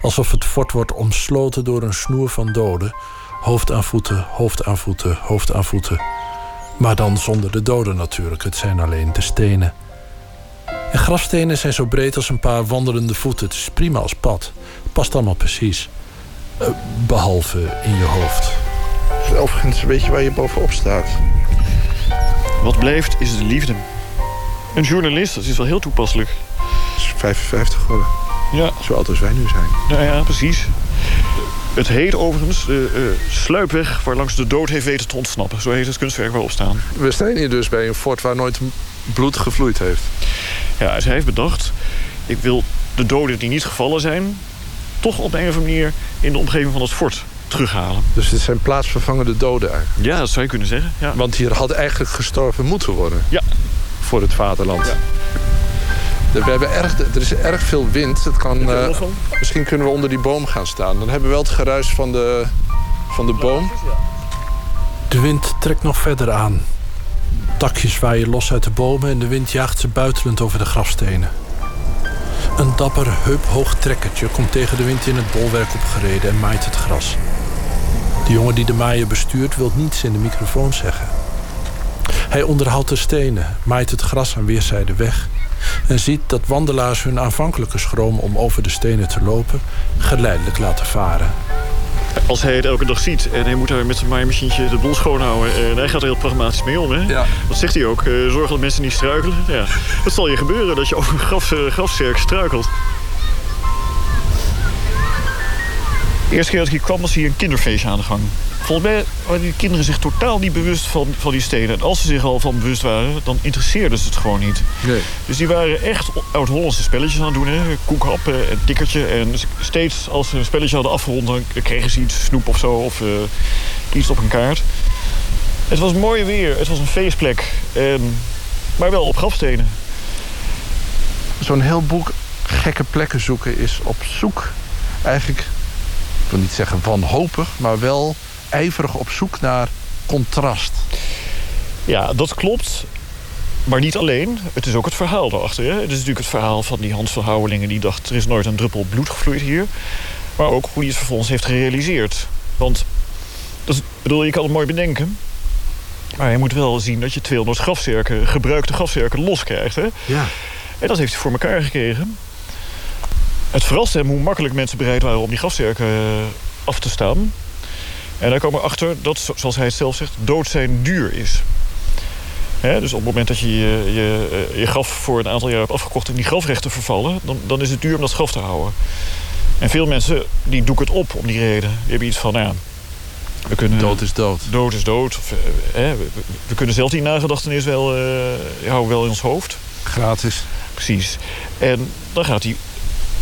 [SPEAKER 12] Alsof het fort wordt omsloten door een snoer van doden, hoofd aan voeten, hoofd aan voeten, hoofd aan voeten. Maar dan zonder de doden natuurlijk, het zijn alleen de stenen. En grafstenen zijn zo breed als een paar wandelende voeten. Het is prima als pad. Past allemaal precies. Eh, behalve in je hoofd.
[SPEAKER 13] Overigens, weet je waar je bovenop staat?
[SPEAKER 11] Wat blijft is de liefde. Een journalist, dat is wel heel toepasselijk.
[SPEAKER 13] Het is 55 geworden.
[SPEAKER 11] Ja.
[SPEAKER 13] Zo oud als wij nu zijn.
[SPEAKER 11] Nou ja, precies. Het heet overigens de eh, sluipweg waar langs de dood heeft weten te ontsnappen. Zo heet het kunstwerk waarop staan.
[SPEAKER 13] We staan hier dus bij een fort waar nooit bloed gevloeid heeft.
[SPEAKER 11] Ja, dus hij heeft bedacht... ik wil de doden die niet gevallen zijn... toch op een of andere manier in de omgeving van het fort terughalen.
[SPEAKER 13] Dus dit zijn plaatsvervangende doden eigenlijk.
[SPEAKER 11] Ja, dat zou je kunnen zeggen. Ja.
[SPEAKER 13] Want hier had eigenlijk gestorven moeten worden.
[SPEAKER 11] Ja.
[SPEAKER 13] Voor het vaderland.
[SPEAKER 11] Ja.
[SPEAKER 13] We hebben erg, er is erg veel wind. Het kan, eh, misschien kunnen we onder die boom gaan staan. Dan hebben we wel het geruis van de, van de boom.
[SPEAKER 12] De wind trekt nog verder aan. Takjes waaien los uit de bomen en de wind jaagt ze buitelend over de grafstenen. Een dapper, heuphoog trekkertje komt tegen de wind in het bolwerk opgereden en maait het gras. De jongen die de maaier bestuurt wil niets in de microfoon zeggen. Hij onderhoudt de stenen, maait het gras aan weerszijden weg en ziet dat wandelaars hun aanvankelijke schroom om over de stenen te lopen geleidelijk laten varen.
[SPEAKER 11] Als hij het elke dag ziet en hij moet daar met zijn maaimachientje de boel schoonhouden... en hij gaat er heel pragmatisch mee om, hè?
[SPEAKER 13] Ja.
[SPEAKER 11] Dat zegt hij ook. eh, zorg dat mensen niet struikelen. Ja. Dat zal je gebeuren, dat je over een graf, eh, grafzerk struikelt. De eerste keer dat ik hier kwam was hier een kinderfeestje aan de gang. Volgens mij waren die kinderen zich totaal niet bewust van, van die stenen. En als ze zich al van bewust waren, dan interesseerde ze het gewoon niet.
[SPEAKER 13] Nee.
[SPEAKER 11] Dus die waren echt oud-Hollandse spelletjes aan het doen. Hè? Koekhappen en tikkertje. En steeds als ze een spelletje hadden afgerond... dan kregen ze iets, snoep of zo, of eh, iets op een kaart. Het was mooi weer, het was een feestplek. En, maar wel op grafstenen.
[SPEAKER 13] Zo'n heel boek gekke plekken zoeken is op zoek eigenlijk... ik wil niet zeggen wanhopig, maar wel ijverig op zoek naar contrast.
[SPEAKER 11] Ja, dat klopt. Maar niet alleen. Het is ook het verhaal daarachter. Hè? Het is natuurlijk het verhaal van die Hans van Houwelingen... die dacht, er is nooit een druppel bloed gevloeid hier. Maar ook hoe hij het vervolgens heeft gerealiseerd. Want, dat is, bedoel, je kan het mooi bedenken... maar je moet wel zien dat je 200 grafzerken... gebruikte grafzerken loskrijgt. Hè?
[SPEAKER 13] Ja.
[SPEAKER 11] En dat heeft hij voor elkaar gekregen. Het verraste hem hoe makkelijk mensen bereid waren... om die grafzerken eh, af te staan. En daar komen we achter dat, zo- zoals hij het zelf zegt... dood zijn duur is. Hè, dus op het moment dat je je, je eh, je graf voor een aantal jaar hebt afgekocht... en die grafrechten vervallen, dan, dan is het duur om dat graf te houden. En veel mensen die doeken het op om die reden. Die hebben iets van, nou ja, we kunnen...
[SPEAKER 13] Dood is dood.
[SPEAKER 11] Dood is dood. Of, eh, we, kunnen zelf die nagedachtenis wel, eh, houden wel in ons hoofd.
[SPEAKER 13] Gratis.
[SPEAKER 11] Precies. En dan gaat die...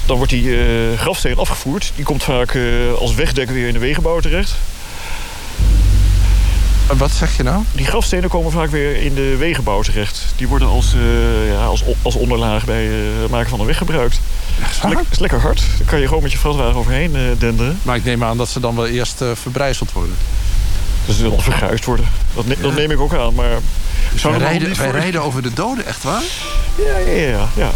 [SPEAKER 11] Dan wordt die eh, grafsteen afgevoerd. Die komt vaak eh, als wegdek weer in de wegenbouw terecht.
[SPEAKER 13] Wat zeg je nou?
[SPEAKER 11] Die grafstenen komen vaak weer in de wegenbouw terecht. Die worden als, eh, ja, als, als onderlaag bij het maken van een weg gebruikt. Dat is, lek- is lekker hard. Daar kan je gewoon met je vrachtwagen overheen eh, denderen.
[SPEAKER 13] Maar ik neem aan dat ze dan wel eerst verbrijzeld worden.
[SPEAKER 11] Dus ze zullen verguisd worden. Dat, ne- dat neem ik ook aan. Maar
[SPEAKER 13] Dus wij, rijden, wij rijden over de doden, echt waar?
[SPEAKER 11] Ja, ja, ja. ja.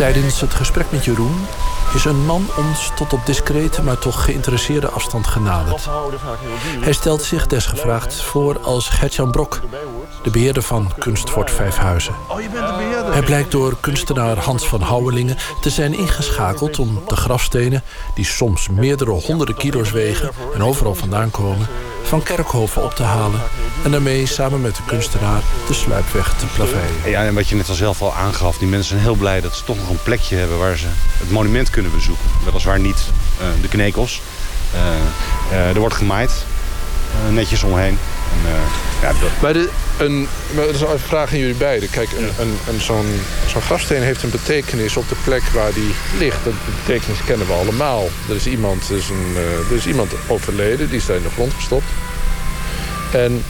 [SPEAKER 12] Tijdens het gesprek met Jeroen is een man ons tot op discrete, maar toch geïnteresseerde afstand genaderd. Hij stelt zich desgevraagd voor als Gertjan Brok, de beheerder van Kunstfort Vijfhuizen.
[SPEAKER 13] Oh.
[SPEAKER 12] Hij blijkt door kunstenaar Hans van Houwelingen te zijn ingeschakeld om de grafstenen, die soms meerdere honderden kilo's wegen en overal vandaan komen, van kerkhoven op te halen en daarmee samen met de kunstenaar de sluipweg te plaveien.
[SPEAKER 4] Ja, en wat je net al zelf al aangaf, die mensen zijn heel blij dat ze toch nog een plekje hebben waar ze het monument kunnen bezoeken. Weliswaar niet eh, de knekels. Eh, eh, er wordt gemaaid, netjes omheen. En, eh, ja, dat,
[SPEAKER 13] de, een, maar dat is een vraag aan jullie beiden. Kijk, een, een, een, zo'n, zo'n grafsteen heeft een betekenis op de plek waar die ligt. Dat betekenis kennen we allemaal. Er is iemand, er is een, eh, er is iemand overleden, die is daar in de grond gestopt. En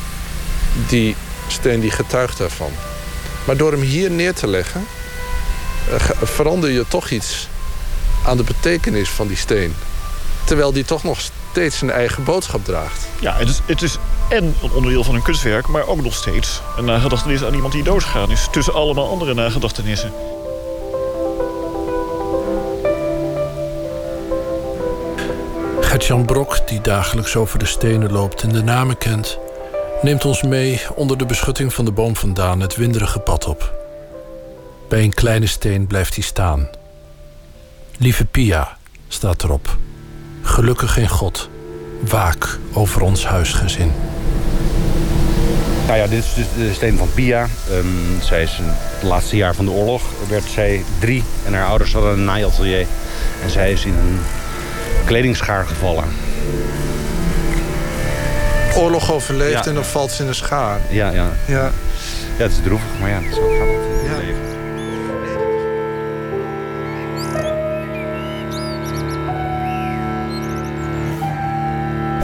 [SPEAKER 13] die steen die getuigt daarvan. Maar door hem hier neer te leggen... eh, verander je toch iets aan de betekenis van die steen. Terwijl die toch nog steeds zijn eigen boodschap draagt.
[SPEAKER 11] Ja, het is, het is en een onderdeel van een kunstwerk, maar ook nog steeds een nagedachtenis aan iemand die doodgegaan is. Tussen allemaal andere nagedachtenissen.
[SPEAKER 12] Gertjan Brok, die dagelijks over de stenen loopt en de namen kent, neemt ons mee onder de beschutting van de boom vandaan het winderige pad op. Bij een kleine steen blijft hij staan. Lieve Pia, staat erop. Gelukkig in God. Waak over ons huisgezin.
[SPEAKER 4] nou ja, dit is dus de steen van Pia. Ehm, zij is in het laatste jaar van de oorlog. werd zij drie en haar ouders hadden een naaiatelier. En zij is in een kledingschaar gevallen.
[SPEAKER 13] Oorlog overleefd
[SPEAKER 4] Ja.
[SPEAKER 13] en dan valt ze in een schaar.
[SPEAKER 4] Ja, ja.
[SPEAKER 13] Ja.
[SPEAKER 4] ja het is droevig, maar ja, zo gaat het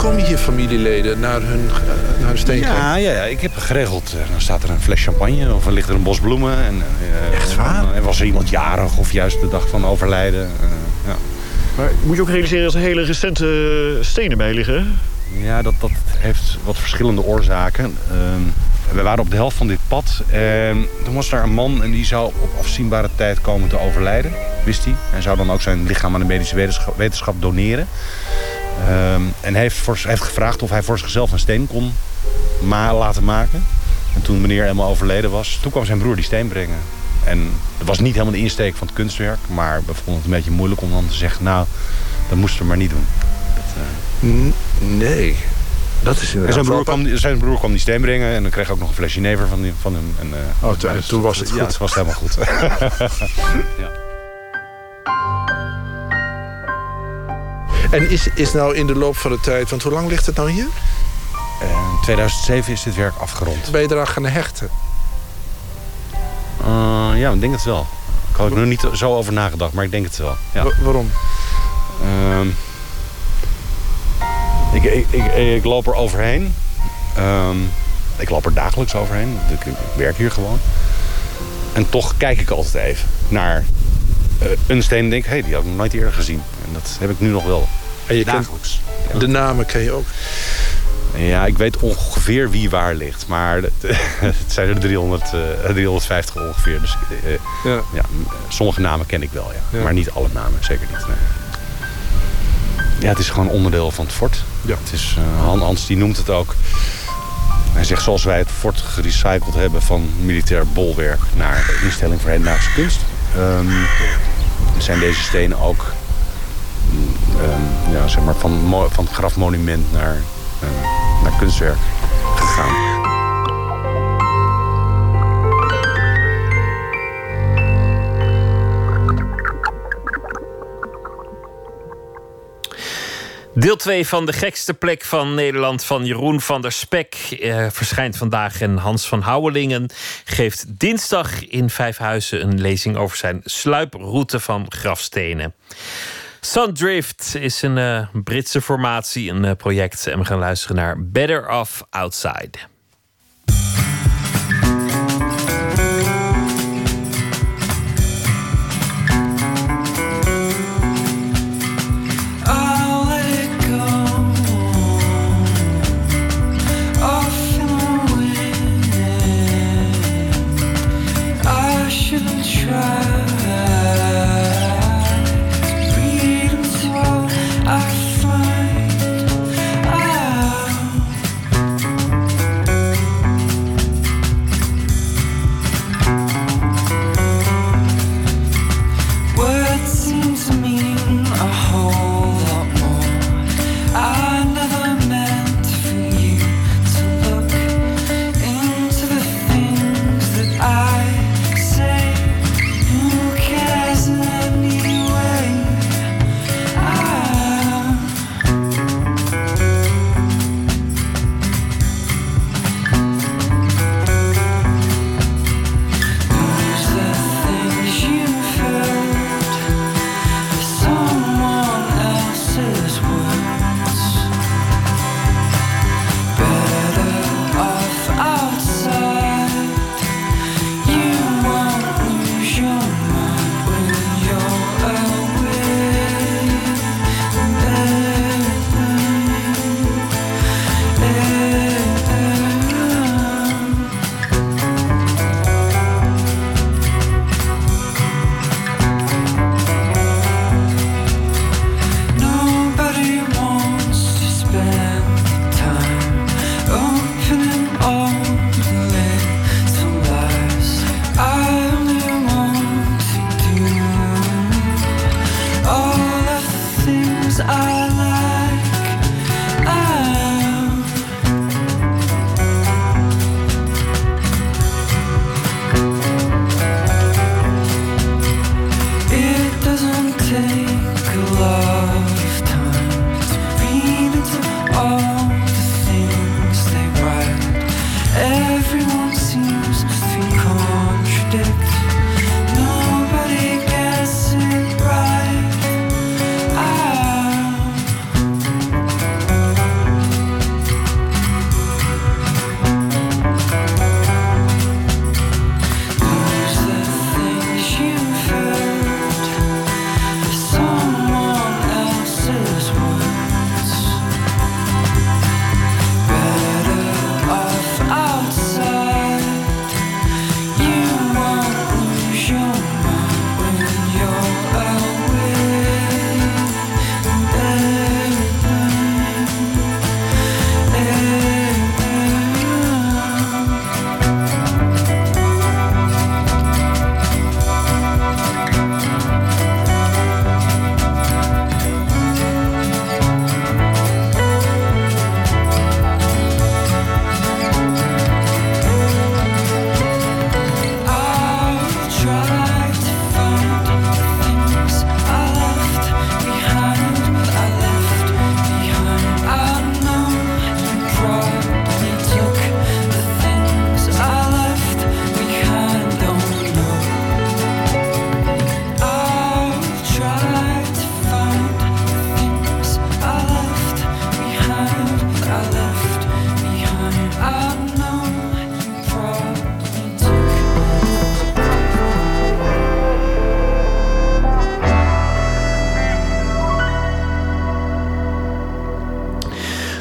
[SPEAKER 13] Kom je familieleden naar hun, eh, naar hun steenkring?
[SPEAKER 4] Ja, ja, ja, ik heb geregeld. eh, Dan staat er een fles champagne of er ligt er een bos bloemen. En, eh,
[SPEAKER 13] Echt waar?
[SPEAKER 4] En was er iemand jarig of juist de dag van overlijden. eh, ja.
[SPEAKER 11] Maar moet je ook realiseren dat er hele recente stenen bij liggen.
[SPEAKER 4] Ja, dat, dat heeft wat verschillende oorzaken. Ehm, we waren op de helft van dit pad. En toen was daar een man en die zou op afzienbare tijd komen te overlijden. Wist hij. En zou dan ook zijn lichaam aan de medische wetenschap, wetenschap doneren. Ehm, en heeft, voor, heeft gevraagd of hij voor zichzelf een steen kon ma laten maken. En toen meneer helemaal overleden was, toen kwam zijn broer die steen brengen. En dat was niet helemaal de insteek van het kunstwerk. Maar we vonden het een beetje moeilijk om dan te zeggen... nou, dat moesten we maar niet doen. Dat, eh,
[SPEAKER 13] Nee, dat is
[SPEAKER 4] en
[SPEAKER 13] inderdaad
[SPEAKER 4] zijn broer, kwam, die- zijn broer kwam die steen brengen en dan kreeg hij ook nog een flesje never van, die, van hem. En, eh,
[SPEAKER 13] Oh, toen- toen was het
[SPEAKER 4] Ja,
[SPEAKER 13] goed.
[SPEAKER 4] het was helemaal goed. ja.
[SPEAKER 13] En is, is nou in de loop van de tijd... Want hoe lang ligt het nou hier?
[SPEAKER 4] In 2007 is dit werk afgerond.
[SPEAKER 13] Ben je eraan gaan hechten?
[SPEAKER 4] Eh, ja, ik denk het wel. Ik had er nog niet zo over nagedacht, maar ik denk het wel. Ja.
[SPEAKER 13] Wa- waarom?
[SPEAKER 4] Ehm, ik, ik, ik, ik loop er overheen. Ehm, ik loop er dagelijks overheen. Ik, ik werk hier gewoon. En toch kijk ik altijd even naar eh, een steen en denk... hé, hey, die had ik nog nooit eerder gezien. En dat heb ik nu nog wel.
[SPEAKER 13] En je
[SPEAKER 4] dagelijks. Ja.
[SPEAKER 13] De namen ken je ook.
[SPEAKER 4] Ja, ik weet ongeveer wie waar ligt. Maar het, het zijn er 300, eh, 350 ongeveer. Dus eh,
[SPEAKER 13] Ja.
[SPEAKER 4] ja, m- sommige namen ken ik wel, ja.
[SPEAKER 13] Ja.
[SPEAKER 4] Maar niet alle namen, zeker niet. Nee. Ja, het is gewoon onderdeel van het fort.
[SPEAKER 13] Ja.
[SPEAKER 4] Het is, eh, Han Hans die noemt het ook. Hij zegt zoals wij het fort gerecycled hebben van militair bolwerk naar instelling voor hedendaagse kunst. ehm, zijn deze stenen ook ja, zeg maar van, van grafmonument naar, eh, naar kunstwerk gegaan.
[SPEAKER 1] Deel 2 van de gekste plek van Nederland van Jeroen van der Spek eh, verschijnt vandaag. En Hans van Houwelingen geeft dinsdag in Vijfhuizen een lezing over zijn sluiproute van grafstenen. Sundrift is een eh, Britse formatie, een eh, project. En we gaan luisteren naar Better Off Outside.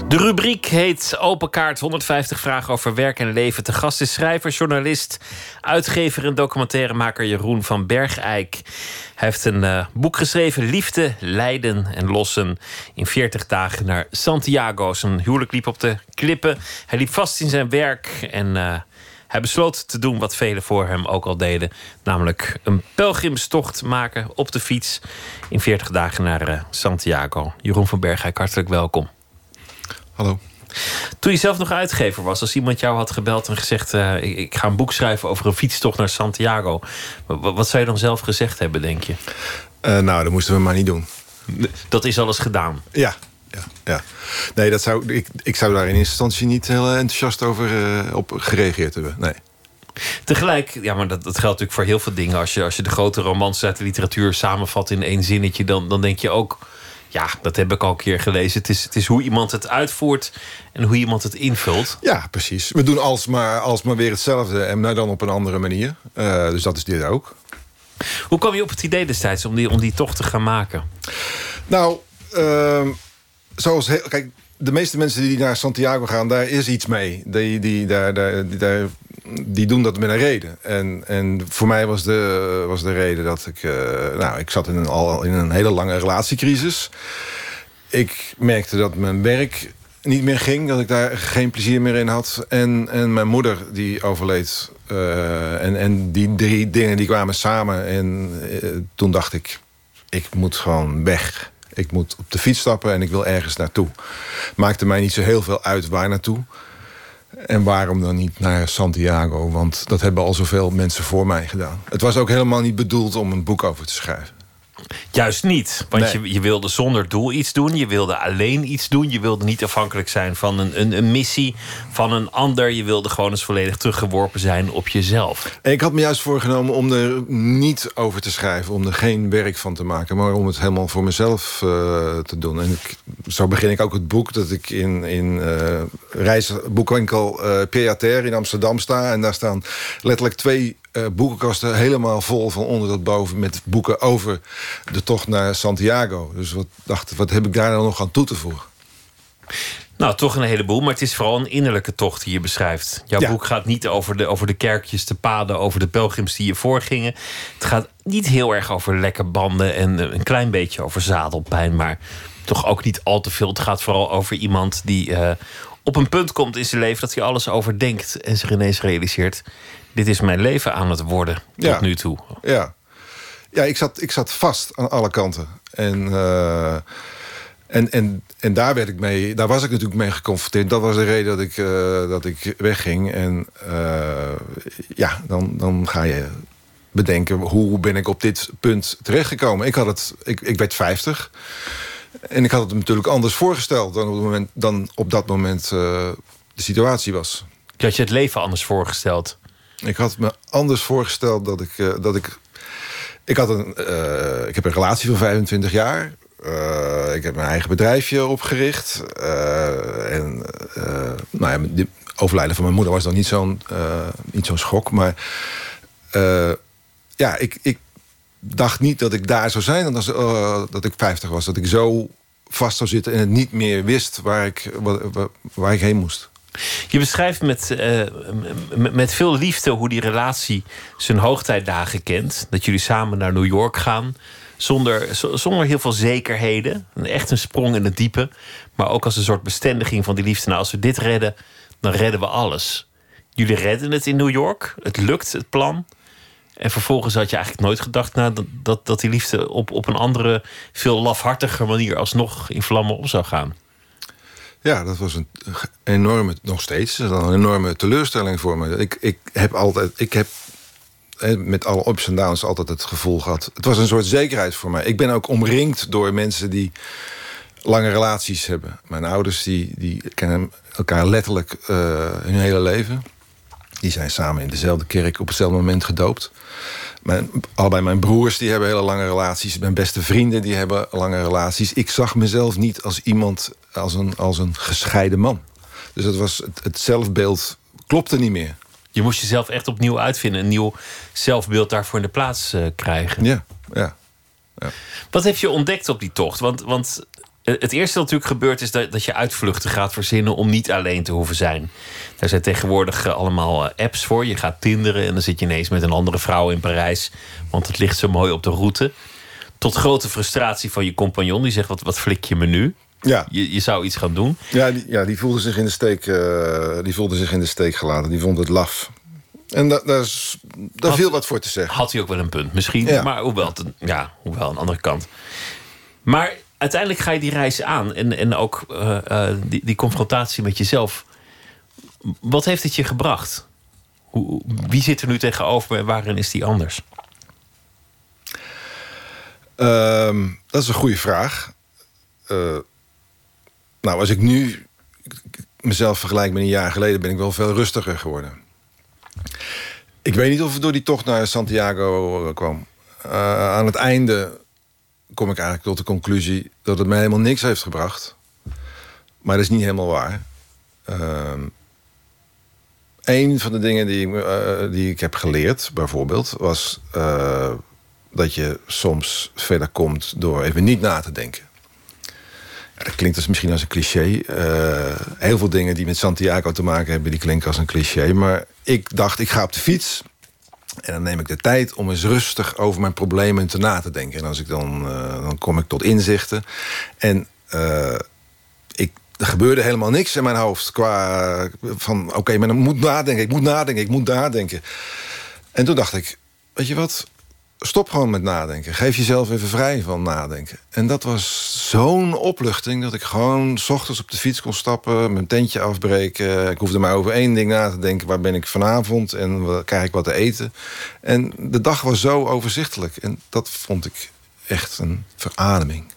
[SPEAKER 1] De rubriek heet Open Kaart 150 vragen over werk en leven. Te gast is schrijver, journalist, uitgever en documentairemaker Jeroen van Bergijk. Hij heeft een eh, boek geschreven, Liefde, Lijden en Lossen. In 40 dagen naar Santiago. Zijn huwelijk liep op de klippen. Hij liep vast in zijn werk en eh, hij besloot te doen wat velen voor hem ook al deden. Namelijk een pelgrimstocht maken op de fiets. In 40 dagen naar eh, Santiago. Jeroen van Bergijk, hartelijk welkom.
[SPEAKER 14] Hallo.
[SPEAKER 1] Toen je zelf nog uitgever was, als iemand jou had gebeld en gezegd: eh, ik, ga een boek schrijven over een fietstocht naar Santiago. Wat, zou je dan zelf gezegd hebben, denk je?
[SPEAKER 14] Eh, nou, dat moesten we maar niet doen.
[SPEAKER 1] Dat is alles gedaan.
[SPEAKER 14] Ja, ja, ja. Nee, dat zou, ik, ik zou daar in eerste instantie niet heel enthousiast over eh, op gereageerd hebben. Nee.
[SPEAKER 1] Tegelijk, ja, maar dat, dat geldt natuurlijk voor heel veel dingen. Als je, als je de grote romans uit de literatuur samenvat in één zinnetje, dan, dan denk je ook. Ja, dat heb ik al een keer gelezen. Het is, het is hoe iemand het uitvoert en hoe iemand het invult.
[SPEAKER 14] Ja, precies. We doen alsmaar, alsmaar weer hetzelfde, en maar dan op een andere manier. Uh, dus dat is dit ook.
[SPEAKER 1] Hoe kwam je op het idee destijds om die, om die tocht te gaan maken?
[SPEAKER 14] Nou, uh, zoals... Heel, kijk, de meeste mensen die naar Santiago gaan, daar is iets mee. Die, die, daar, daar, daar, die doen dat met een reden. En, en voor mij was de, was de reden dat ik... Uh, nou, ik zat in een, al in een hele lange relatiecrisis. Ik merkte dat mijn werk niet meer ging. Dat ik daar geen plezier meer in had. En, en mijn moeder die overleed. Uh, en, en die drie dingen die kwamen samen. En uh, toen dacht ik, ik moet gewoon weg. Ik moet op de fiets stappen en ik wil ergens naartoe. Maakte mij niet zo heel veel uit waar naartoe. En waarom dan niet naar Santiago? Want dat hebben al zoveel mensen voor mij gedaan. Het was ook helemaal niet bedoeld om een boek over te schrijven.
[SPEAKER 1] Juist niet. Want nee. je, je wilde zonder doel iets doen. Je wilde alleen iets doen. Je wilde niet afhankelijk zijn van een, een, een, missie van een ander. Je wilde gewoon eens volledig teruggeworpen zijn op jezelf.
[SPEAKER 14] En ik had me juist voorgenomen om er niet over te schrijven. Om er geen werk van te maken. Maar om het helemaal voor mezelf uh, te doen. En ik, zo begin ik ook het boek. Dat ik in, in uh, reisboekwinkel uh, Pierre in Amsterdam sta. En daar staan letterlijk twee uh, boekenkasten helemaal vol van onder tot boven... met boeken over de tocht naar Santiago. Dus wat dacht, wat heb ik daar dan nog aan toe te voegen?
[SPEAKER 1] Nou, toch een heleboel, maar het is vooral een innerlijke tocht die je beschrijft. Jouw ja. boek gaat niet over de, over de kerkjes, de paden, over de pelgrims die je voorgingen. Het gaat niet heel erg over lekke banden en een klein beetje over zadelpijn, maar toch ook niet al te veel. Het gaat vooral over iemand die uh, op een punt komt in zijn leven dat hij alles overdenkt en zich ineens realiseert: dit is mijn leven aan het worden tot
[SPEAKER 14] ja.
[SPEAKER 1] nu toe.
[SPEAKER 14] Ja, ja ik, zat, ik zat vast aan alle kanten. En, uh, en, en, en daar, werd ik mee, daar was ik natuurlijk mee geconfronteerd. Dat was de reden dat ik, uh, dat ik wegging. En uh, ja, dan, dan ga je bedenken... hoe ben ik op dit punt terechtgekomen? Ik, had het, ik, ik werd 50. En ik had het natuurlijk anders voorgesteld... dan op, het moment, dan op dat moment de situatie was.
[SPEAKER 1] Je had je het leven anders voorgesteld?
[SPEAKER 14] Ik had me anders voorgesteld dat ik... Uh, dat ik, ik, had een, uh, ik heb een relatie van 25 jaar. Ik heb mijn eigen bedrijfje opgericht. en nou ja, de overlijden van mijn moeder was dan niet zo'n niet zo'n schok. Maar ja, ik, ik dacht niet dat ik daar zou zijn. Als, dat ik 50 was. Dat ik zo vast zou zitten en het niet meer wist waar ik, waar, ik heen moest.
[SPEAKER 1] Je beschrijft met, uh, met veel liefde hoe die relatie zijn hoogtijdagen kent. Dat jullie samen naar New York gaan. Zonder, zonder heel veel zekerheden. Echt een sprong in het diepe. Maar ook als een soort bestendiging van die liefde. Nou, als we dit redden, dan redden we alles. Jullie redden het in New York. Het lukt, het plan. En vervolgens had je eigenlijk nooit gedacht dat, dat, dat die liefde op, op een andere, veel lafhartiger manier alsnog in vlammen op zou gaan.
[SPEAKER 14] Ja, dat was een enorme, nog steeds, een enorme teleurstelling voor me. Ik, ik heb altijd, ik heb met alle ups en downs altijd het gevoel gehad. Het was een soort zekerheid voor mij. Ik ben ook omringd door mensen die lange relaties hebben. Mijn ouders die, die kennen elkaar letterlijk uh, hun hele leven. Die zijn samen in dezelfde kerk op hetzelfde moment gedoopt. Mijn, allebei mijn broers die hebben hele lange relaties. Mijn beste vrienden die hebben lange relaties. Ik zag mezelf niet als iemand, als een, als een gescheiden man. Dus het, was, het, het zelfbeeld klopte niet meer.
[SPEAKER 1] Je moest jezelf echt opnieuw uitvinden. Een nieuw zelfbeeld daarvoor in de plaats uh, krijgen.
[SPEAKER 14] Ja, ja, ja.
[SPEAKER 1] Wat heb je ontdekt op die tocht? Want, want Het eerste wat natuurlijk gebeurt is dat, dat je uitvluchten gaat verzinnen om niet alleen te hoeven zijn. Daar zijn tegenwoordig eh, allemaal eh, apps voor. Je gaat tinderen en dan zit je ineens met een andere vrouw in Parijs. Want het ligt zo mooi op de route. Tot grote frustratie van je compagnon. Die zegt, wat, wat flik je me nu?
[SPEAKER 14] Ja.
[SPEAKER 1] Je, je zou iets gaan doen.
[SPEAKER 14] Ja, die, ja, die voelde zich in de steek, eh, die voelde zich in de steek gelaten. Die vond het laf. En da, daar, is- daar
[SPEAKER 1] Had-
[SPEAKER 14] viel wat voor te zeggen.
[SPEAKER 1] Had hij ook wel een punt, misschien.
[SPEAKER 14] Ja.
[SPEAKER 1] Maar hoewel, ja, hoewel aan de andere kant. Maar uiteindelijk ga je die reis aan. En, en ook eh, eh, die, die confrontatie met jezelf. Wat heeft het je gebracht? Hoe, wie zit er nu tegenover en waarin is die anders?
[SPEAKER 14] Ehm, dat is een goede vraag. Eh, nou, als ik nu mezelf vergelijk met een jaar geleden... ben ik wel veel rustiger geworden. Ik weet niet of het door die tocht naar Santiago kwam. Aan het einde kom ik eigenlijk tot de conclusie... dat het mij helemaal niks heeft gebracht. Maar dat is niet helemaal waar. Ehm een van de dingen die, eh, die ik heb geleerd, bijvoorbeeld... was eh, dat je soms verder komt door even niet na te denken. Dat klinkt dus misschien als een cliché. Eh, heel veel dingen die met Santiago te maken hebben... die klinken als een cliché. Maar ik dacht, ik ga op de fiets... En dan neem ik de tijd om eens rustig over mijn problemen te na te denken. En als ik dan, eh, dan kom ik tot inzichten. En eh, ik, er gebeurde helemaal niks in mijn hoofd. Qua van, oké, maar dan moet nadenken, ik moet nadenken, ik moet nadenken. En toen dacht ik, weet je wat? Stop gewoon met nadenken. Geef jezelf even vrij van nadenken. En dat was zo'n opluchting dat ik gewoon... s ochtends op de fiets kon stappen, mijn tentje afbreken. Ik hoefde maar over één ding na te denken. Waar ben ik vanavond en krijg ik wat te eten? En de dag was zo overzichtelijk. En dat vond ik echt een verademing.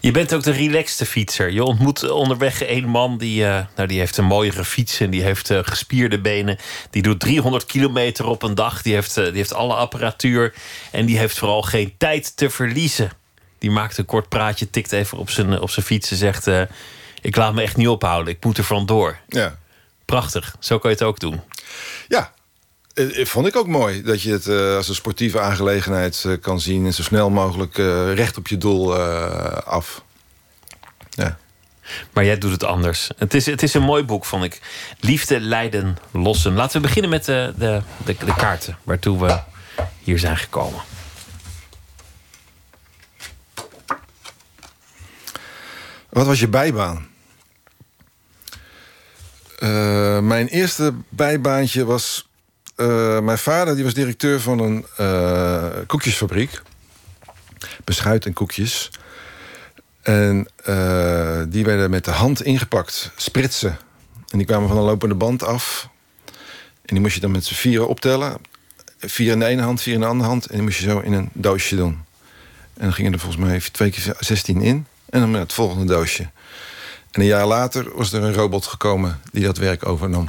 [SPEAKER 1] Je bent ook de relaxte fietser. Je ontmoet onderweg een man die, eh, nou, die heeft een mooiere fiets en die heeft eh, gespierde benen. Die doet 300 kilometer op een dag. Die heeft, eh, die heeft alle apparatuur. En die heeft vooral geen tijd te verliezen. Die maakt een kort praatje, tikt even op zijn, op zijn fiets en zegt: Ik laat me echt niet ophouden, ik moet er vandoor.
[SPEAKER 14] Ja.
[SPEAKER 1] Prachtig, zo kan je het ook doen.
[SPEAKER 14] Ja, vond ik ook mooi dat je het eh, als een sportieve aangelegenheid eh, kan zien... en zo snel mogelijk eh, recht op je doel eh, af. Ja.
[SPEAKER 1] Maar jij doet het anders. Het is, het is een mooi boek, vond ik. Liefde, lijden, lossen. Laten we beginnen met de, de, de, de kaarten waartoe we hier zijn gekomen.
[SPEAKER 14] Wat was je bijbaan? Eh, mijn eerste bijbaantje was... eh, mijn vader die was directeur van een eh, koekjesfabriek. Beschuit en koekjes. En eh, die werden met de hand ingepakt. Spritsen. En die kwamen van een lopende band af. En die moest je dan met z'n vieren optellen. Vier in de ene hand, vier in de andere hand. En die moest je zo in een doosje doen. En dan gingen er volgens mij twee keer 16 in. En dan met het volgende doosje. En een jaar later was er een robot gekomen die dat werk overnam.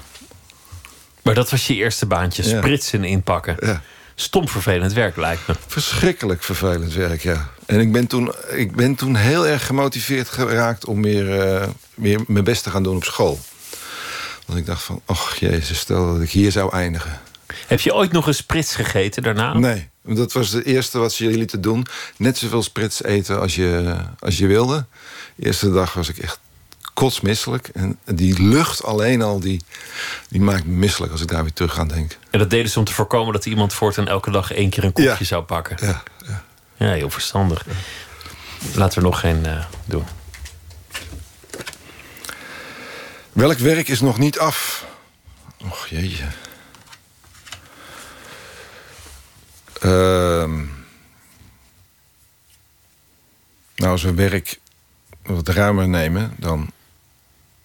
[SPEAKER 1] Maar dat was je eerste baantje,
[SPEAKER 14] Ja.
[SPEAKER 1] spritsen inpakken.
[SPEAKER 14] Ja.
[SPEAKER 1] Stom vervelend werk, lijkt me.
[SPEAKER 14] Verschrikkelijk vervelend werk, ja. En ik ben toen, ik ben toen heel erg gemotiveerd geraakt om weer, eh, weer mijn best te gaan doen op school. Want ik dacht van, och jezus, stel dat ik hier zou eindigen.
[SPEAKER 1] Heb je ooit nog een sprits gegeten daarna?
[SPEAKER 14] Nee, dat was de eerste wat ze jullie lieten doen. Net zoveel sprits eten als je, als je wilde. De eerste dag was ik echt kotsmisselijk. En die lucht alleen al, die, die maakt me misselijk als ik daar weer terug aan denk.
[SPEAKER 1] En dat deden ze om te voorkomen dat iemand voortaan elke dag één keer een koekje
[SPEAKER 14] Ja.
[SPEAKER 1] zou pakken.
[SPEAKER 14] Ja,
[SPEAKER 1] Ja, heel verstandig. Laten we nog geen eh, doen.
[SPEAKER 14] Welk werk is nog niet af? Och jeetje. Ehm. nou, als we werk wat ruimer nemen, dan.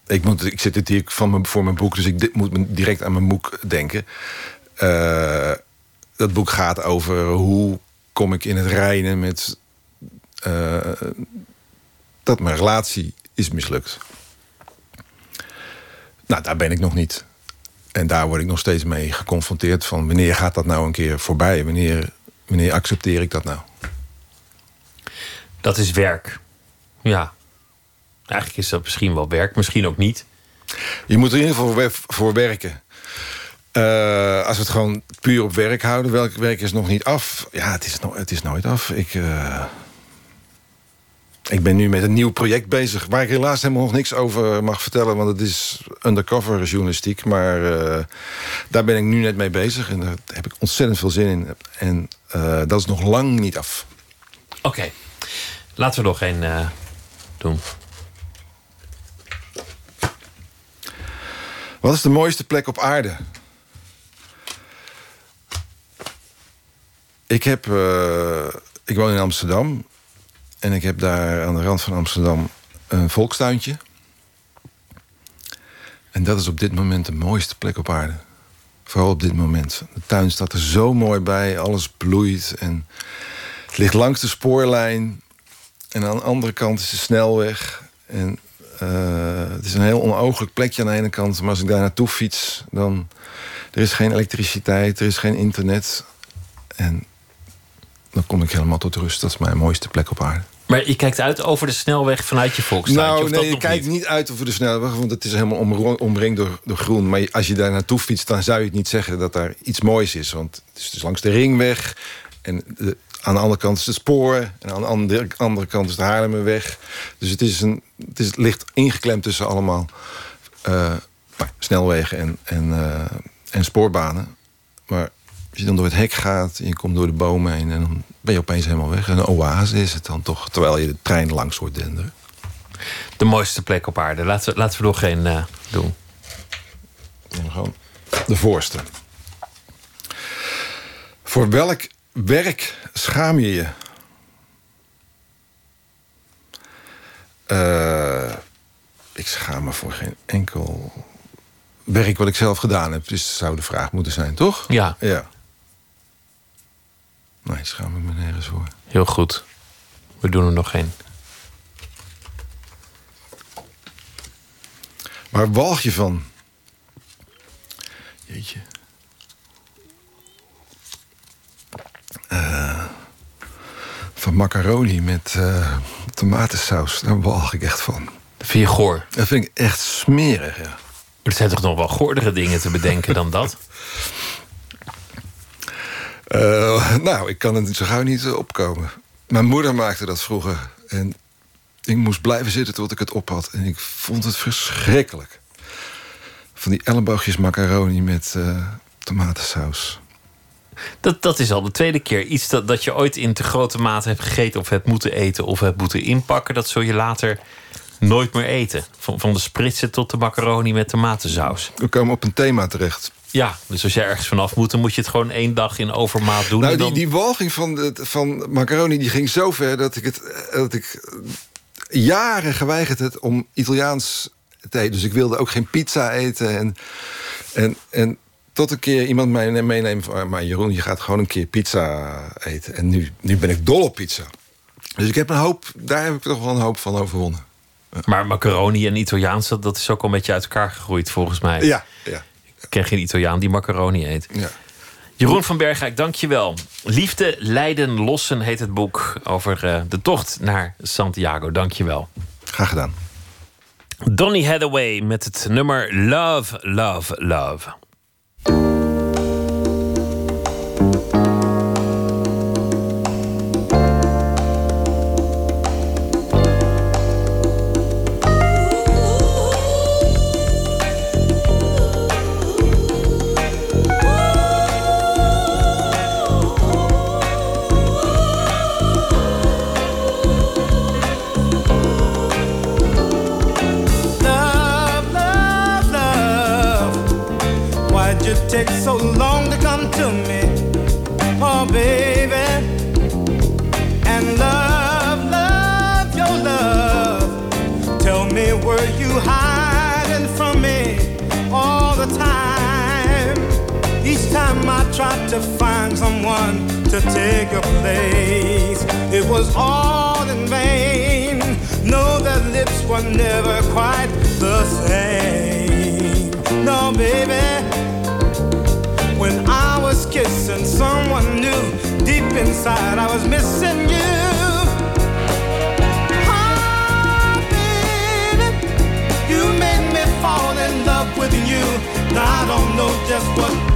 [SPEAKER 14] Ik, moet, ik zit dit hier van mijn, voor mijn boek, dus ik moet direct aan mijn boek denken. Eh, dat boek gaat over hoe kom ik in het reinen met eh, dat mijn relatie is mislukt. Nou, daar ben ik nog niet. En daar word ik nog steeds mee geconfronteerd van wanneer gaat dat nou een keer voorbij? Wanneer, wanneer accepteer ik dat nou?
[SPEAKER 1] Dat is werk. Ja. Eigenlijk is dat misschien wel werk, misschien ook niet.
[SPEAKER 14] Je moet er in ieder geval voor, werken. Eh, als we het gewoon puur op werk houden, welk werk is nog niet af? Ja, het is, no het is nooit af. Ik, eh, ik ben nu met een nieuw project bezig... waar ik helaas helemaal nog niks over mag vertellen... want het is undercover journalistiek. Maar eh, daar ben ik nu net mee bezig. En daar heb ik ontzettend veel zin in. En dat is nog lang niet af.
[SPEAKER 1] Oké, laten we nog één doen.
[SPEAKER 14] Wat is de mooiste plek op aarde? Ik, heb, eh, ik woon in Amsterdam. En ik heb daar aan de rand van Amsterdam een volkstuintje. En dat is op dit moment de mooiste plek op aarde. Vooral op dit moment. De tuin staat er zo mooi bij. Alles bloeit. En het ligt langs de spoorlijn. En aan de andere kant is de snelweg. En het is een heel onooglijk plekje aan de ene kant. Maar als ik daar naartoe fiets, dan... Er is geen elektriciteit, er is geen internet. En dan kom ik helemaal tot rust. Dat is mijn mooiste plek op aarde.
[SPEAKER 1] Maar je kijkt uit over de snelweg vanuit je volkstuintje?
[SPEAKER 14] Nou, nee, je kijkt
[SPEAKER 1] niet?
[SPEAKER 14] niet uit over de snelweg, want het is helemaal omringd door, door groen. Maar als je daar naartoe fietst, dan zou je het niet zeggen dat daar iets moois is. Want het is dus langs de ringweg. En de- aan de andere kant is het spoor. En aan de andere, andere kant is de Haarlemmerweg. Dus het, is een, het, is, het ligt ingeklemd tussen allemaal eh, nou, snelwegen en, en, eh, en spoorbanen. Maar als je dan door het hek gaat en je komt door de bomen heen... en dan ben je opeens helemaal weg. En een oase is het dan toch, terwijl je de trein langs hoort denderen.
[SPEAKER 1] De mooiste plek op aarde. Laten we, laten we nog één eh, doen.
[SPEAKER 14] En gewoon de voorste. Voor welk werk schaam je je? Eh, ik schaam me voor geen enkel werk wat ik zelf gedaan heb. Dus zou de vraag moeten zijn, toch?
[SPEAKER 1] Ja.
[SPEAKER 14] Ja. Nee, schaam ik me nergens voor.
[SPEAKER 1] Heel goed. We doen er nog één.
[SPEAKER 14] Waar walg je van? Jeetje. Eh, van macaroni met eh, tomatensaus. Daar walg ik echt van.
[SPEAKER 1] Dat vind je goor?
[SPEAKER 14] Dat vind ik echt smerig, ja.
[SPEAKER 1] Er zijn toch nog wel goordere dingen te bedenken dan dat?
[SPEAKER 14] Eh, nou, ik kan het zo gauw niet opkomen. Mijn moeder maakte dat vroeger. En ik moest blijven zitten tot ik het op had. En ik vond het verschrikkelijk. Van die elleboogjes macaroni met tomatensaus.
[SPEAKER 1] Dat, dat is al de tweede keer. Iets dat, dat je ooit in te grote mate hebt gegeten... of hebt moeten eten of hebt moeten inpakken... dat zul je later nooit meer eten. Van, van de spritsen tot de macaroni met tomatensaus.
[SPEAKER 14] We komen op een thema terecht.
[SPEAKER 1] Ja, dus als je ergens vanaf moet... dan moet je het gewoon één dag in overmaat doen.
[SPEAKER 14] Nou,
[SPEAKER 1] en
[SPEAKER 14] die,
[SPEAKER 1] dan...
[SPEAKER 14] die walging van, de, van macaroni die ging zo ver dat ik het dat ik jaren geweigerd heb om Italiaans te eten. Dus ik wilde ook geen pizza eten. En, en, en tot een keer iemand mij meeneemt van... maar Jeroen, je gaat gewoon een keer pizza eten. En nu, nu ben ik dol op pizza. Dus ik heb een hoop, daar heb ik toch wel een hoop van overwonnen.
[SPEAKER 1] Maar macaroni en Italiaans, dat, is ook al een beetje uit elkaar gegroeid volgens mij.
[SPEAKER 14] Ja, ja.
[SPEAKER 1] Ik ken geen Italiaan die macaroni eet.
[SPEAKER 14] Ja.
[SPEAKER 1] Jeroen van Bergijk, dank je wel. Liefde, Lijden, Lossen heet het boek over eh, de tocht naar Santiago. Dank je wel.
[SPEAKER 14] Graag gedaan.
[SPEAKER 1] Donny Hathaway met het nummer Love, Love, Love.
[SPEAKER 15] Love, to find someone to take your place, it was all in vain. No, their lips were never quite the same. No, baby. When I was kissing someone new, deep inside I was missing you. Ah, baby, you made me fall in love with you. Now I don't know just what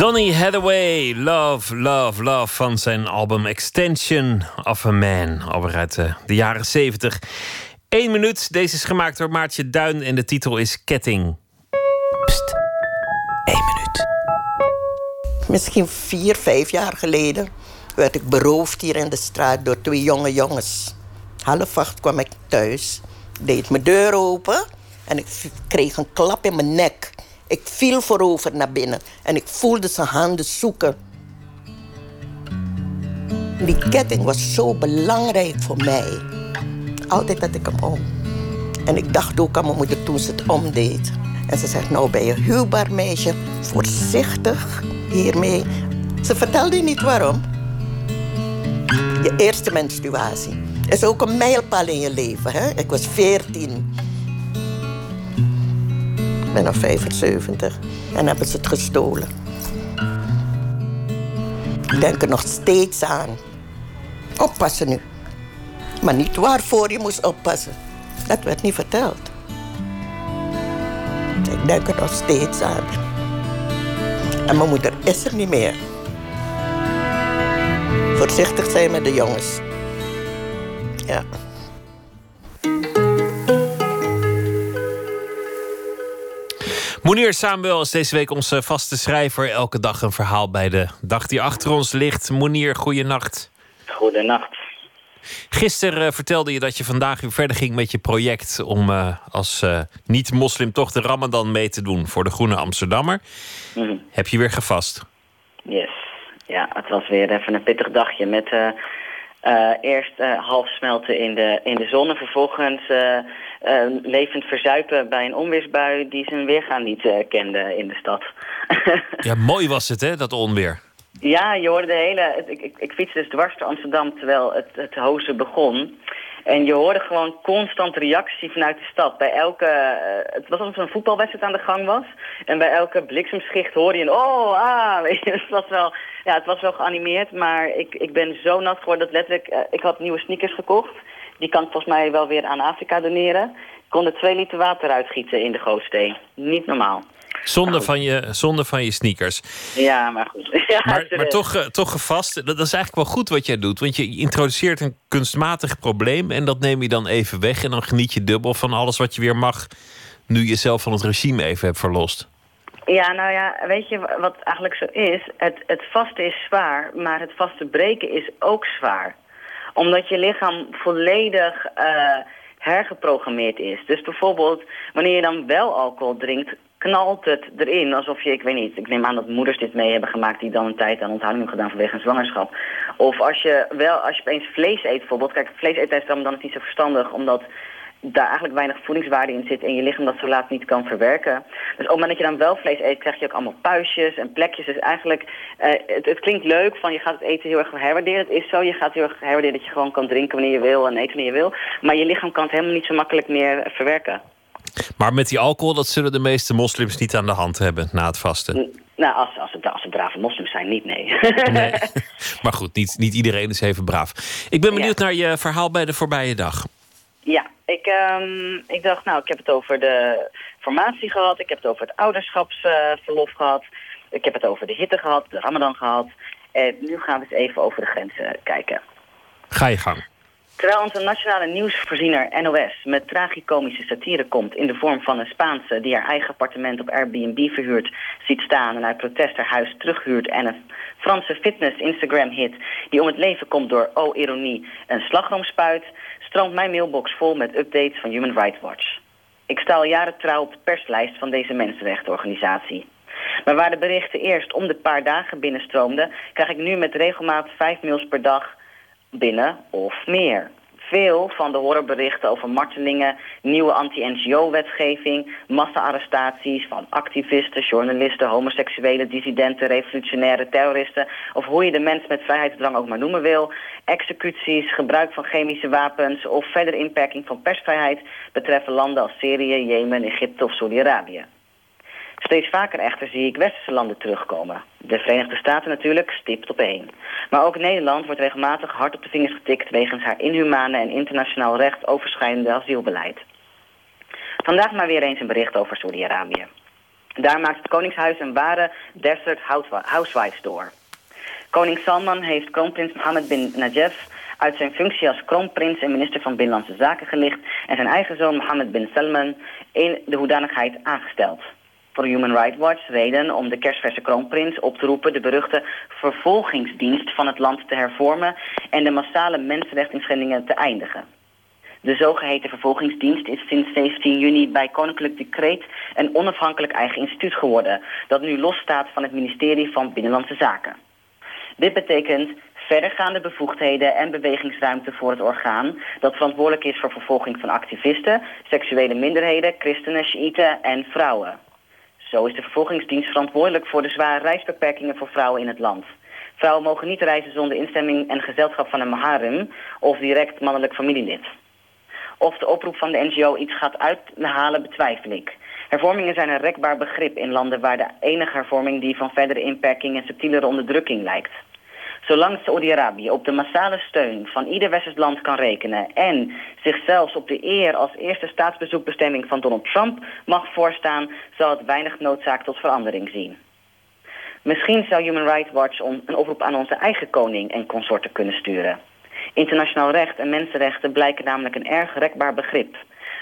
[SPEAKER 1] Donny Hathaway, Love, Love, Love van zijn album Extension of a Man, alweer uit eh, de jaren 70. Eén minuut, deze is gemaakt door Maartje Duin en de titel is Ketting.
[SPEAKER 16] Misschien vier, vijf jaar geleden werd ik beroofd hier in de straat door twee jonge jongens. Half acht kwam ik thuis, deed mijn deur open en ik kreeg een klap in mijn nek. Ik viel voorover naar binnen en ik voelde zijn handen zoeken. Die ketting was zo belangrijk voor mij. Altijd had ik hem om. En ik dacht ook aan mijn moeder toen ze het omdeed. En ze zegt, nou ben je huwbaar meisje, voorzichtig hiermee. Ze vertelde niet waarom. Je eerste menstruatie is ook een mijlpaal in je leven. Hè? Ik was 14. Ik ben al 75 en hebben ze het gestolen. Ik denk er nog steeds aan. Oppassen nu. Maar niet waarvoor je moest oppassen. Dat werd niet verteld. Ik denk er nog steeds aan. En mijn moeder is er niet meer. Voorzichtig zijn met de jongens. Ja.
[SPEAKER 1] Monier Samuel is deze week onze vaste schrijver. Elke dag een verhaal bij de dag die achter ons ligt. Monier, goeienacht.
[SPEAKER 17] Goedenacht.
[SPEAKER 1] Gisteren eh, vertelde je dat je vandaag weer verder ging met je project... om eh, als eh, niet-moslim toch de ramadan mee te doen voor de Groene Amsterdammer.
[SPEAKER 17] Mhm.
[SPEAKER 1] Heb je weer gevast?
[SPEAKER 17] Yes. Ja, het was weer even een pittig dagje met eerst half smelten in de, in de zon en vervolgens levend verzuipen bij een onweersbui die zijn weergaan niet eh, kende in de stad.
[SPEAKER 1] Ja, mooi was het, hè, dat onweer.
[SPEAKER 17] Ja, je hoorde de hele... Ik, ik, ik fietste dus dwars door Amsterdam terwijl het, het hozen begon. En je hoorde gewoon constant reactie vanuit de stad. Bij elke... eh, het was alsof een voetbalwedstrijd aan de gang was. En bij elke bliksemschicht hoorde je een... Oh, ah! Weet je, het was wel... Ja, het was wel geanimeerd, maar ik, ik ben zo nat geworden dat letterlijk... eh, ik had nieuwe sneakers gekocht. Die kan ik volgens mij wel weer aan Afrika doneren. Ik kon er twee liter water uitgieten in de Goosteen. Niet normaal.
[SPEAKER 1] Zonder van je, zonder van je sneakers.
[SPEAKER 17] Ja, maar goed. Ja,
[SPEAKER 1] Maar, toch, eh, toch gevast. Dat, is eigenlijk wel goed wat jij doet. Want je introduceert een kunstmatig probleem. En dat neem je dan even weg. En dan geniet je dubbel van alles wat je weer mag. Nu je zelf van het regime even hebt verlost.
[SPEAKER 17] Ja, nou ja, weet je wa- wat eigenlijk zo is? Het, het vaste is zwaar, maar het vaste breken is ook zwaar. Omdat je lichaam volledig eh, hergeprogrammeerd is. Dus bijvoorbeeld, wanneer je dan wel alcohol drinkt, knalt het erin. Alsof je, ik weet niet, ik neem aan dat moeders dit mee hebben gemaakt... die dan een tijd aan onthouding hebben gedaan vanwege een zwangerschap. Of als je wel, als je opeens vlees eet bijvoorbeeld. Kijk, vlees tijdens Ramadan is niet zo verstandig, omdat daar eigenlijk weinig voedingswaarde in zit en je lichaam dat zo laat niet kan verwerken. Dus op het moment dat je dan wel vlees eet, krijg je ook allemaal puistjes en plekjes. Dus eigenlijk, eh, het, het klinkt leuk van je gaat het eten heel erg herwaarderen. Het is zo, je gaat heel erg herwaarderen dat je gewoon kan drinken wanneer je wil en eten wanneer je wil. Maar je lichaam kan het helemaal niet zo makkelijk meer verwerken.
[SPEAKER 1] Maar met die alcohol, dat zullen de meeste moslims niet aan de hand hebben na het vasten.
[SPEAKER 17] Nou, als, als, het, als het brave moslims zijn, niet, nee.
[SPEAKER 1] Nee. Maar goed, niet, niet iedereen is even braaf. Ik ben benieuwd naar je verhaal bij de voorbije dag.
[SPEAKER 17] Ja, ik, ehm, ik dacht, nou, ik heb het over de formatie gehad. Ik heb het over het ouderschapsverlof gehad. Ik heb het over de hitte gehad, de ramadan gehad. En nu gaan we eens even over de grenzen kijken.
[SPEAKER 1] Ga je gang.
[SPEAKER 17] Terwijl onze nationale nieuwsvoorziener NOS met tragicomische satire komt... in de vorm van een Spaanse die haar eigen appartement op Airbnb verhuurt... ziet staan en uit protest haar huis terughuurt... en een Franse fitness-Instagram-hit die om het leven komt door, oh ironie, een slagroomspuit... stroomt mijn mailbox vol met updates van Human Rights Watch. Ik sta al jaren trouw op de perslijst van deze mensenrechtenorganisatie. Maar waar de berichten eerst om de paar dagen binnenstroomden, krijg ik nu met regelmaat vijf mails per dag binnen of meer. Veel van de horrorberichten over martelingen, nieuwe anti-NGO-wetgeving, massa-arrestaties van activisten, journalisten, homoseksuele dissidenten, revolutionaire terroristen, of hoe je de mens met vrijheidsdrang ook maar noemen wil, executies, gebruik van chemische wapens of verdere inperking van persvrijheid betreffen landen als Syrië, Jemen, Egypte of Saudi-Arabië. Steeds vaker echter zie ik westerse landen terugkomen. De Verenigde Staten natuurlijk stipt op één. Maar ook Nederland wordt regelmatig hard op de vingers getikt... wegens haar inhumane en internationaal recht overschrijdende asielbeleid. Vandaag maar weer eens een bericht over Saudi-Arabië. Daar maakt het Koningshuis een ware desert housewives door. Koning Salman heeft kroonprins Mohammed bin Najaf uit zijn functie als kroonprins en minister van Binnenlandse Zaken gelicht... en zijn eigen zoon Mohammed bin Salman in de hoedanigheid aangesteld voor Human Rights Watch reden om de kerstverse kroonprins op te roepen de beruchte vervolgingsdienst van het land te hervormen en de massale mensenrechtenschendingen te eindigen. De zogeheten vervolgingsdienst is sinds 17 juni bij koninklijk decreet een onafhankelijk eigen instituut geworden, dat nu losstaat van het ministerie van Binnenlandse Zaken. Dit betekent verdergaande bevoegdheden en bewegingsruimte voor het orgaan... dat verantwoordelijk is voor vervolging van activisten, seksuele minderheden, christenen, shiiten en vrouwen. Zo is de vervolgingsdienst verantwoordelijk voor de zware reisbeperkingen voor vrouwen in het land. Vrouwen mogen niet reizen zonder instemming en gezelschap van een maharem of direct mannelijk familielid. Of de oproep van de NGO iets gaat uithalen betwijfel ik. Hervormingen zijn een rekbaar begrip in landen waar de enige hervorming die van verdere inperking en subtielere onderdrukking lijkt. Zolang Saudi-Arabië op de massale steun van ieder westers land kan rekenen... en zichzelf op de eer als eerste staatsbezoekbestemming van Donald Trump mag voorstaan... zal het weinig noodzaak tot verandering zien. Misschien zou Human Rights Watch een oproep aan onze eigen koning en consorten kunnen sturen. Internationaal recht en mensenrechten blijken namelijk een erg rekbaar begrip.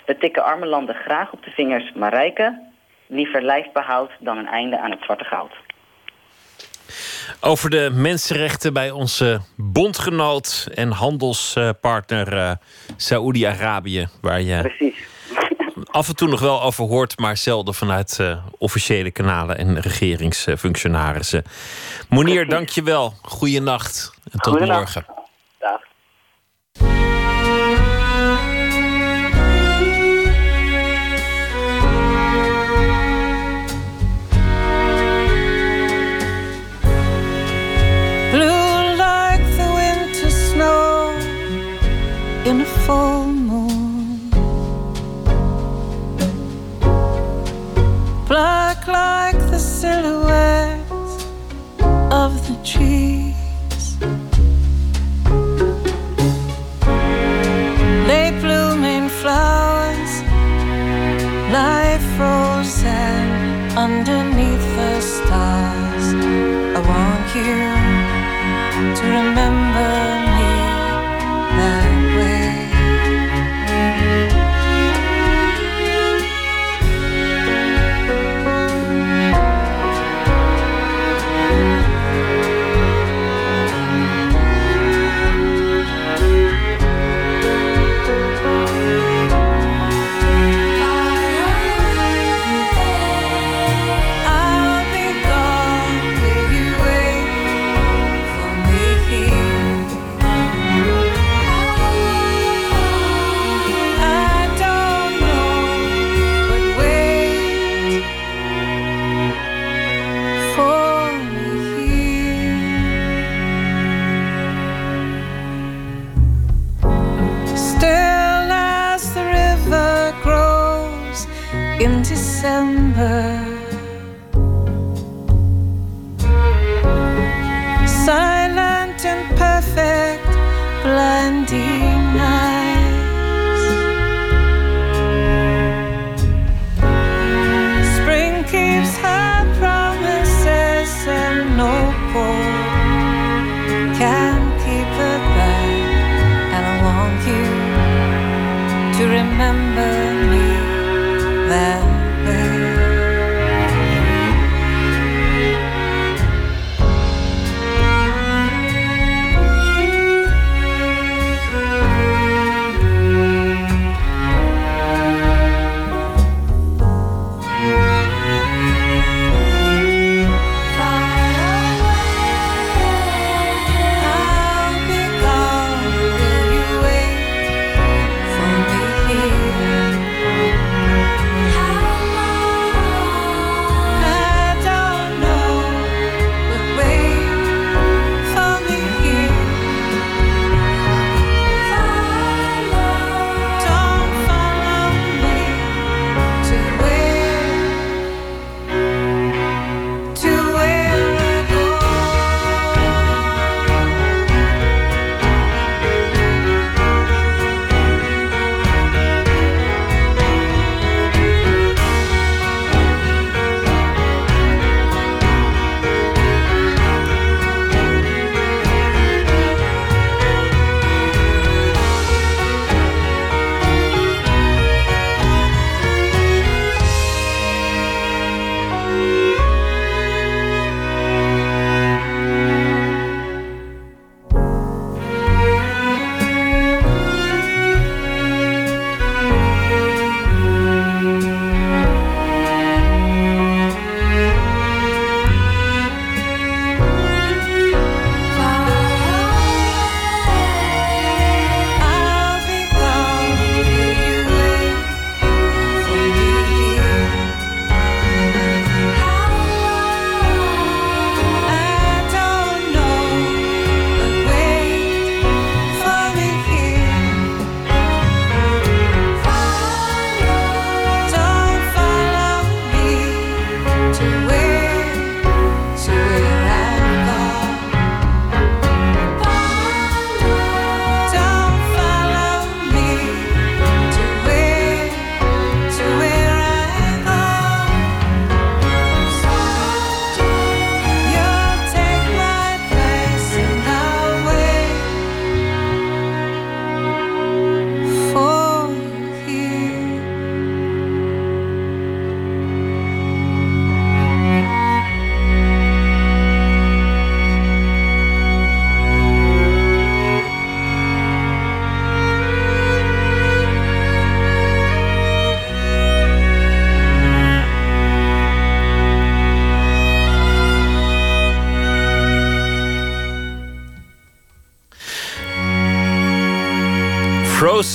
[SPEAKER 17] We tikken arme landen graag op de vingers, maar rijken liever lijfbehoud dan een einde aan het zwarte goud.
[SPEAKER 1] Over de mensenrechten bij onze bondgenoot en handelspartner uh, Saoedi-Arabië. Waar je
[SPEAKER 17] Precies.
[SPEAKER 1] af en toe nog wel over hoort, maar zelden vanuit uh, officiële kanalen en regeringsfunctionarissen. Monier, dank je wel. Goeienacht en tot morgen.
[SPEAKER 17] Dag.
[SPEAKER 10] Silhouettes of the trees. Late blooming flowers lie frozen underneath the stars. I want you to remember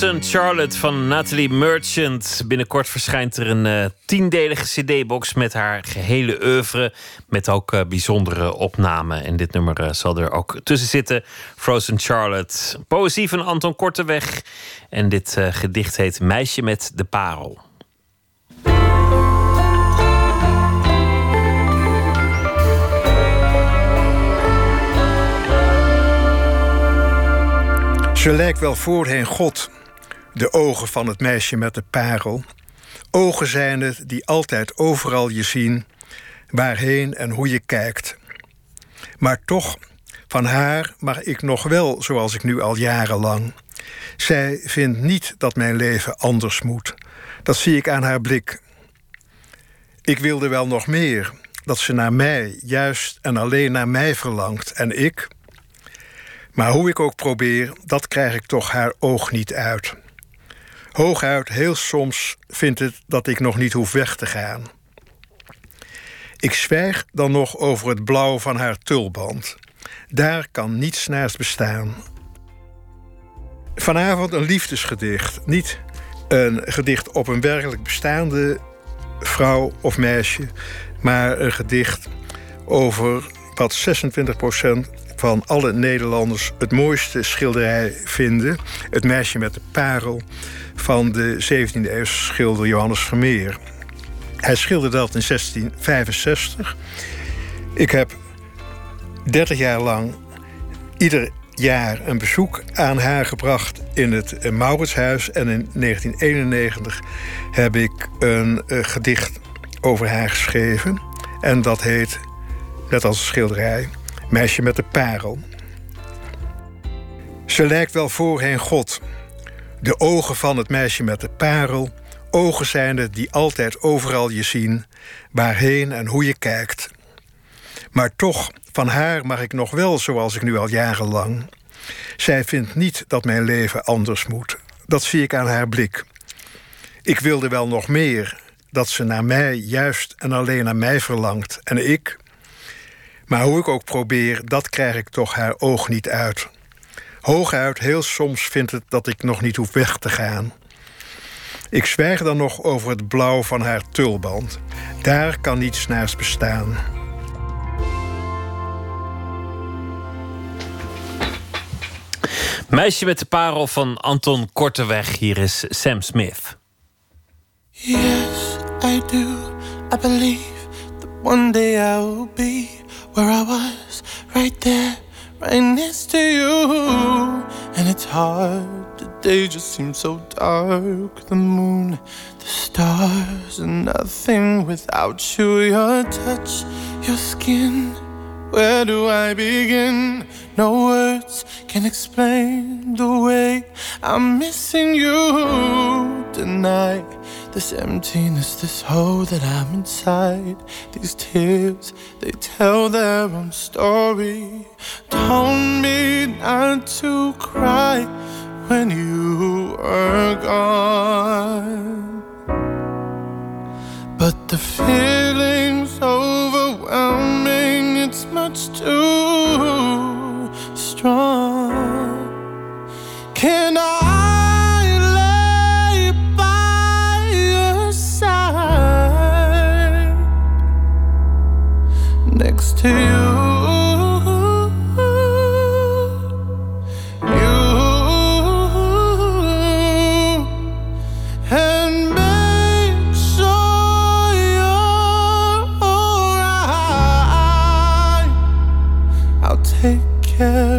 [SPEAKER 1] Charlotte van Natalie Merchant. Binnenkort verschijnt er een uh, tiendelige cd-box met haar gehele oeuvre. Met ook uh, bijzondere opnamen. En dit nummer uh, zal er ook tussen zitten. Frozen Charlotte. Poëzie van Anton Korteweg. En dit gedicht heet Meisje met de Parel.
[SPEAKER 18] Ze lijkt wel voorheen God, de ogen van het meisje met de parel. Ogen zijn het die altijd overal je zien, waarheen en hoe je kijkt. Maar toch, van haar mag ik nog wel zoals ik nu al jarenlang. Zij vindt niet dat mijn leven anders moet. Dat zie ik aan haar blik. Ik wilde wel nog meer, dat ze naar mij, juist en alleen naar mij verlangt. En ik, maar hoe ik ook probeer, dat krijg ik toch haar oog niet uit. Hooguit, heel soms vindt het dat ik nog niet hoef weg te gaan. Ik zwijg dan nog over het blauw van haar tulband. Daar kan niets naast bestaan. Vanavond een liefdesgedicht. Niet een gedicht op een werkelijk bestaande vrouw of meisje, maar een gedicht over wat 26% van alle Nederlanders het mooiste schilderij vinden. Het meisje met de parel van de 17e eeuwse schilder Johannes Vermeer. Hij schilderde dat in 1665. Ik heb 30 jaar lang ieder jaar een bezoek aan haar gebracht in het Mauritshuis. En in 1991 heb ik een uh, gedicht over haar geschreven. En dat heet, net als een schilderij, Meisje met de parel. Ze lijkt wel voorheen God. De ogen van het meisje met de parel, ogen zijnde die altijd overal je zien, waarheen en hoe je kijkt. Maar toch, van haar mag ik nog wel zoals ik nu al jarenlang. Zij vindt niet dat mijn leven anders moet. Dat zie ik aan haar blik. Ik wilde wel nog meer, dat ze naar mij juist en alleen naar mij verlangt. En ik, maar hoe ik ook probeer, dat krijg ik toch haar oog niet uit. Hooguit, heel soms vindt het dat ik nog niet hoef weg te gaan. Ik zwijg dan nog over het blauw van haar tulband. Daar kan niets naast bestaan.
[SPEAKER 1] Meisje met de parel van Anton Korteweg. Hier is Sam Smith.
[SPEAKER 19] Yes, I do. I believe that one day I will be where I was, right there, right next to you. And it's hard, the day just seems so dark. The moon, the stars, and nothing without you. Your touch, your skin. Where do I begin? No words can explain the way I'm missing you tonight. This emptiness, this hole that I'm inside. These tears, they tell their own story. Told me not to cry when you were gone. But the feeling's overwhelming, it's much too strong. Can I lay by your side next to you? You and be so I I'll take you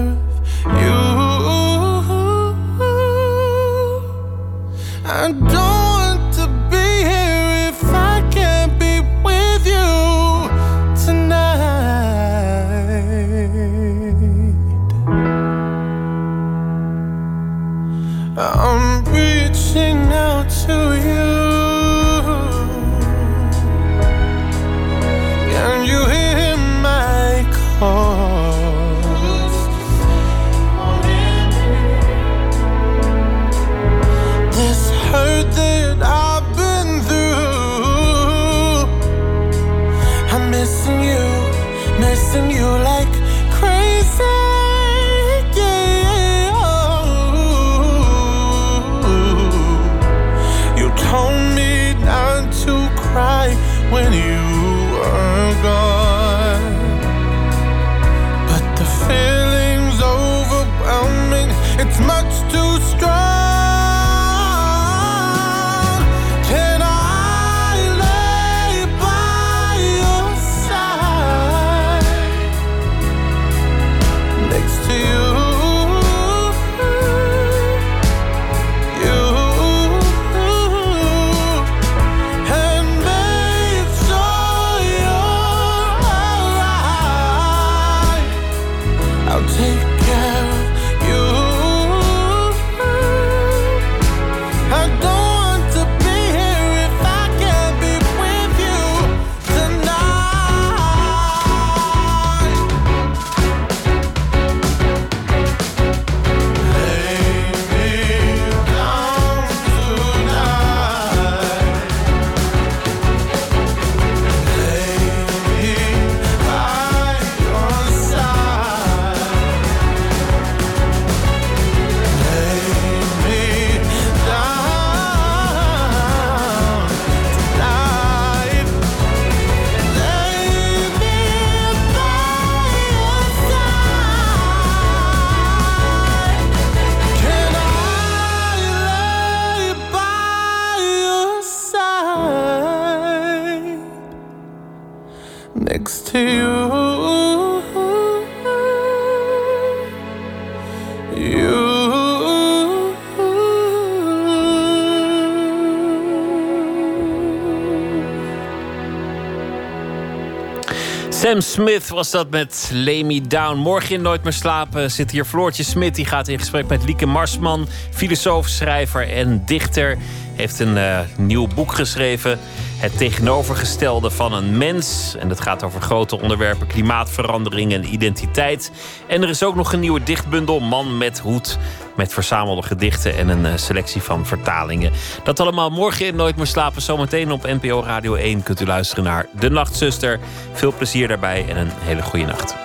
[SPEAKER 1] Sam Smith was dat met Lay Me Down. Morgen in Nooit meer slapen zit hier Floortje Smit. Die gaat in gesprek met Lieke Marsman, filosoof, schrijver en dichter. Heeft een eh, nieuw boek geschreven. Het tegenovergestelde van een mens. En dat gaat over grote onderwerpen: klimaatverandering en identiteit. En er is ook nog een nieuwe dichtbundel: Man met hoed. Met verzamelde gedichten en een eh, selectie van vertalingen. Dat allemaal morgen in Nooit meer slapen. Zometeen op NPO Radio 1 kunt u luisteren naar De Nachtzuster. Veel plezier daarbij en een hele goede nacht.